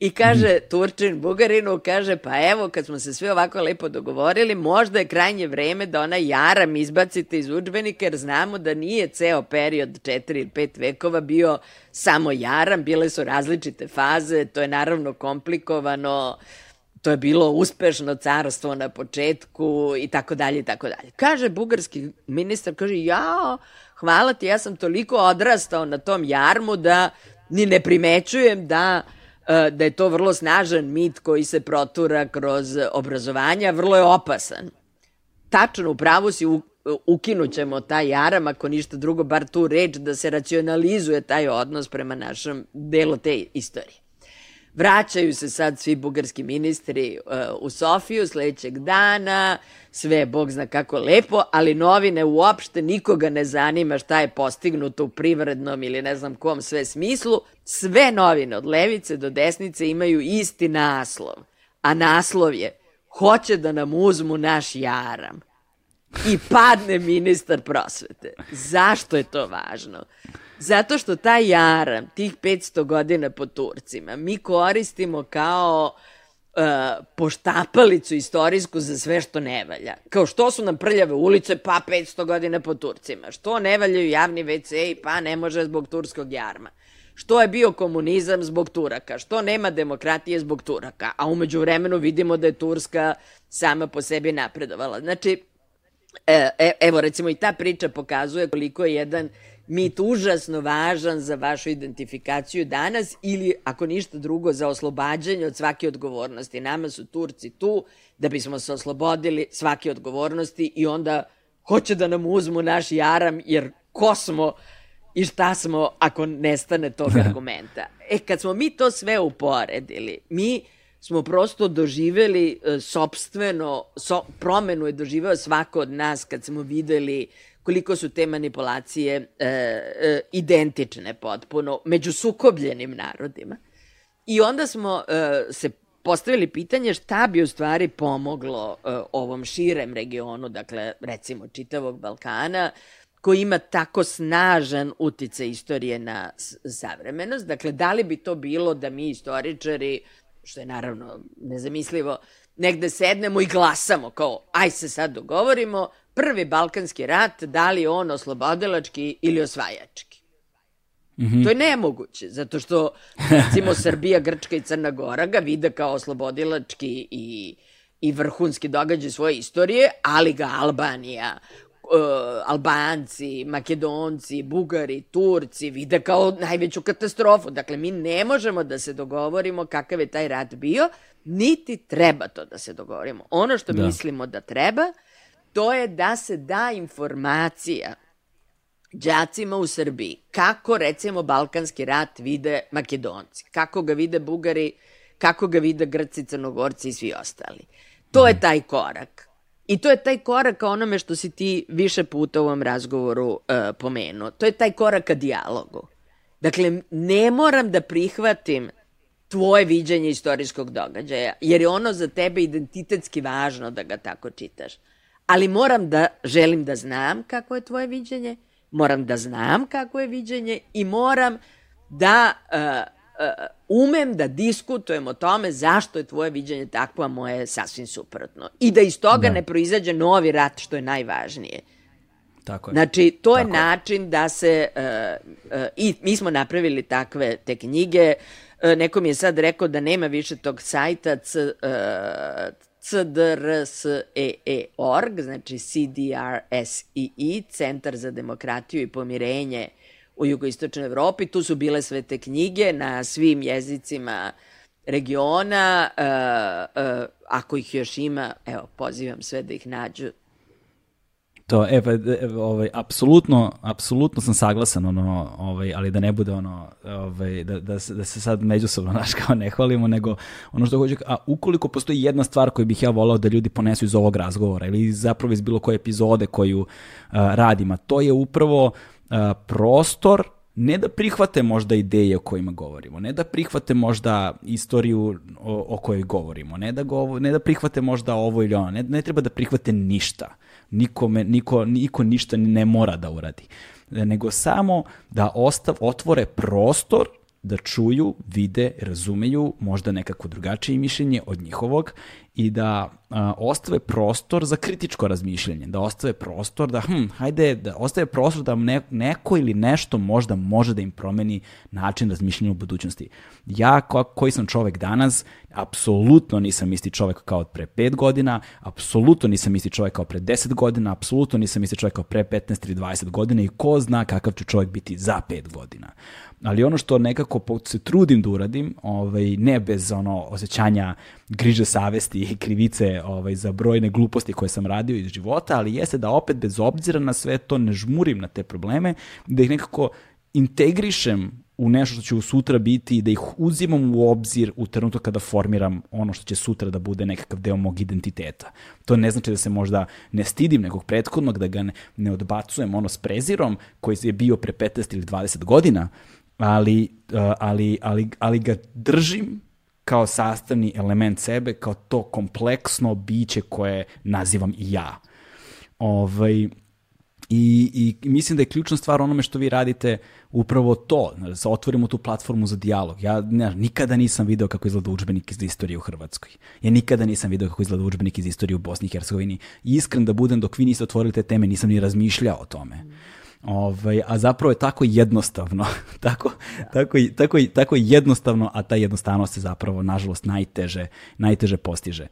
Speaker 2: I kaže mm. Turčin Bugarinu, kaže, pa evo, kad smo se sve ovako lepo dogovorili, možda je krajnje vreme da ona jaram izbacite iz učbenika, jer znamo da nije ceo period 4 ili 5 vekova bio samo jaram, bile su različite faze, to je naravno komplikovano, uh, to je bilo uspešno carstvo na početku i tako dalje i tako dalje. Kaže bugarski ministar, kaže, ja, hvala ti, ja sam toliko odrastao na tom jarmu da ni ne primećujem da e, da je to vrlo snažan mit koji se protura kroz obrazovanje, vrlo je opasan. Tačno, u pravu si, ukinut ćemo taj jaram, ako ništa drugo, bar tu reč da se racionalizuje taj odnos prema našem delu te istorije. Vraćaju se sad svi bugarski ministri uh, u Sofiju sledećeg dana, sve Bog zna kako lepo, ali novine uopšte nikoga ne zanima šta je postignuto u privrednom ili ne znam kom sve smislu. Sve novine od levice do desnice imaju isti naslov, a naslov je hoće da nam uzmu naš jaram. I padne ministar prosvete. Zašto je to važno? Zato što taj jaram, tih 500 godina po Turcima, mi koristimo kao uh, poštapalicu istorijsku za sve što ne valja. Kao što su nam prljave ulice, pa 500 godina po Turcima. Što ne valjaju javni WC, pa ne može zbog turskog jarma. Što je bio komunizam zbog Turaka, što nema demokratije zbog Turaka, a umeđu vremenu vidimo da je Turska sama po sebi napredovala. Znači, e, e evo recimo i ta priča pokazuje koliko je jedan mit užasno važan za vašu identifikaciju danas ili, ako ništa drugo, za oslobađanje od svake odgovornosti. Nama su Turci tu da bismo se oslobodili svake odgovornosti i onda hoće da nam uzmu naš jaram, jer ko smo i šta smo ako nestane tog [laughs] argumenta. E, kad smo mi to sve uporedili, mi smo prosto doživeli uh, sobstveno, so, promenu je doživeo svako od nas kad smo videli uh, koliko su te manipulacije e, e, identične potpuno među sukobljenim narodima. I onda smo e, se postavili pitanje šta bi u stvari pomoglo e, ovom širem regionu, dakle recimo čitavog Balkana, koji ima tako snažan utice istorije na savremenost. Dakle, da li bi to bilo da mi istoričari, što je naravno nezamislivo, negde sednemo i glasamo kao aj se sad dogovorimo, prvi Balkanski rat, da li on oslobodilački ili osvajački. Mm -hmm. To je nemoguće, zato što, recimo, Srbija, Grčka i Crna Gora ga vide kao oslobodilački i, i vrhunski događaj svoje istorije, ali ga Albanija, uh, Albanci, Makedonci, Bugari, Turci vide kao najveću katastrofu. Dakle, mi ne možemo da se dogovorimo kakav je taj rat bio, niti treba to da se dogovorimo. Ono što da. mislimo da treba to je da se da informacija đacima u Srbiji kako recimo Balkanski rat vide Makedonci, kako ga vide Bugari, kako ga vide Grci, Crnogorci i svi ostali. To je taj korak. I to je taj korak ka onome što si ti više puta u ovom razgovoru uh, pomenuo. To je taj korak ka dijalogu. Dakle, ne moram da prihvatim tvoje viđenje istorijskog događaja, jer je ono za tebe identitetski važno da ga tako čitaš. Ali moram da, želim da znam kako je tvoje viđenje, moram da znam kako je viđenje i moram da uh, uh, umem da diskutujem o tome zašto je tvoje viđenje takvo, a moje je sasvim suprotno. I da iz toga da. ne proizađe novi rat, što je najvažnije.
Speaker 1: Tako je.
Speaker 2: Znači, to Tako je način da se, uh, uh, i mi smo napravili takve te knjige, uh, neko mi je sad rekao da nema više tog sajta c, uh, cdrsee.org, znači CDRSEE, Centar za demokratiju i pomirenje u jugoistočnoj Evropi. Tu su bile sve te knjige na svim jezicima regiona. Uh, uh, ako ih još ima, evo, pozivam sve da ih nađu
Speaker 1: To, e, pa, e, ovaj, apsolutno, apsolutno sam saglasan, ono, ovaj, ali da ne bude ono, ovaj, da, da, se, da se sad međusobno, [laughs] naš, kao ne hvalimo, nego ono što hoću, a ukoliko postoji jedna stvar koju bih ja volao da ljudi ponesu iz ovog razgovora ili zapravo iz bilo koje epizode koju a to je upravo uh, prostor ne da prihvate možda ideje o kojima govorimo, ne da prihvate možda istoriju o, o kojoj govorimo, ne da, govo, ne da prihvate možda ovo ili ono, ne, ne treba da prihvate ništa nikome, niko, niko ništa ne mora da uradi, nego samo da ostav, otvore prostor da čuju, vide, razumeju možda nekako drugačije mišljenje od njihovog i da a, ostave prostor za kritičko razmišljanje, da ostave prostor da, hm, hajde, da ostave prostor da ne, neko ili nešto možda može da im promeni način razmišljanja u budućnosti. Ja, ko, koji sam čovek danas, apsolutno nisam isti čovek kao od pre 5 godina, apsolutno nisam isti čovek kao pre 10 godina, apsolutno nisam isti čovek kao pre 15 ili 20 godina i ko zna kakav će čovek biti za 5 godina ali ono što nekako se trudim da uradim, ovaj, ne bez ono osjećanja griže savesti i krivice ovaj, za brojne gluposti koje sam radio iz života, ali jeste da opet bez obzira na sve to ne žmurim na te probleme, da ih nekako integrišem u nešto što će sutra biti i da ih uzimam u obzir u trenutku kada formiram ono što će sutra da bude nekakav deo mog identiteta. To ne znači da se možda ne stidim nekog prethodnog, da ga ne, ne odbacujem ono s prezirom koji je bio pre 15 ili 20 godina, ali, uh, ali, ali, ali ga držim kao sastavni element sebe, kao to kompleksno biće koje nazivam ja. Ovaj, i, I mislim da je ključna stvar onome što vi radite upravo to, da otvorimo tu platformu za dijalog. Ja ne, nikada nisam video kako izgleda učbenik iz istorije u Hrvatskoj. Ja nikada nisam video kako izgleda učbenik iz istorije u Bosni i Hercegovini. iskren da budem, dok vi niste otvorili te teme, nisam ni razmišljao o tome. Mm. Ovaj, a zapravo je tako jednostavno, [laughs] tako, tako, tako, tako jednostavno, a ta jednostavnost se zapravo, nažalost, najteže, najteže postiže.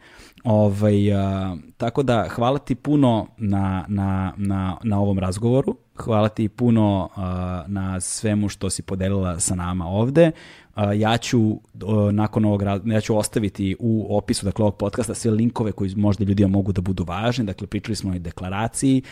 Speaker 1: Ovaj, a, tako da, hvala ti puno na, na, na, na ovom razgovoru, hvala ti puno a, na svemu što si podelila sa nama ovde ja ću nakon ovog ja ću ostaviti u opisu dakle ovog podcasta sve linkove koji možda ljudima mogu da budu važni. Dakle pričali smo o deklaraciji,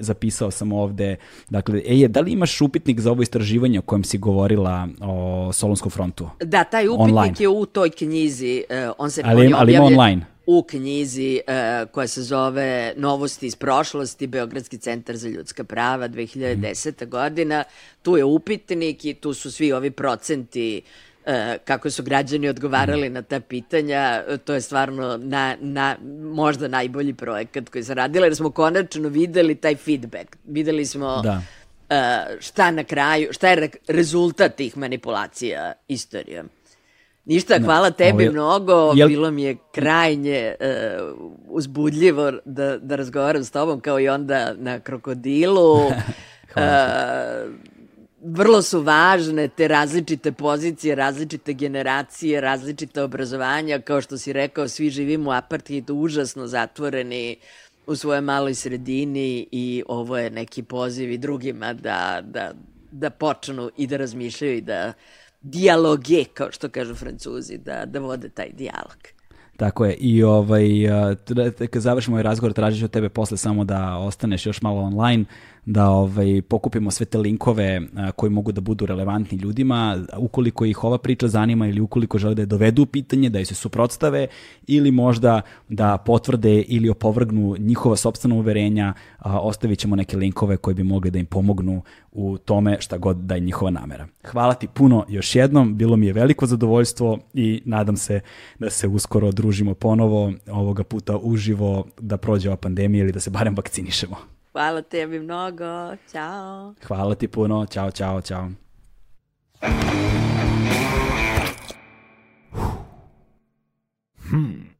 Speaker 1: zapisao sam ovde dakle ej da li imaš upitnik za ovo istraživanje o kojem si govorila o Solunskom frontu?
Speaker 2: Da, taj upitnik online. je u toj knjizi, uh, on se
Speaker 1: ali, on ali ima online
Speaker 2: u knjizi uh, koja se zove Novosti iz prošlosti, Beogradski centar za ljudska prava, 2010. Mm. godina. Tu je upitnik i tu su svi ovi procenti uh, kako su građani odgovarali na ta pitanja. To je stvarno na, na, možda najbolji projekat koji se radila, jer smo konačno videli taj feedback. Videli smo da. uh, šta na kraju, šta je re rezultat tih manipulacija istorijom. Ništa, hvala tebi Ovo, mnogo, jel... bilo mi je krajnje uh, uzbudljivo da, da razgovaram s tobom kao i onda na krokodilu. [laughs] uh, vrlo su važne te različite pozicije, različite generacije, različite obrazovanja, kao što si rekao, svi živimo u apartheidu, užasno zatvoreni u svojoj maloj sredini i ovo je neki poziv i drugima da, da, da počnu i da razmišljaju i da dijaloge, kao što kažu francuzi, da, da vode taj dijalog.
Speaker 1: Tako je, i ovaj, kad završimo ovaj razgovor, tražit ću od tebe posle samo da ostaneš još malo online, da ovaj, pokupimo sve te linkove koji mogu da budu relevantni ljudima, ukoliko ih ova priča zanima ili ukoliko žele da je dovedu u pitanje, da je se suprotstave ili možda da potvrde ili opovrgnu njihova sobstvena uverenja, ostavit ćemo neke linkove koji bi mogli da im pomognu u tome šta god da je njihova namera. Hvala ti puno još jednom, bilo mi je veliko zadovoljstvo i nadam se da se uskoro družimo ponovo, ovoga puta uživo, da prođe ova pandemija ili da se barem vakcinišemo.
Speaker 2: Hvala tebi mnogo. Ćao.
Speaker 1: Hvala ti puno. Ćao, ćao, ćao. Hmm.